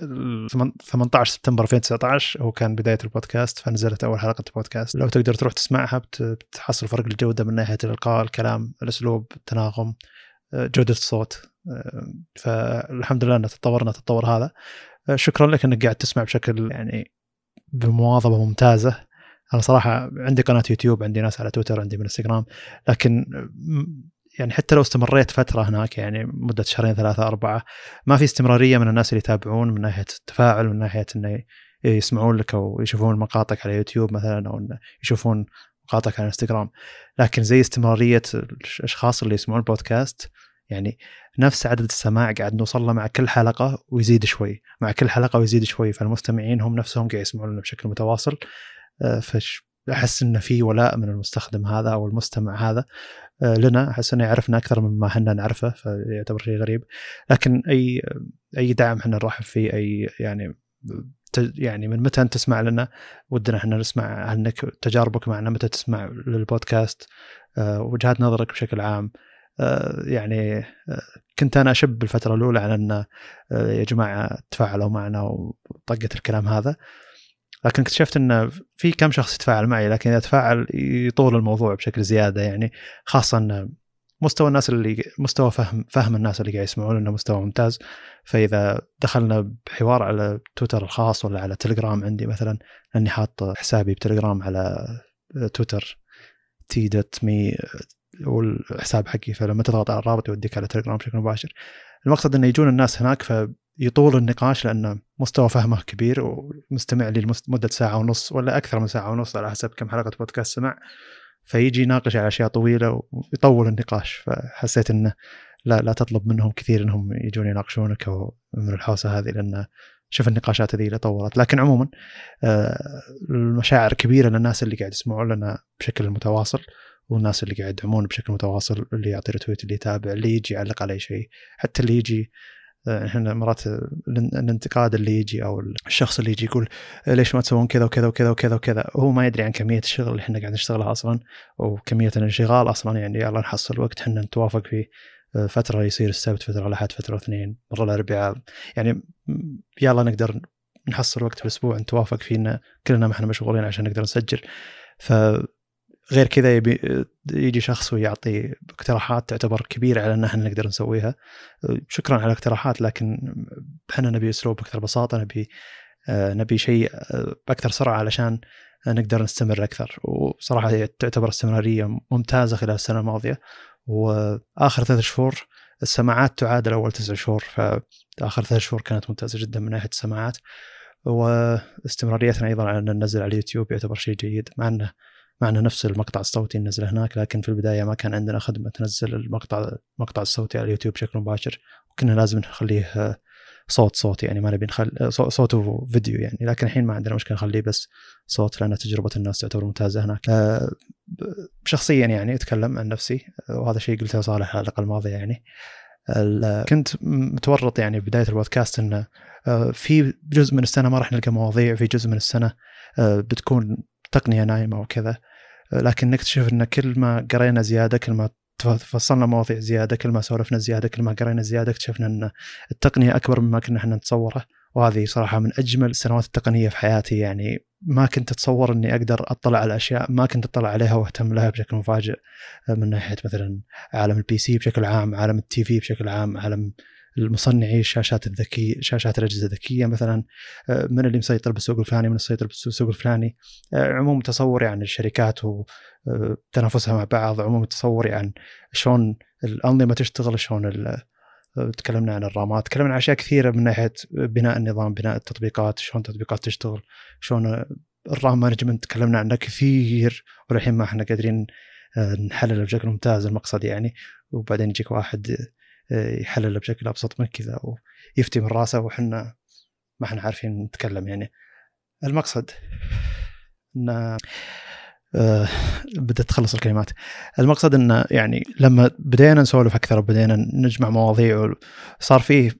[SPEAKER 2] 18 سبتمبر 2019 هو كان بداية البودكاست فنزلت أول حلقة بودكاست لو تقدر تروح تسمعها بت- بتحصل فرق الجودة من ناحية الإلقاء الكلام الأسلوب التناغم آه، جودة الصوت. آه، فالحمد لله ان تطورنا التطور هذا. آه، شكرا لك إنك قاعد تسمع بشكل يعني بمواظبة ممتازة. أنا صراحة عندي قناة يوتيوب عندي ناس على تويتر عندي من إنستغرام لكن يعني حتى لو استمريت فترة هناك يعني مدة شهرين ثلاثة أربعة ما في استمرارية من الناس اللي يتابعون من ناحية التفاعل من ناحية إنه يسمعون لك أو يشوفون مقاطعك على يوتيوب مثلا أو يشوفون مقاطعك على إنستغرام. لكن زي استمرارية الأشخاص اللي يسمعون البودكاست يعني نفس عدد السماع قاعد نوصل له مع كل حلقة ويزيد شوي. مع كل حلقة ويزيد شوي فالمستمعين هم نفسهم قاعد يسمعون لنا بشكل متواصل. آه، فش أحس إنه في ولاء من المستخدم هذا أو المستمع هذا. لنا. أحس انه يعرفنا أكثر مما إحنا نعرفه فيعتبر شيء غريب. لكن أي أي دعم إحنا نرحب فيه أي يعني يعني من متى أنت تسمع لنا ودنا إحنا نسمع عنك تجاربك معنا متى تسمع للبودكاست آه، وجهات نظرك بشكل عام. آه، يعني كنت أنا أشب بالفترة الأولى على إن يا جماعة تفاعلوا معنا وطقت الكلام هذا. لكن اكتشفت انه في كم شخص يتفاعل معي لكن إذا تفاعل يطول الموضوع بشكل زيادة يعني خاصة ان مستوى الناس اللي مستوى فهم فهم الناس اللي قاعد يسمعون إنه مستوى ممتاز. فإذا دخلنا بحوار على تويتر الخاص ولا على تليجرام عندي مثلا لأني حاط حسابي بتليجرام على تويتر t dot me والحساب حقي فلما تضغط على الرابط يوديك على تليجرام بشكل مباشر. المقصد إنه يجون الناس هناك فيطول النقاش لأن مستوى فهمه كبير ومستمع لي لمده ساعة ونص ولا أكثر من ساعة ونص على حسب كم حلقة بودكاست سمع. فيجي يناقش على أشياء طويلة ويطول النقاش فحسيت إنه لا لا تطلب منهم كثير إنهم يجون يناقشونك أو من الحوسة هذه لأن شوف النقاشات هذه اللي طولت. لكن عموما آه، المشاعر كبيرة للناس اللي قاعد يسمعون لنا بشكل متواصل والناس اللي قاعد يدعمون بشكل متواصل اللي يعطي ريتويت اللي يتابع اللي يجي يعلق على شيء. حتى اللي يجي إحنا مرات الانتقاد اللي يجي أو الشخص اللي يجي يقول ليش ما تسوون كذا وكذا وكذا وكذا وكذا؟ هو ما يدري عن كمية الشغل اللي إحنا قاعد نشتغلها أصلا وكمية الانشغال أصلا. يعني يلا نحصل وقت إحنا نتوافق فيه فترة يصير السبت فترة الأحد فترة اثنين مرة الأربعاء. يعني يلا نقدر نحصل وقت في الأسبوع نتوافق فيه إن كلنا ما إحنا مشغولين عشان نقدر نسجل. ف غير كذا يبي يجي شخص ويعطي اقتراحات تعتبر كبيرة على إن إحنا نقدر نسويها. شكرا على الاقتراحات لكن إحنا نبي أسلوب أكثر بساطة نبي نبي شيء بأكثر سرعة علشان نقدر نستمر أكثر. وصراحة تعتبر استمرارية ممتازة خلال السنة الماضية. وآخر ثلاث شهور السماعات تعادل اول تسع شهور فآخر ثلاث شهور كانت ممتازة جدا من ناحية السماعات. واستمراريتنا أيضا على إن ننزل على اليوتيوب يعتبر شيء جيد مع إنه معنا نفس المقطع الصوتي ننزله هناك لكن في البداية ما كان عندنا خدمة تنزل المقطع المقطع الصوتي على اليوتيوب بشكل مباشر. وكنا لازم نخليه صوت صوت يعني ما نبي نخلي صوت وفيديو يعني. لكن الحين ما عندنا مشكلة نخليه بس صوت لأن تجربة الناس تعتبر ممتازة هناك. آه، شخصيا يعني أتكلم عن نفسي وهذا شيء قلته صالح الحلقة الماضيه يعني. كنت متورط يعني في بداية البودكاست إنه آه، في جزء من السنة ما راح نلقى مواضيع في جزء من السنة آه، بتكون تقنية نايمة وكذا. لكن نكتشف إن كل ما قرينا زيادة كل ما فصلنا مواضيع زيادة كل ما سولفنا زيادة كل ما قرينا زيادة اكتشفنا إن التقنية أكبر مما كنا إحنا نتصوره. وهذه صراحة من أجمل السنوات التقنية في حياتي. يعني ما كنت أتصور إني أقدر أطلع على أشياء ما كنت أطلع عليها وأهتم لها بشكل مفاجئ. من ناحية مثلا عالم ال PC بشكل عام، عالم ال TV بشكل عام، عالم المصنعي الشاشات الذكية شاشات الأجهزة الذكية مثلا آه، من اللي مسيطر بالسوق الفلاني من مسيطر بالسوق الفلاني. آه، عموم تصوري عن الشركات وتنافسها آه، مع بعض. عموم تصوري عن شلون الأنظمة تشتغل شلون تكلمنا عن الرامات تكلمنا عن أشياء كثيرة من ناحية بناء النظام بناء التطبيقات شلون التطبيقات تشتغل شلون ال RAM management. تكلمنا عنه كثير وللحين ما إحنا قادرين نحلله بشكل ممتاز المقصد يعني. وبعدين يجيك واحد يحلله بشكل أبسط من كذا ويفتي من راسه وحنا ما إحنا عارفين نتكلم يعني. المقصد إن آه، بدأت تخلص الكلمات. المقصد انه يعني لما بدينا نسولف أكثر وبدينا نجمع مواضيع صار فيه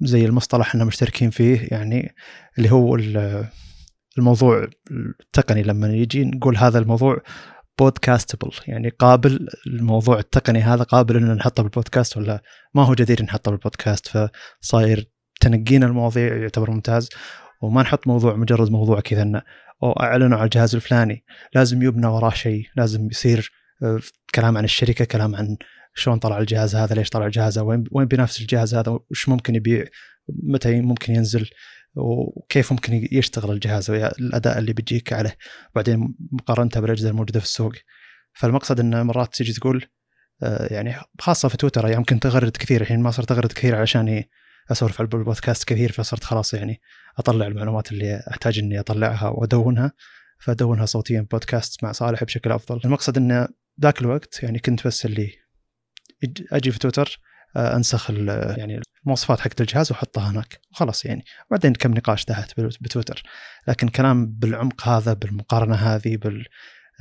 [SPEAKER 2] زي المصطلح إحنا مشتركين فيه يعني اللي هو الموضوع التقني لما يجي نقول هذا الموضوع بودكاستبل يعني قابل الموضوع التقني هذا قابل ان نحطه بالبودكاست ولا ما هو جدير نحطه بالبودكاست فصاير تنقينا المواضيع يعتبر ممتاز. وما نحط موضوع مجرد موضوع كذا إنه أو أعلنوا على الجهاز الفلاني. لازم يبنى وراه شيء لازم يصير آه، كلام عن الشركة كلام عن شلون طلع الجهاز هذا ليش طلع الجهاز هذا وين وين بينافس الجهاز هذا وش ممكن يبيع متى ممكن ينزل. وكيف ممكن يشتغل الجهاز والاداء اللي بيجيك عليه بعدين مقارنته بالأجهزة الموجودة في السوق. فالمقصد إن مرات تجي تقول آه، يعني خاصة في تويتر يعني يمكن تغرد كثير الحين ما صرت أغرد كثير علشان أسولف على البودكاست كثير فصرت خلاص يعني أطلع المعلومات اللي أحتاج إني أطلعها وأدونها فأدونها صوتيا بودكاست مع صالح بشكل أفضل. المقصد انه ذاك الوقت يعني كنت بس اللي أجي في تويتر انسخ ال- يعني المواصفات حقت الجهاز واحطها هناك. خلاص يعني. وبعدين كم نقاش تحت بتويتر. لكن كلام بالعمق هذا بالمقارنة هذه بال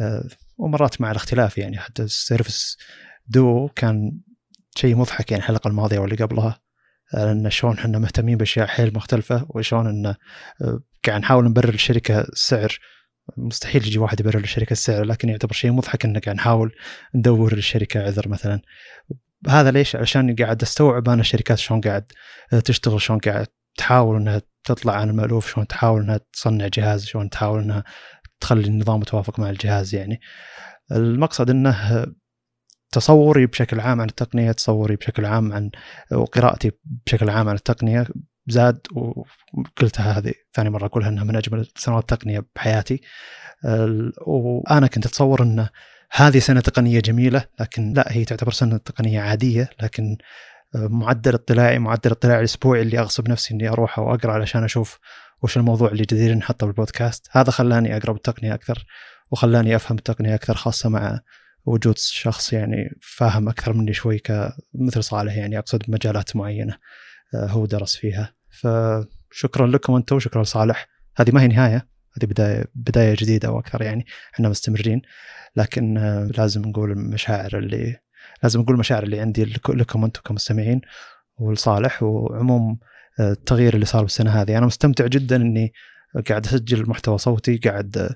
[SPEAKER 2] آه، ومرات مع الاختلاف يعني. حتى السيرفس دو كان شيء مضحك يعني الحلقة الماضية واللي قبلها. آه، ان شلون إحنا مهتمين بأشياء حيل مختلفة وشلون إن آه، قاعد نحاول نبرر للشركة السعر. مستحيل يجي واحد يبرر للشركة السعر لكن يعتبر شيء مضحك إن قاعد نحاول ندور للشركة عذر مثلا. هذا ليش؟ عشان قاعد أستوعب أنا الشركات شلون قاعد تشتغل شلون قاعد تحاول إنها تطلع عن المألوف شلون تحاول إنها تصنع جهاز شلون تحاول إنها تخلي النظام متوافق مع الجهاز يعني المقصد إنه تصوري بشكل عام عن التقنية تصوري بشكل عام عن وقراءتي بشكل عام عن التقنية زاد وقلتها هذه ثاني مرة أقولها إنها من أجمل سنوات التقنيه بحياتي وأنا كنت أتصور ان هذه سنة تقنية جميلة لكن لا هي تعتبر سنة تقنية عادية لكن معدل اطلاعي معدل اطلاعي الأسبوعي اللي أغصب نفسي إني أروح وأقرأ علشان أشوف وش الموضوع اللي جدير نحطه بالبودكاست. هذا خلاني أقرأ بالتقنية أكثر وخلاني أفهم التقنية أكثر خاصة مع وجود شخص يعني فاهم أكثر مني شوي كمثل صالح يعني أقصد بمجالات معينة آه، هو درس فيها. فشكرا لكم أنتم وشكرا لصالح. هذه ما هي نهاية. هذه بداية بداية جديدة وأكثر يعني إحنا مستمرين. لكن آه، لازم نقول المشاعر اللي لازم نقول المشاعر اللي عندي لك- لكم أنتم كمستمعين ولصالح. وعموم آه، التغيير اللي صار بالسنة هذه أنا مستمتع جدا إني قاعد أسجل محتوى صوتي. قاعد آه،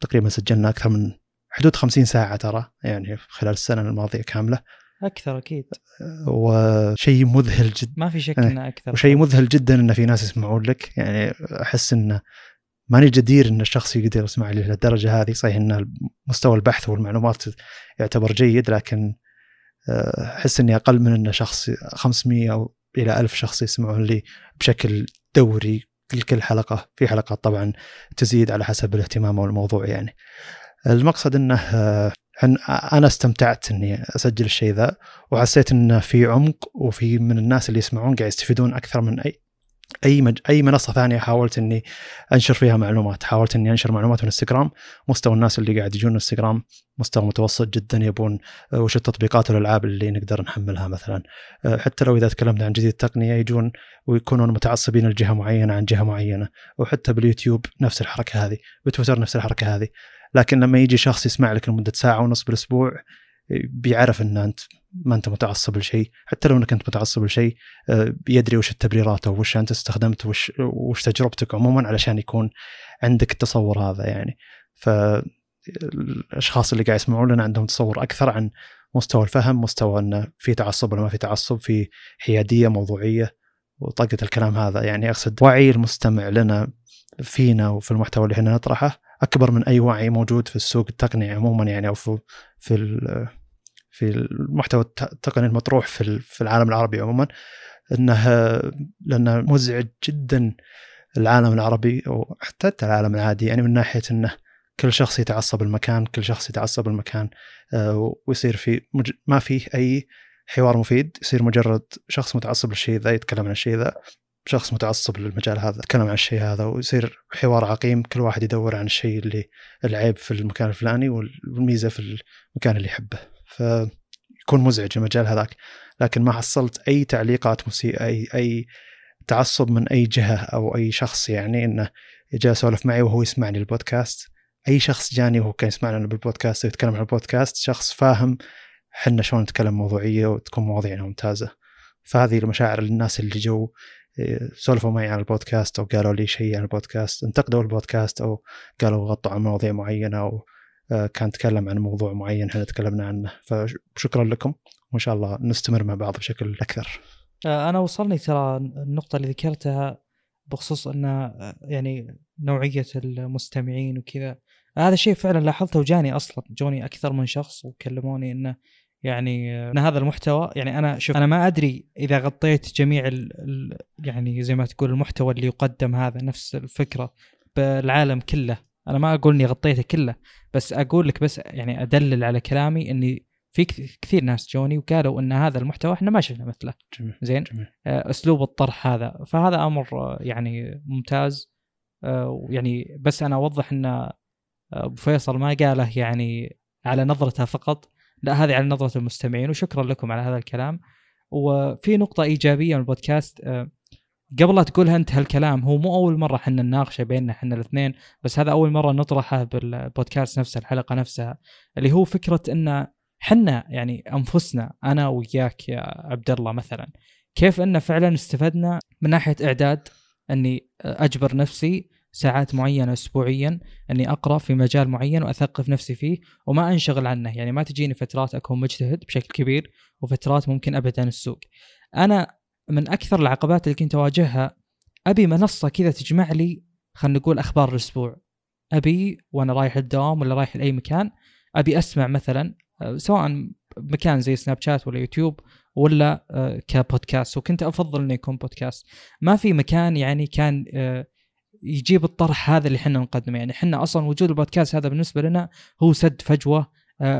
[SPEAKER 2] تقريبا سجلنا أكثر من حدود 50 ساعة ترى يعني خلال السنة الماضية كاملة.
[SPEAKER 1] أكثر أكيد.
[SPEAKER 2] وشيء مذهل جدا
[SPEAKER 1] ما في شك
[SPEAKER 2] إيه.
[SPEAKER 1] إنه أكثر.
[SPEAKER 2] وشيء مذهل جدا إن في ناس يسمعون لك. يعني أحس إنه ماني جدير إن الشخص يقدر يسمع لي للدرجة هذه. صحيح إن مستوى البحث والمعلومات يعتبر جيد لكن آه، أحس إني أقل من إن شخص 500 أو إلى 1000 شخص يسمعون لي بشكل دوري لكل حلقة. في حلقات طبعا تزيد على حسب الاهتمام والموضوع يعني. المقصد إنه آه، أنا استمتعت إني أسجل الشيء ذا وحسيت انه في عمق وفي من الناس اللي يسمعون قاعد يستفيدون أكثر من أي أي مج... أي منصة ثانية حاولت إني أنشر فيها معلومات حاولت إني أنشر معلومات من انستغرام مستوى الناس اللي قاعد يجون انستغرام مستوى متوسط جدا يبون آه، وش التطبيقات والألعاب اللي نقدر نحملها مثلا. آه، حتى لو إذا تكلمنا عن جديد التقنية يجون ويكونون متعصبين لجهة معينة عن جهة معينة وحتى باليوتيوب نفس الحركة هذه بتويتر نفس الحركة هذه. لكن لما يجي شخص يسمع لك لمدة ساعة ونص بالأسبوع بيعرف إن أنت ما أنت متعصب لشيء حتى لو إنك أنت متعصب لشيء آه، بيدري وش التبريرات أو وش أنت استخدمت وش وش تجربتك عموما علشان يكون عندك التصور هذا يعني. فالاشخاص اللي قاعد يسمعون لنا عندهم تصور أكثر عن مستوى الفهم مستوى انه في تعصب ولا ما في تعصب في حيادية موضوعية وطاقه الكلام هذا يعني أقصد وعي المستمع لنا فينا وفي المحتوى اللي إحنا نطرحه أكبر من أي وعي موجود في السوق التقني عموما يعني أو في في في المحتوى الت- التقني المطروح في في العالم العربي عموما إنه لأنه مزعج جدا العالم العربي وحتى العالم العادي يعني من ناحية إنه كل شخص يتعصب المكان كل شخص يتعصب المكان آه، ويصير في مج... ما فيه أي حوار مفيد يصير مجرد شخص متعصب للشيء ذا يتكلم عن الشيء ذا شخص متعصب للمجال هذا يتكلم عن الشيء هذا ويصير حوار عقيم كل واحد يدور عن الشيء اللي العيب في المكان الفلاني والميزة في المكان اللي يحبه. فيكون مزعج المجال هذاك لكن ما حصلت أي تعليقات مسيئه أي أي تعصب من أي جهة أو أي شخص يعني إنه جاء سولف معي وهو يسمعني البودكاست. أي شخص جاني وهو كان يسمعنا بالبودكاست ويتكلم عن البودكاست شخص فاهم حنا شلون نتكلم موضوعية وتكون مواضيعنا ممتازة. فهذه المشاعر للناس اللي جو إيه، سولفوا معي عن البودكاست أو قالوا لي شيء عن البودكاست انتقدوا البودكاست أو قالوا غطوا عن مواضيع معينة أو آه، كان تكلم عن موضوع معين إحنا تكلمنا عنه. فشكرا لكم وإن شاء الله نستمر مع بعض بشكل أكثر.
[SPEAKER 1] آه، أنا وصلني ترى النقطة اللي ذكرتها بخصوص إن آه، يعني نوعية المستمعين وكذا. هذا شيء فعلا لاحظته وجاني أصلا جوني أكثر من شخص وكلموني إنه يعني آه، إن هذا المحتوى يعني أنا شوف أنا ما أدري إذا غطيت جميع ال ال يعني زي ما تقول المحتوى اللي يقدم هذا نفس الفكرة بالعالم كله. أنا ما أقول إني غطيته كله بس أقول لك بس يعني أدلل على كلامي إني في كث- كثير ناس جوني وقالوا إن هذا المحتوى إحنا ما شفنا مثله.
[SPEAKER 2] جميل
[SPEAKER 1] زين؟
[SPEAKER 2] جميل.
[SPEAKER 1] آه، أسلوب الطرح هذا. فهذا أمر آه، يعني ممتاز. آه، ويعني بس أنا أوضح إن أبو فيصل ما قاله يعني على نظرته فقط. لا هذه على نظرة المستمعين وشكرا لكم على هذا الكلام. وفي نقطة إيجابية من البودكاست قبل لا تقولها أنت هالكلام هو مو أول مرة إحنا نناقشه بيننا إحنا الاثنين بس هذا أول مرة نطرحه بالبودكاست نفسه الحلقة نفسها اللي هو فكرة إن حنا يعني أنفسنا أنا وياك يا عبد الله مثلا كيف إن فعلا استفدنا من ناحية إعداد إني أجبر نفسي ساعات معينة اسبوعيا إني أقرأ في مجال معين وأثقف نفسي فيه وما أنشغل عنه. يعني ما تجيني فترات أكون مجتهد بشكل كبير وفترات ممكن أبعد عن السوق. أنا من أكثر العقبات اللي كنت أواجهها أبي منصة كذا تجمع لي خلينا نقول أخبار الأسبوع. أبي وأنا رايح الدوام ولا رايح لأي مكان أبي أسمع مثلا آه، سواء مكان زي سناب شات ولا يوتيوب ولا آه، كبودكاست. وكنت أفضل إنه يكون بودكاست. ما في مكان يعني كان آه، يجيب الطرح هذا اللي إحنا نقدمه. يعني إحنا أصلا وجود البودكاست هذا بالنسبة لنا هو سد فجوة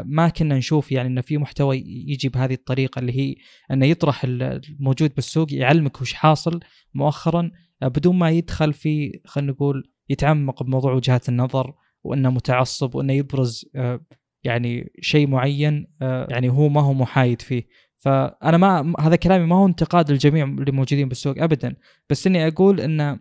[SPEAKER 1] ما كنا نشوف يعني إنه في محتوى يجي بهذه الطريقة اللي هي إنه يطرح الموجود بالسوق يعلمك وش حاصل مؤخرا بدون ما يدخل في خلينا نقول يتعمق بموضوع وجهات النظر وإنه متعصب وإنه يبرز يعني شيء معين يعني هو ما هو محايد فيه. فأنا ما هذا كلامي ما هو انتقاد للجميع اللي موجودين بالسوق ابدا بس إني أقول إنه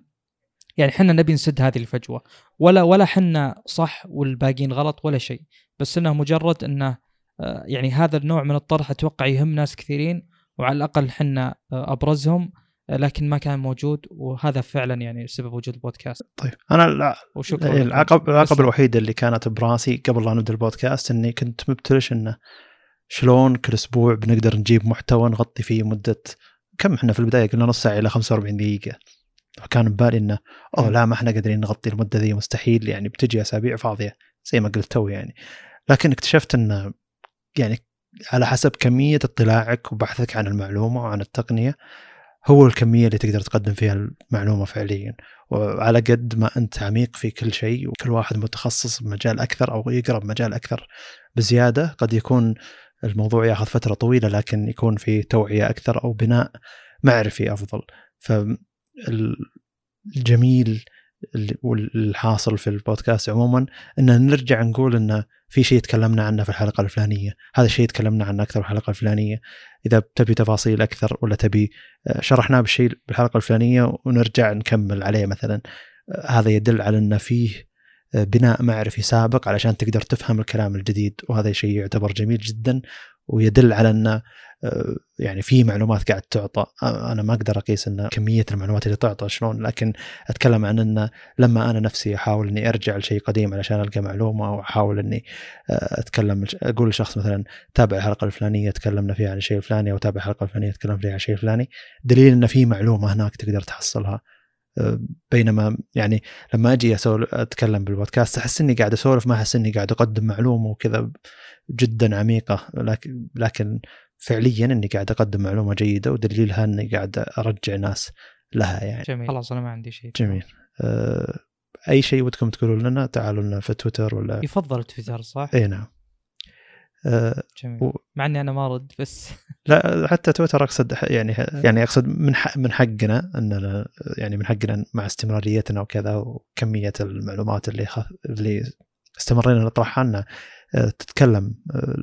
[SPEAKER 1] يعني إحنا نبي نسد هذه الفجوة. ولا ولا حنا صح والباقيين غلط ولا شيء. بس إنه مجرد إنه آه، يعني هذا النوع من الطرح أتوقع يهم ناس كثيرين وعلى الأقل حنا آه، أبرزهم آه، لكن ما كان موجود وهذا فعلا يعني سبب وجود البودكاست.
[SPEAKER 2] طيب أنا وشكرا العقب العقبه الوحيده اللي كانت براسي قبل لا نبدأ البودكاست إني كنت مبتلش إنه شلون كل أسبوع بنقدر نجيب محتوى نغطي فيه مدة كم إحنا في البداية قلنا نص ساعة إلى 45 دقيقة. فكان ببالي إنه أوه لا ما إحنا قادرين نغطي المدة ذي مستحيل يعني بتجي أسابيع فاضية. زي ما قلت تو يعني. لكن اكتشفت إنه يعني على حسب كمية اطلاعك وبحثك عن المعلومة وعن التقنية هو الكمية اللي تقدر تقدم فيها المعلومة فعليا. وعلى قد ما أنت عميق في كل شيء وكل واحد متخصص بمجال أكثر أو يقرأ بمجال أكثر بزيادة قد يكون الموضوع ياخذ فترة طويلة لكن يكون في توعية أكثر أو بناء معرفي أفضل. فالجميل والحاصل في البودكاست عموما ان نرجع نقول إنه في شيء تكلمنا عنه في الحلقة الفلانية، هذا الشيء تكلمنا عنه أكثر في الحلقة الفلانية، إذا تبي تفاصيل أكثر ولا تبي آه، شرحناه بالشيء بالحلقة الفلانية ونرجع نكمل عليه مثلا، آه، هذا يدل على ان فيه بناء معرفي سابق علشان تقدر تفهم الكلام الجديد وهذا شيء يعتبر جميل جدا ويدل على ان آه، يعني في معلومات قاعد تعطى. أنا ما أقدر أقيس إن كمية المعلومات اللي تعطى شلون لكن أتكلم عن إن لما أنا نفسي أحاول إني أرجع لشيء قديم علشان ألقى معلومة أو أحاول إني آه، أتكلم أقول لشخص مثلا تابع الحلقة الفلانية تكلمنا فيها عن الشيء الفلاني أو تابع الحلقة الفلانية تكلم فيها عن الشيء الفلاني. دليل إن في معلومة هناك تقدر تحصلها. بينما يعني لما أجي اسولف أتكلم بالبودكاست أحس إني قاعد أسولف ما أحس إني قاعد أقدم معلومة وكذا جدا عميقة. لكن لكن فعليا إني قاعد أقدم معلومة جيدة ودليلها إني قاعد أرجع ناس لها يعني.
[SPEAKER 1] جميل. خلاص أنا ما عندي شيء.
[SPEAKER 2] جميل. أه أي شيء ودكم تقولون لنا تعالوا لنا في تويتر ولا
[SPEAKER 1] يفضل تويتر صح؟
[SPEAKER 2] إي نعم.
[SPEAKER 1] آه، جميل. و... مع إني أنا ما ارد بس. <laughs>
[SPEAKER 2] لا حتى تويتر أقصد يعني يعني أقصد من حق من حقنا اننا يعني من حقنا مع استمراريتنا وكذا وكمية المعلومات اللي خ... اللي استمرينا نطرحها لنا آه، تتكلم آه،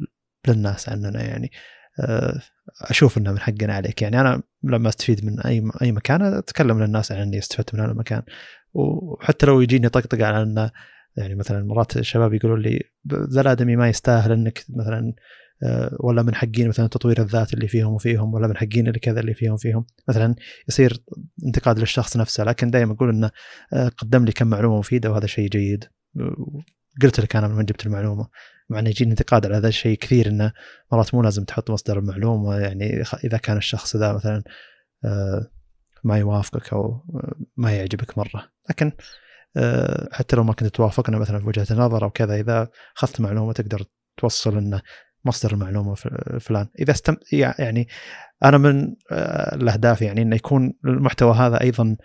[SPEAKER 2] للناس عننا يعني. أشوف إنه من حقنا عليك. يعني أنا لما أستفيد من أي أي مكان أتكلم للناس عن إني أستفدت من هذا المكان. وحتى لو يجيني طقطقة على إنه يعني مثلا مرات الشباب يقولوا لي ذا الآدمي ما يستاهل إنك مثلا آه، ولا من حقين مثلا تطوير الذات اللي فيهم وفيهم ولا من حقين اللي كذا اللي فيهم فيهم مثلا يصير انتقاد للشخص نفسه. لكن دائما أقول إنه آه، قدم لي كم معلومة مفيدة وهذا شيء جيد. قلت لك أنا من جبت المعلومة. مع إنه يجيني انتقاد على هذا الشيء كثير إنه مرات مو لازم تحط مصدر المعلومه يعني إذا كان الشخص ذا مثلا آه، ما يوافقك أو ما يعجبك مرة. لكن آه، حتى لو ما كنت توافقنا مثلا في وجهة النظر أو كذا إذا أخذت معلومة تقدر توصل إنه مصدر المعلومة فلان. إذا استم يعني أنا من آه، الأهداف يعني إنه يكون المحتوى هذا أيضا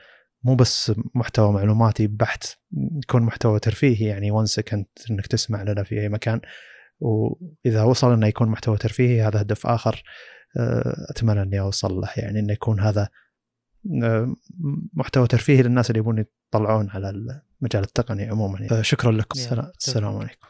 [SPEAKER 2] مو بس محتوى معلوماتي بحت يكون محتوى ترفيهي يعني وان سكند إنك تسمع لنا في أي مكان. وإذا وصل إنه يكون محتوى ترفيهي هذا هدف آخر آه، أتمنى إني أوصل له. يعني إنه يكون هذا محتوى ترفيهي للناس اللي يبون يطلعون على المجال التقني عموما يعني. شكرا لكم. السلام عليكم.